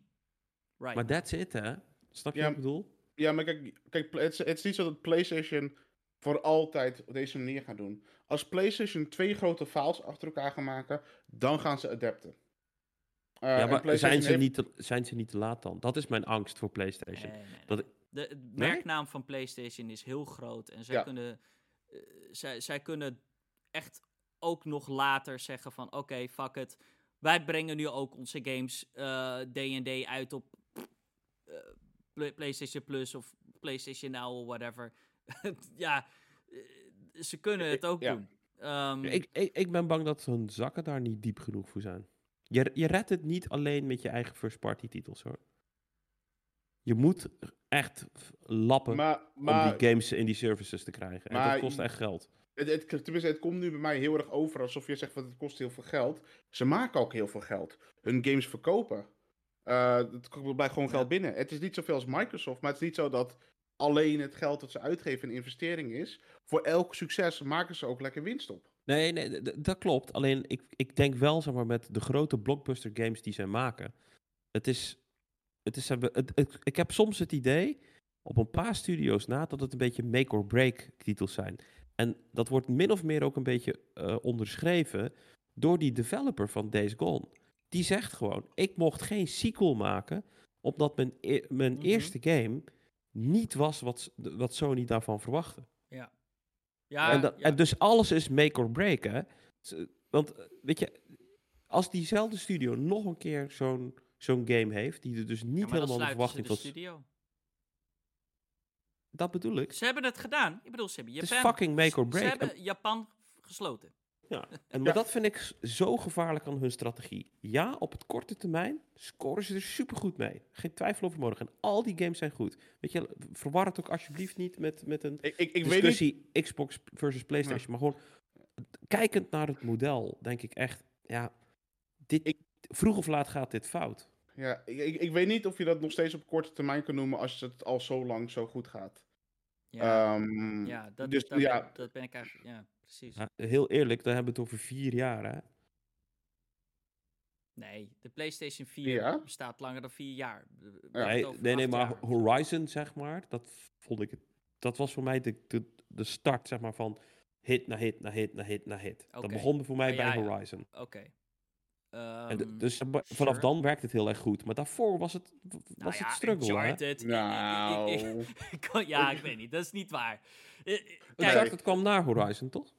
Right. Maar that's it, hè? Snap je Ja, wat ik bedoel? ja maar kijk, kijk het, is, het is niet zo dat PlayStation voor altijd op deze manier gaat doen. Als PlayStation twee grote files achter elkaar gaan maken, dan gaan ze adapten. Eh, ja, maar zijn ze, heeft- niet te, zijn ze niet te laat dan? Dat is mijn angst voor PlayStation. Nee, nee, nee. Dat- De, de merknaam van PlayStation is heel groot. En zij, Ja. kunnen, eh, zij, zij kunnen echt ook nog later zeggen van... Oké, fuck it. Wij brengen nu ook onze games eh D&D uit op eh, Pla- PlayStation Plus of PlayStation Now of whatever. ja, eh, ze kunnen het ook Ja. doen. Ehm, Ik, ik, ik ben bang dat hun zakken daar niet diep genoeg voor zijn. Je, je redt het niet alleen met je eigen first-party titels hoor. Je moet echt lappen Maar, om die games in die services te krijgen. En maar dat kost echt geld. het, het, tenminste, het komt nu bij mij heel erg over alsof je zegt van het kost heel veel geld. Ze maken ook heel veel geld. Hun games verkopen. Eh het komt- blijft gewoon Ja. geld binnen. Het is niet zoveel als Microsoft, maar het is niet zo dat alleen het geld dat ze uitgeven een investering is. Voor elk succes maken ze ook lekker winst op. Nee, nee dat klopt. Alleen ik, ik denk wel, zeg maar, met de grote blockbuster games die zij maken. Het is. Het is het, het- het- ik heb soms het idee, op een paar studio's na, dat het een beetje make-or-break titels zijn. En dat wordt min of meer ook een beetje eh, onderschreven door die developer van Days Gone. Die zegt gewoon: Ik mocht geen sequel maken, omdat mijn, e- mijn Mhm. eerste game niet was wat, wat Sony daarvan verwachtte. ja, en, dat, ja. en dus alles is make or break, hè? Want, eh, weet je, als diezelfde studio nog een keer zo'n zo'n game heeft, die er dus Ja, niet dan helemaal de ze verwachting studio. dat bedoel ik. Ze hebben het gedaan. Ik bedoel, ze hebben Het is Japan, fucking make or ze break. En, hebben Japan gesloten. Ja, en, maar Ja. dat vind ik zo gevaarlijk aan hun strategie. Ja, op het korte termijn scoren ze er supergoed mee. Geen twijfel over mogelijk. En al die games zijn goed. Weet je, verwar het ook alsjeblieft niet met, met een Ik, ik, ik weet niet. discussie Xbox versus PlayStation. Maar gewoon kijkend naar het model, denk ik echt, ja, dit, Ik- vroeg of laat gaat dit fout. Ja, ik, ik, ik weet niet of je dat nog steeds op korte termijn kan noemen als het al zo lang zo goed gaat. Ja, Ehm, ja, dat, dus dat, ja. ben, dat ben ik eigenlijk... Ja, precies. Ja, heel eerlijk, dan hebben we het over vier jaar, hè? Nee, de PlayStation 4 Ja? bestaat langer dan vier jaar. Nee, het nee, maar jaar. Horizon, zeg maar, dat vond ik, het- dat was voor mij de, de, de start, zeg maar, van hit na hit na hit na hit na hit. Dat begon voor mij Ja, bij ja. Horizon. Oké. De- Ehm, dus maar vanaf sure. dan werkt het heel erg goed. Maar daarvoor was het, w- was Nou ja, het struggle, hè? Uncharted, Nou, ik- ik kan- ja, ik weet niet. Dat is niet waar. Eh, eh, Kijk, Uncharted kwam na Horizon, toch?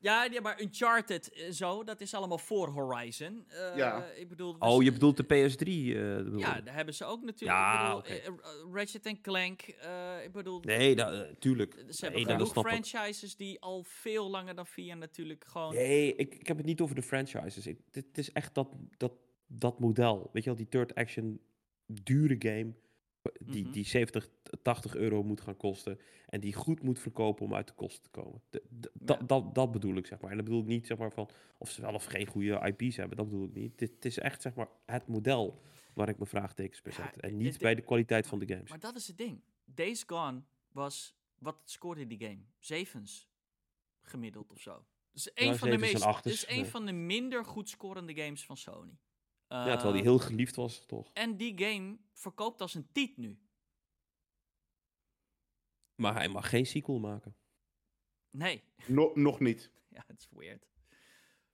Ja, ja, maar Uncharted eh, zo, dat is allemaal voor Horizon. Eh, Ja. Ik bedoel, we Oh, je z- bedoelt de PS3? eh, bedoel Ja, daar hebben ze ook natuurlijk. Ja, ik bedoel, oké. eh, eh, Ratchet Clank. eh, ik bedoel, Nee, dat, eh, tuurlijk. ze Nee, hebben dat genoeg ik. franchises die al veel langer dan vier natuurlijk gewoon. Nee, ik, ik heb het niet over de franchises. Ik, dit, het is echt dat, dat, dat model. Weet je wel, die third action dure game. Die, Mhm. die 70, 80 euro moet gaan kosten. En die goed moet verkopen om uit de kosten te komen. De- de- Ja. dat, dat, dat bedoel ik, zeg maar. En dat bedoel ik niet, zeg maar, van of ze wel of geen goede IP's hebben. Dat bedoel ik niet. Dit, het is echt, zeg maar, het model waar ik mijn vraagtekens bij Ja, zet. En niet bij de kwaliteit van de games. Maar dat is het ding. Days Gone was. Wat scoorde die game? Zevens. Gemiddeld of zo. Dus een Ja, van de meest. achters, Dus een van de minder goed scorende games van Sony. Ja, terwijl die Eh, heel geliefd was, toch? En die game verkoopt als een tiet nu. Maar hij mag geen sequel maken. Nee. No- nog niet. Ja, het is weird.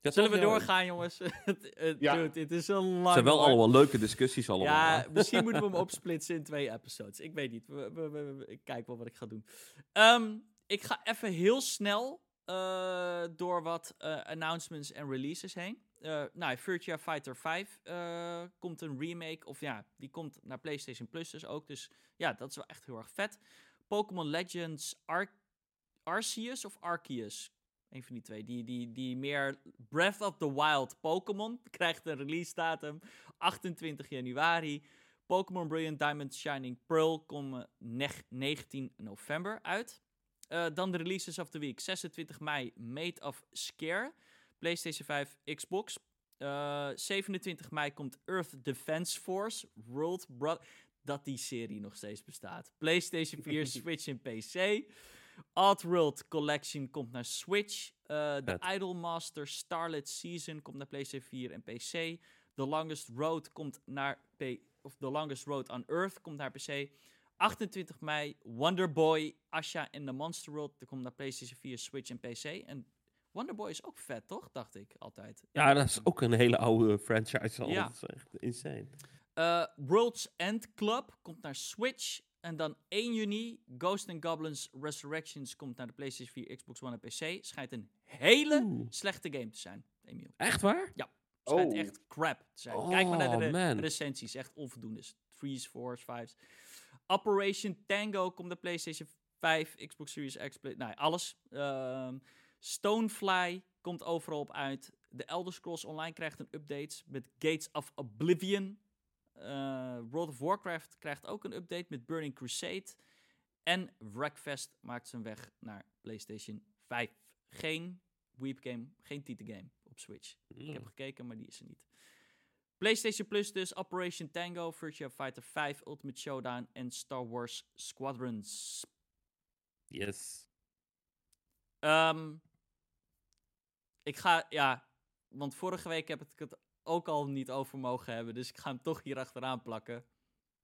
Ja, Zullen we doorgaan, jongens? Het- het- Ja. dude, dit is een lang. Het zijn wel allemaal leuke discussies allemaal. Ja, misschien moeten we hem opsplitsen in twee episodes. Ik weet niet. We, we- we- we- ik kijk wel wat ik ga doen. Ehm, ik ga even heel snel eh, door wat eh, announcements en releases heen. Eh nou, Virtua Fighter 5 eh, komt een remake. Of ja, die komt naar PlayStation Plus dus ook. Dus ja, dat is wel echt heel erg vet. Pokémon Legends Ar Arceus of Arceus? Een van die twee. Die, die, die meer Breath of the Wild Pokémon krijgt een release datum 28 januari. Pokémon Brilliant Diamond Shining Pearl komen neg- 19 november uit. Eh, dan de releases of the week. 26 mei, Made of Scare. PlayStation 5, Xbox. Eh, 27 mei komt Earth Defense Force. World Bro Dat die serie nog steeds bestaat. PlayStation 4, Switch en PC. Oddworld Collection komt naar Switch. Eh The Vet. Idolmaster Starlit Season komt naar PlayStation 4 en PC. The Longest Road komt naar P of The Longest Road on Earth komt naar PC. 28 mei Wonder Boy, Asha en The Monster World. Komt naar PlayStation 4, Switch en PC. En Wonder Boy is ook vet, toch? Dacht ik altijd. Ja, dat is ook een hele oude franchise al. Ja. Dat is echt insane. Eh, World's End Club komt naar Switch. En dan 1 juni, Ghost and Goblins Resurrections komt naar de PlayStation 4, Xbox One en PC. Schijnt een hele Oeh. slechte game te zijn, Emiel. Echt waar? Schijnt Oh. echt crap te zijn. Kijk maar naar de Oh, re- man. recensies, echt onvoldoende. Threes, fours, fives. Operation Tango komt naar PlayStation 5, Xbox Series X, Play- nou, alles. Ehm, Stonefly komt overal op uit. The Elder Scrolls Online krijgt een update met Gates of Oblivion. Eh, World of Warcraft krijgt ook een update met Burning Crusade. En Wreckfest maakt zijn weg naar PlayStation 5. Geen Weep game, geen titelgame op Switch. Ik heb gekeken, maar die is er niet. PlayStation Plus dus, Operation Tango, Virtua Fighter 5, Ultimate Showdown en Star Wars Squadrons. Yes. Ehm, ik ga, ja, want vorige week heb ik het ook al niet over mogen hebben, dus ik ga hem toch hier achteraan plakken.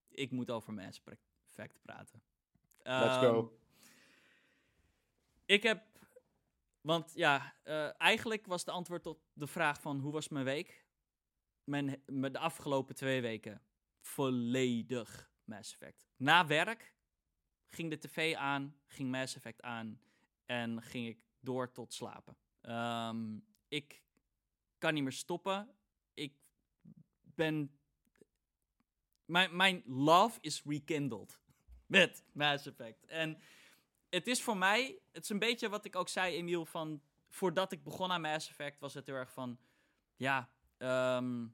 Ik moet over Mass Effect praten. Let's Ehm, go. Ik heb, want ja, eh, eigenlijk was de antwoord op de vraag van hoe was mijn week? Mijn de afgelopen twee weken volledig Mass Effect. Na werk ging de tv aan, ging Mass Effect aan en ging ik door tot slapen. Ehm, ik kan niet meer stoppen. Ik ben. Mijn, mijn love is rekindled met Mass Effect. En het is voor mij, het is een beetje wat ik ook zei, Emiel, van voordat ik begon aan Mass Effect was het heel erg van, ja, ehm,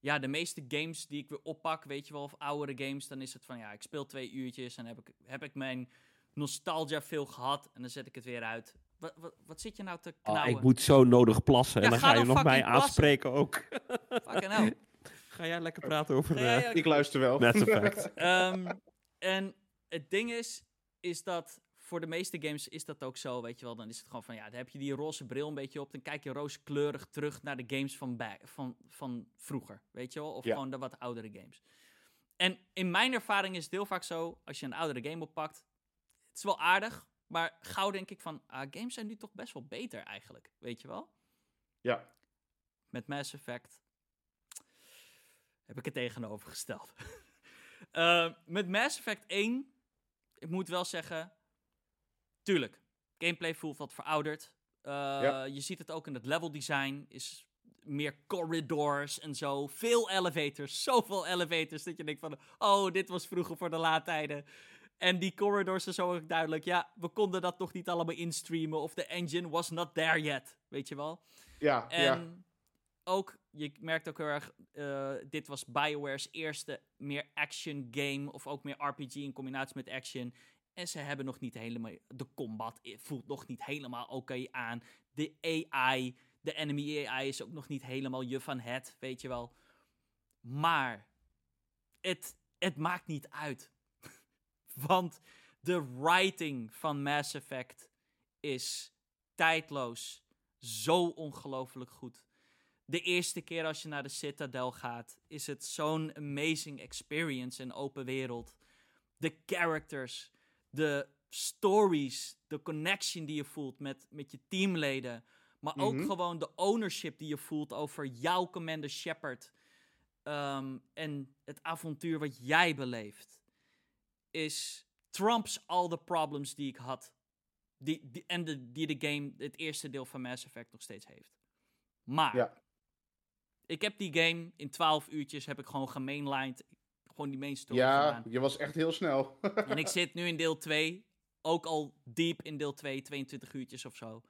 ja, de meeste games die ik weer oppak, weet je wel, of oudere games, dan is het van, ja, ik speel twee uurtjes en heb ik, heb ik mijn nostalgia veel gehad en dan zet ik het weer uit. Wat, wat, wat zit je nou te Ah, knauwen? ik moet zo nodig plassen. Ja, en dan ga ga je nog mij plassen. aanspreken ook. Fucking hell. ga jij lekker praten over Ja, eh ja, Ik luister wel. Mass Effect? Ehm, en het ding is, is dat voor de meeste games is dat ook zo, weet je wel. Dan is het gewoon van, ja, dan heb je die roze bril een beetje op. Dan kijk je rooskleurig terug naar de games van, back, van, van vroeger, weet je wel. Of Ja. gewoon de wat oudere games. En in mijn ervaring is het heel vaak zo, als je een oudere game oppakt, het is wel aardig, maar gauw denk ik van, ah, games zijn nu toch best wel beter eigenlijk, weet je wel. Ja. Met Mass Effect heb ik het tegenovergesteld. Eh, met Mass Effect 1, ik moet wel zeggen, tuurlijk, gameplay voelt wat verouderd. Eh, Ja. Je ziet het ook in het level design. Is meer corridors en zo. Veel elevators. Zoveel elevators dat je denkt van... Oh, dit was vroeger voor de laadtijden. En die corridors is zo ook duidelijk. Ja, we konden dat nog niet allemaal instreamen. Of de engine was not there yet. Weet je wel? Ja, En ja. ook, je merkt ook heel erg, eh, dit was BioWare's eerste meer action game, of ook meer RPG in combinatie met action. En ze hebben nog niet helemaal, de combat voelt nog niet helemaal oké aan. De AI, de enemy AI is ook nog niet helemaal je van het, weet je wel. Maar, het, het maakt niet uit. Want de writing van Mass Effect is tijdloos zo ongelooflijk goed. De eerste keer als je naar de Citadel gaat, is het zo'n amazing experience in open wereld. De characters, de stories, de connection die je voelt met, met je teamleden. Maar ook Mhm. gewoon de ownership die je voelt over jouw Commander Shepard. ehm, en het avontuur wat jij beleeft. Is trumps all the problems die ik had die, die, en de, die de game, het eerste deel van Mass Effect, nog steeds heeft. Maar, Ja. ik heb die game in 12 uurtjes, heb ik gewoon gemainlined, gewoon die main story Ja, gedaan. je was echt heel snel. En ik zit nu in deel 2, ook al diep in deel 2, 22 uurtjes of zo.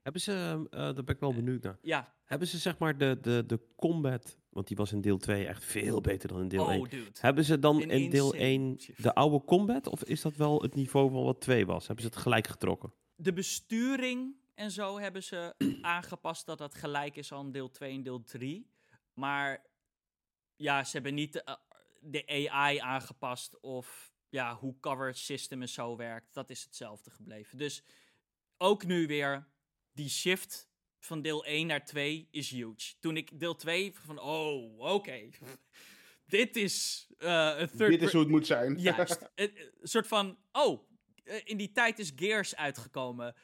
Hebben ze, eh, daar ben ik wel benieuwd naar. Ja, Hebben ze zeg maar de, de, de combat, want die was in deel 2 echt veel beter dan in deel 1. oh dude. Hebben ze dan in deel insane 1 shift. de oude combat? Of is dat wel het niveau van wat 2 was? Hebben ze het gelijk getrokken? De besturing en zo hebben ze aangepast dat dat gelijk is aan deel 2 en deel 3. Maar ja, ze hebben niet de, eh, de AI aangepast of ja, hoe cover system en zo werkt. Dat is hetzelfde gebleven. Dus ook nu weer die shift van deel 1 naar 2 is huge. Toen ik deel 2 van, oh, oké. Dit is eh, een third Dit is hoe het moet zijn. Juist. Een een soort van, oh, eh, in die tijd is Gears uitgekomen.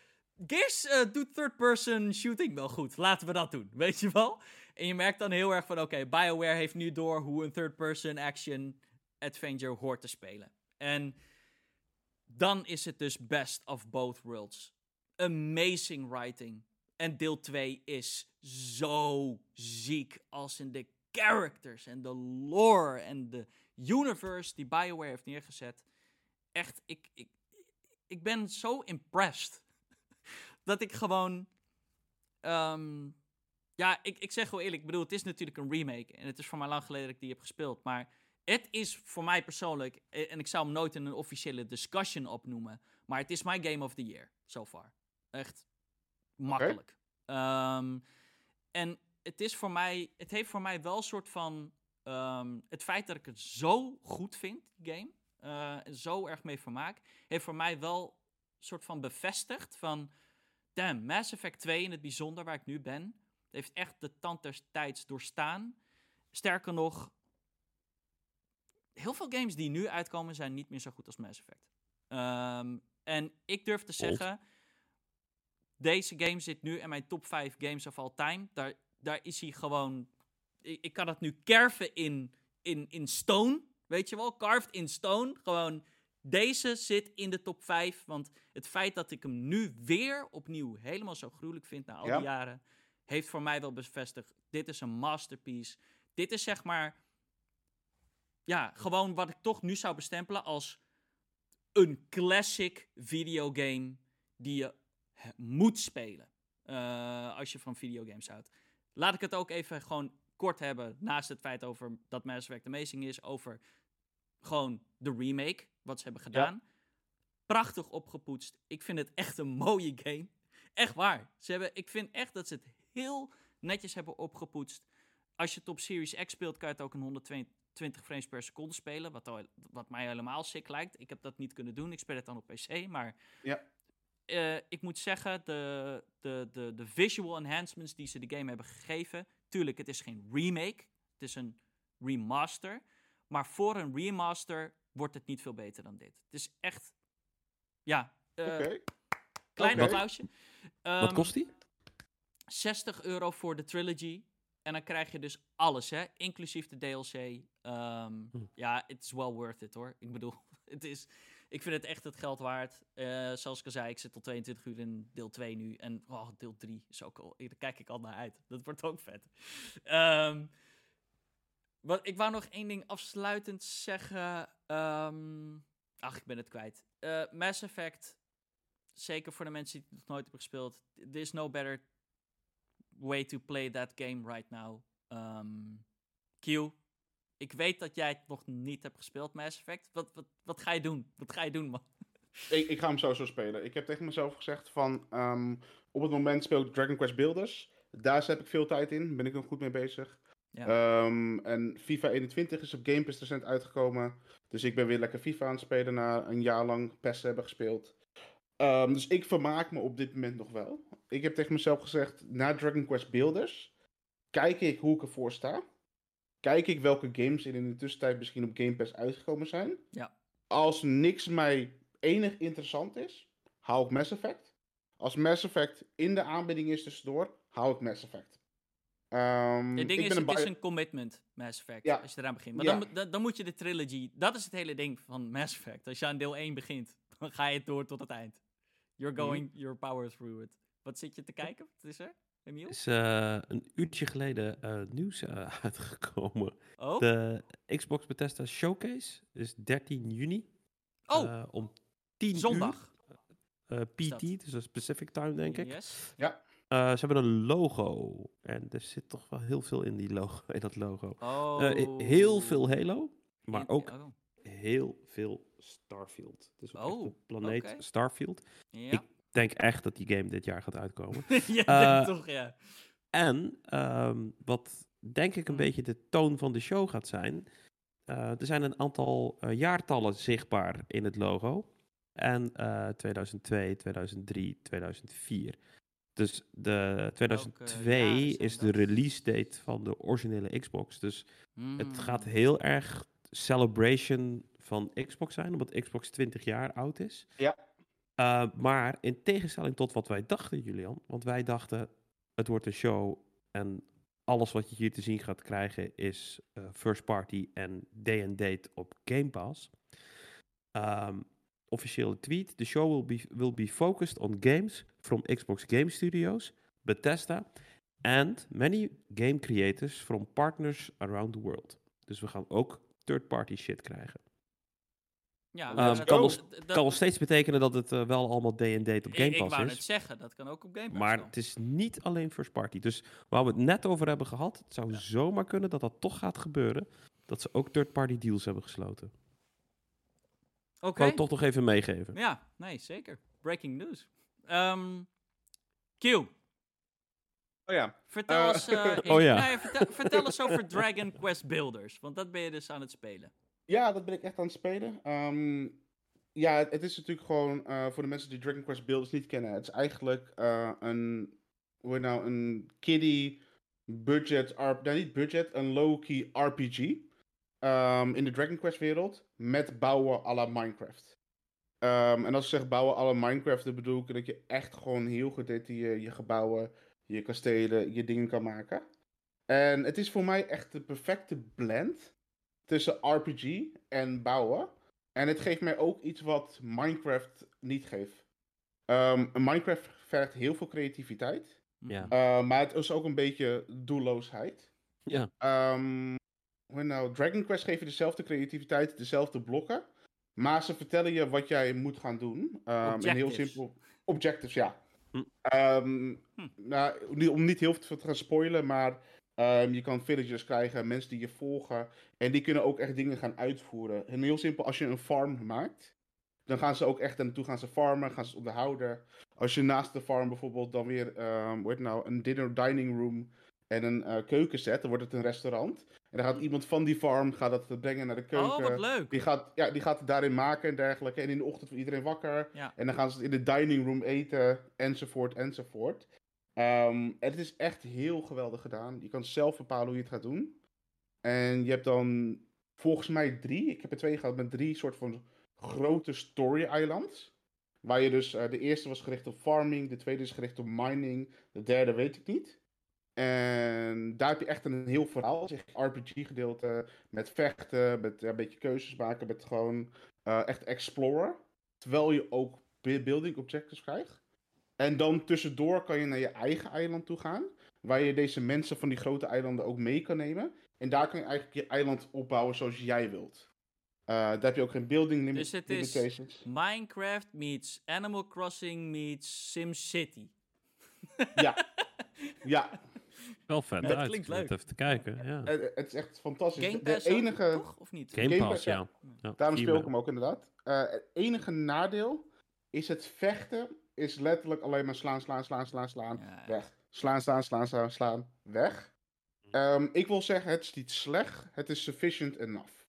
Gears eh, doet third-person shooting wel goed. Laten we dat doen, weet je wel? En je merkt dan heel erg van, oké, BioWare heeft nu door hoe een third-person action adventure hoort te spelen. En dan is het dus best of both worlds. Amazing writing. En deel 2 is zo ziek als in de characters en de lore en de universe die BioWare heeft neergezet. Echt, ik, ik, ik ben zo impressed. dat ik gewoon. ehm, ja, ik, ik zeg gewoon eerlijk, ik bedoel, het is natuurlijk een remake. En het is voor mij lang geleden dat ik die heb gespeeld. Maar het is voor mij persoonlijk, eh, en ik zou hem nooit in een officiële discussion opnoemen. Maar het is mijn game of the year, so far. Echt makkelijk. Ehm, en het is voor mij, het heeft voor mij wel een soort van, ehm, het feit dat ik het zo goed vind, die game, eh, en zo erg mee vermaak, heeft voor mij wel een soort van bevestigd van, damn, Mass Effect 2 in het bijzonder, waar ik nu ben, heeft echt de tand des tijds doorstaan. Sterker nog, heel veel games die nu uitkomen zijn niet meer zo goed als Mass Effect. Ehm, en ik durf te Old. Deze game zit nu in mijn top 5 games of all time. Daar, daar is hij gewoon. Ik, ik kan het nu kerven in, in, in stone. Weet je wel? Carved in stone. Gewoon. Deze zit in de top 5. Want het feit dat ik hem nu weer opnieuw helemaal zo gruwelijk vind na al Ja. die jaren. Heeft voor mij wel bevestigd. Dit is een masterpiece. Dit is zeg maar. Ja, gewoon wat ik toch nu zou bestempelen als een classic videogame die je moet spelen. eh, als je van videogames houdt. Laat ik het ook even gewoon kort hebben. Naast het feit over dat Mass Effect Amazing is. Over gewoon de remake. Wat ze hebben gedaan. Prachtig opgepoetst. Ik vind het echt een mooie game. Echt waar. Ze hebben, ik vind echt dat ze het heel netjes hebben opgepoetst. Als je het op Series X speelt, kan je het ook in 120 frames per seconde spelen. Wat, al- wat mij helemaal sick lijkt. Ik heb dat niet kunnen doen. Ik speel het dan op PC. Maar Ja. Eh, ik moet zeggen, de, de, de, de visual enhancements die ze de game hebben gegeven. Tuurlijk, het is geen remake. Het is een remaster. Maar voor een remaster wordt het niet veel beter dan dit. Het is echt. Ja, eh, Oké. klein applausje. Wat Ehm, kost die? 60 euro voor de trilogy. En dan krijg je dus alles, hè? Inclusief de DLC. Ehm, Hm. Ja, it's well worth it hoor. Ik bedoel, het is. Ik vind het echt het geld waard. Eh, zoals ik al zei, ik zit al 22 uur in deel 2 nu. En oh, deel 3 is ook al. Daar kijk ik al naar uit. Dat wordt ook vet. Wat, ik wou nog één ding afsluitend zeggen. Ehm, ach, ik ben het kwijt. Eh, Mass Effect. Zeker voor de mensen die het nog nooit hebben gespeeld. There is no better way to play that game right now. Um, Q, ik weet dat jij het nog niet hebt gespeeld, Mass Effect. Wat, wat, wat ga je doen? Wat ga je doen, man? Ik, ik ga hem sowieso spelen. Ik heb tegen mezelf gezegd van... ehm, op het moment speel ik Dragon Quest Builders. Daar zet ik veel tijd in. Ben ik nog goed mee bezig. Ja. Ehm, en FIFA 21 is op Game Pass recent uitgekomen. Dus ik ben weer lekker FIFA aan het spelen na een jaar lang PES hebben gespeeld. Ehm, dus ik vermaak me op dit moment nog wel. Ik heb tegen mezelf gezegd, na Dragon Quest Builders... kijk ik hoe ik ervoor sta. Kijk ik welke games er in de tussentijd misschien op Game Pass uitgekomen zijn. Ja. Als niks mij enig interessant is, hou ik Mass Effect. Als Mass Effect in de aanbieding is tussendoor, hou ik Mass Effect. Ehm, Het ding ik is, het is een commitment, Mass Effect, Ja. als je eraan begint. Maar Ja. dan, moet- dan, dan moet je de trilogy... Dat is het hele ding van Mass Effect. Als je aan deel 1 begint, dan ga je door tot het eind. You're Mhm. going your power through it. Wat zit je te kijken? Wat is er, Emiel? is eh, een uurtje geleden eh, nieuws eh, uitgekomen. Oh, De Xbox Bethesda Showcase is 13 juni. oh eh, om 10 zondag. uur. eh? PT, dus dat is Pacific Time, denk ik. Yes. Eh, ze hebben een logo. En er zit toch wel heel veel in, die logo, in dat logo. Oh. Eh, he- heel veel Halo, maar ook oh, heel veel Starfield. Dus ook echt Oh, de planeet. Starfield. Ja. Ik denk echt dat die game dit jaar gaat uitkomen. ja, Eh, toch, ja. En ehm, wat denk ik een Hmm. beetje de toon van de show gaat zijn. eh, er zijn een aantal eh, jaartallen zichtbaar in het logo. En eh 2002, 2003, 2004. Dus de 2002 jaren zijn is de release date van de originele Xbox. Dus het gaat Mm. heel erg celebration van Xbox zijn, omdat Xbox 20 jaar oud is. Ja. Uh, maar in tegenstelling tot wat wij dachten, Julian, want wij dachten het wordt een show en alles wat je hier te zien gaat krijgen is uh, first party en day and date op Game Pass. Um, officiële tweet: The show will be, will be focused on games from Xbox Game Studios, Bethesda and many game creators from partners around the world. Dus we gaan ook third-party shit krijgen. Ja, Um, kan, dat- nog, dat- kan nog steeds betekenen dat het uh, wel allemaal date op Game ik, Pass ik wou is. het zeggen, dat kan ook op Game Pass. Maar dan. het is niet alleen first party. Dus waar we het net over hebben gehad, het zou zomaar kunnen dat dat toch gaat gebeuren. Dat ze ook third party deals hebben gesloten. Oké. Ik wou het toch nog even meegeven. Ja, nee, zeker. Breaking news. Ehm Q, Oh ja. vertel Eh, eens... eh, Oh ja. nee, vertel, vertel eens over Dragon Quest Builders, want dat ben je dus aan het spelen. Ja, dat ben ik echt aan het spelen. Ehm, ja, het, is natuurlijk gewoon eh, voor de mensen die Dragon Quest Builders niet kennen. Het is eigenlijk eh, een, hoe nou, een kiddie budget, nou niet budget, een low-key RPG. ehm, in de Dragon Quest wereld met bouwen à la Minecraft. Ehm, en als ik zeg bouwen à Minecraft, dan bedoel ik dat je echt gewoon heel gedetailleerd je gebouwen, je kastelen, je dingen kan maken. En het is voor mij echt de perfecte blend tussen RPG en bouwen. En het geeft mij ook iets wat Minecraft niet geeft. Ehm, Minecraft vergt heel veel creativiteit. Ja. Uh, maar het is ook een beetje doelloosheid. Ja. Um, nou, Dragon Quest geeft je dezelfde creativiteit, dezelfde blokken. Maar ze vertellen je wat jij moet gaan doen. Um, en heel Objectives. simpel. Objectives, ja. Hm. Um, Hm. nou, om niet heel veel te gaan spoilen, maar um, je kan villagers krijgen, mensen die je volgen. En die kunnen ook echt dingen gaan uitvoeren. En heel simpel, als je een farm maakt, dan gaan ze ook echt naartoe gaan ze farmen, gaan ze het onderhouden. Als je naast de farm bijvoorbeeld dan weer, um, hoe heet nou, een dinner dining room en een uh, keuken zet, dan wordt het een restaurant. En dan gaat iemand van die farm gaat dat brengen naar de keuken. Oh, wat leuk. Die gaat, ja, die gaat het daarin maken en dergelijke. En in de ochtend wordt iedereen wakker. Ja. En dan gaan ze in de dining room eten, enzovoort, enzovoort. Um, het is echt heel geweldig gedaan. Je kan zelf bepalen hoe je het gaat doen. En je hebt dan volgens mij drie, ik heb er twee gehad met drie soort van grote story islands. Waar je dus, uh, de eerste was gericht op farming, de tweede is gericht op mining, de derde weet ik niet. En daar heb je echt een heel verhaal, zeg RPG-gedeelte, met vechten, met ja, een beetje keuzes maken, met gewoon eh, echt exploren. Terwijl je ook bu- building objectives krijgt. En dan tussendoor kan je naar je eigen eiland toe gaan, waar je deze mensen van die grote eilanden ook mee kan nemen. En daar kan je eigenlijk je eiland opbouwen zoals jij wilt. Eh, daar heb je ook geen building limit Dus het is- limitations. Minecraft meets Animal Crossing meets SimCity. Ja, ja. Wel vet Dat uit. klinkt leuk. Even te kijken. Ja. Het, het is echt fantastisch. Game De- Pass ook, enige... toch? Of niet? Game, Game Pass, ja. ja. ja. Daarom speel ik hem ook inderdaad. Eh, het enige nadeel is het vechten is letterlijk alleen maar slaan, slaan, slaan, slaan, slaan, Ja, weg. Slaan, slaan, slaan, slaan, slaan, weg. Ehm, ik wil zeggen, het is niet slecht, het is sufficient enough.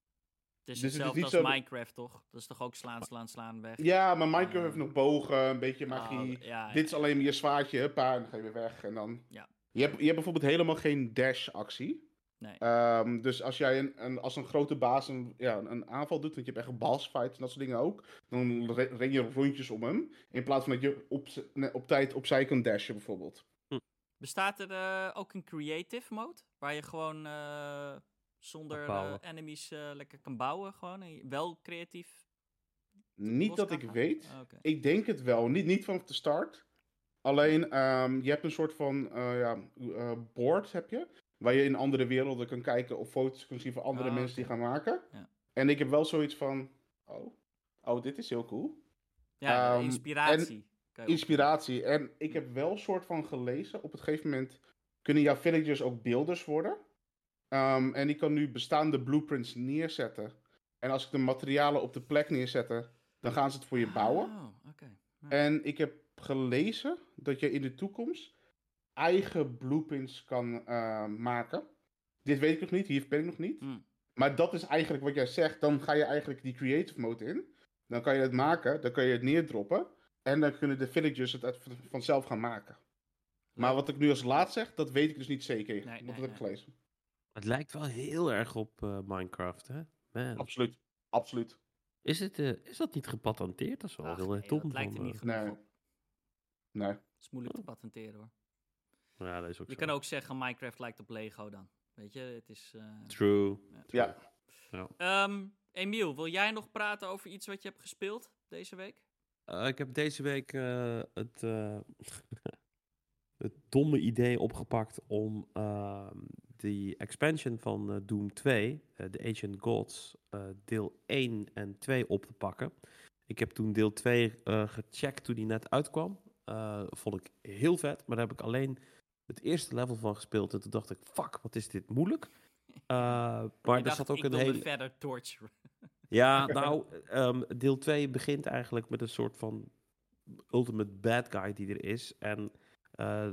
Het is Dus het is hetzelfde als zo Minecraft, toch? Dat is toch ook slaan, slaan, slaan weg? Ja, maar Minecraft heeft nog bogen, een beetje magie. Oh, ja, Dit is alleen maar je zwaardje, huppa, en dan ga je weer weg. En dan... Ja. Je, hebt, je hebt bijvoorbeeld helemaal geen dash-actie. Nee. Ehm, dus als jij een, een, als een grote baas een, ja, een aanval doet, want je hebt echt een boss fight en dat soort dingen ook, dan re- ren je rondjes om hem. In plaats van dat je op, op tijd opzij kan dashen, bijvoorbeeld. Bestaat er eh, ook een creative mode? Waar je gewoon eh, zonder eh, enemies eh, lekker kan bouwen gewoon? Wel creatief? Niet dat ik gaan? weet. Ah, oké. Ik denk het wel. Niet, niet vanaf de start. Alleen, ehm, je hebt een soort van eh, ja, eh, board, heb je. Waar je in andere werelden kan kijken of foto's kan zien van andere Ah, mensen die gaan maken. Ja. En ik heb wel zoiets van, oh, oh dit is heel cool. Ja, Ehm, inspiratie. ook- Inspiratie. En ik heb wel een soort van gelezen. Op het gegeven moment kunnen jouw villagers ook beelders worden. Ehm, en ik kan nu bestaande blueprints neerzetten. En als ik de materialen op de plek neerzetten, dan gaan ze het voor je bouwen. Oh. En ik heb gelezen dat je in de toekomst eigen blueprints kan eh, maken. Dit weet ik nog niet, hier ben ik nog niet. Hmm. Maar dat is eigenlijk wat jij zegt. Dan ga je eigenlijk die creative mode in. Dan kan je het maken, dan kan je het neerdroppen. En dan kunnen de villagers het vanzelf gaan maken. Maar wat ik nu als laat zeg, dat weet ik dus niet zeker. Nee, dat heb ik nee. gelezen. Het lijkt wel heel erg op eh, Minecraft, hè? Man. Absoluut. Absoluut. Is, het, eh, is dat niet gepatenteerd? Dat is wel Ach, heel erg nee, dom. dat lijkt er niet genoeg Nee. op. Nee. Het is moeilijk te patenteren hoor. Ja, dat is ook Je zo. kan ook zeggen Minecraft lijkt op Lego dan. Weet je, het is... eh, True. Ja. Ehm, Emiel, wil jij nog praten over iets wat je hebt gespeeld deze week? Eh, ik heb deze week eh, het, eh, het domme idee opgepakt om ehm, die expansion van Doom 2, eh, The Ancient Gods, eh, deel 1 en 2 op te pakken. Ik heb toen deel 2 eh, gecheckt toen die net uitkwam. Eh, vond ik heel vet, maar daar heb ik alleen het eerste level van gespeeld. En toen dacht ik, fuck, wat is dit moeilijk. Eh, maar er zat ook een hele... verder torturen. Ja, nou, ehm, deel 2 begint eigenlijk met een soort van ultimate bad guy die er is. En eh,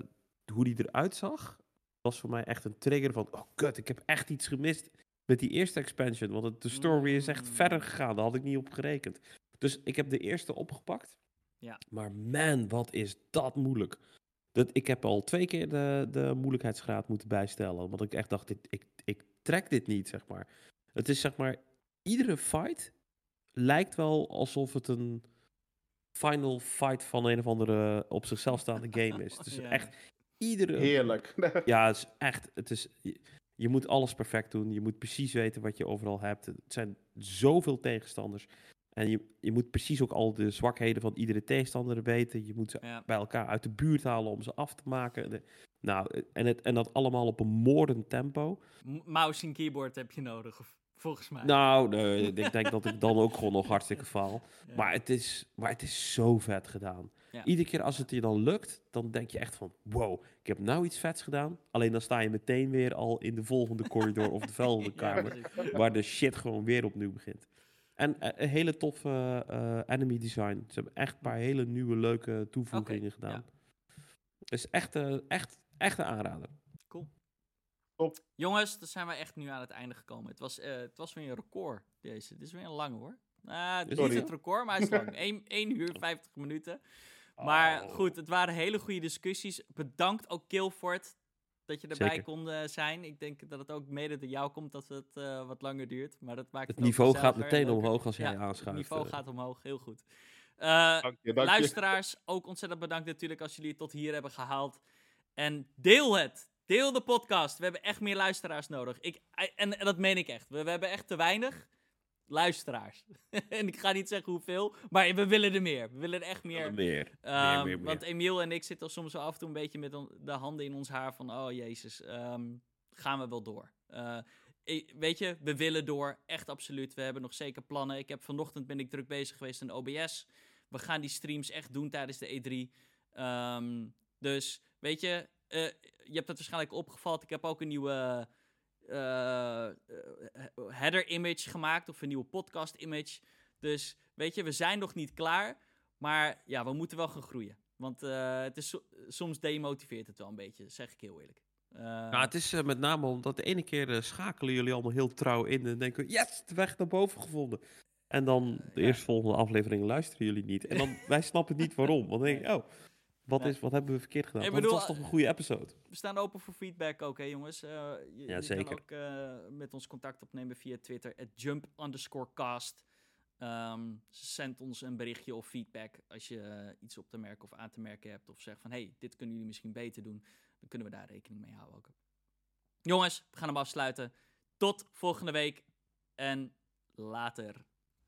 hoe die eruit zag, was voor mij echt een trigger van... Oh, kut, ik heb echt iets gemist met die eerste expansion. Want het, de story is echt Mm. verder gegaan. Daar had ik niet op gerekend. Dus ik heb de eerste opgepakt. Ja. Maar man, wat is dat moeilijk. Dat, ik heb al twee keer de, de moeilijkheidsgraad moeten bijstellen. Want ik echt dacht, dit, ik, ik trek dit niet, zeg maar. Het is zeg maar, iedere fight lijkt wel alsof het een final fight van een of andere op zichzelf staande game is. Het is Ja. echt, iedere... Heerlijk. Ja, het is echt, het is, je, je moet alles perfect doen. Je moet precies weten wat je overal hebt. Het zijn zoveel tegenstanders. En je, je moet precies ook al de zwakheden van iedere tegenstander weten. Je moet ze Ja. bij elkaar uit de buurt halen om ze af te maken. De- nou, en, het, en dat allemaal op een moordend tempo. Mouse en keyboard heb je nodig, volgens mij. Nou, nee, ik denk dat ik dan ook gewoon nog hartstikke faal. Ja. Maar het is, maar het is zo vet gedaan. Ja. Iedere keer als het je dan lukt, dan denk je echt van... Wow, ik heb nou iets vets gedaan. Alleen dan sta je meteen weer al in de volgende corridor of de volgende kamer. waar de shit gewoon weer opnieuw begint. En eh, een hele toffe eh, enemy design. Ze hebben echt een paar hele nieuwe leuke toevoegingen gedaan. ja. Dus echt, eh, echt, echt een aanrader. Cool. Top. Jongens, dan zijn we echt nu aan het einde gekomen. Het was, eh, het was weer een record, deze. Dit is weer een lange, hoor. Het is het record, maar hij is lang. 1, 1 uur 50 minuten. Maar Oh. goed, het waren hele goede discussies. Bedankt ook Kilford dat je erbij Zeker. kon eh, zijn. Ik denk dat het ook mede door jou komt dat het eh, wat langer duurt. Maar dat maakt Het ook niveau gaat meteen leuker. omhoog als jij Ja, aanschuift. Het niveau eh. gaat omhoog, heel goed. Eh, Dank je, dank je. luisteraars, ook ontzettend bedankt natuurlijk als jullie het tot hier hebben gehaald. En deel het. Deel de podcast. We hebben echt meer luisteraars nodig. Ik, en, en dat meen ik echt. We, we hebben echt te weinig luisteraars. en ik ga niet zeggen hoeveel, maar we willen er meer. We willen er echt meer. Meer. Ehm, meer, meer, Want. Emiel en ik zitten soms af en toe een beetje met de handen in ons haar van, oh jezus, ehm, gaan we wel door? Eh, weet je, we willen door, echt absoluut. We hebben nog zeker plannen. Ik heb vanochtend ben ik druk bezig geweest in OBS. We gaan die streams echt doen tijdens de E3. Ehm, dus, weet je, eh, je hebt het waarschijnlijk opgevallen. Ik heb ook een nieuwe header image gemaakt of een nieuwe podcast image. Dus, weet je, we zijn nog niet klaar. Maar ja, we moeten wel gaan groeien. Want eh, het is so- soms demotiveert het wel een beetje, zeg ik heel eerlijk. Eh, Nou, het is eh, met name omdat de ene keer eh, schakelen jullie allemaal heel trouw in en denken, yes, de weg naar boven gevonden. En dan de ja. eerstvolgende aflevering luisteren jullie niet. En dan, wij snappen niet waarom. Want dan denk ik, oh, wat, is, wat hebben we verkeerd gedaan? Ik bedoel, het was toch een goede episode. we staan open voor feedback ook, hè jongens. Eh, je, Ja, je zeker. kan ook eh, met ons contact opnemen via Twitter, at jump underscore cast. Ehm, zend ons een berichtje of feedback als je eh, iets op te merken of aan te merken hebt. Of zeg van, hey, dit kunnen jullie misschien beter doen. Dan kunnen we daar rekening mee houden ook. Jongens, we gaan hem afsluiten. Tot volgende week en later.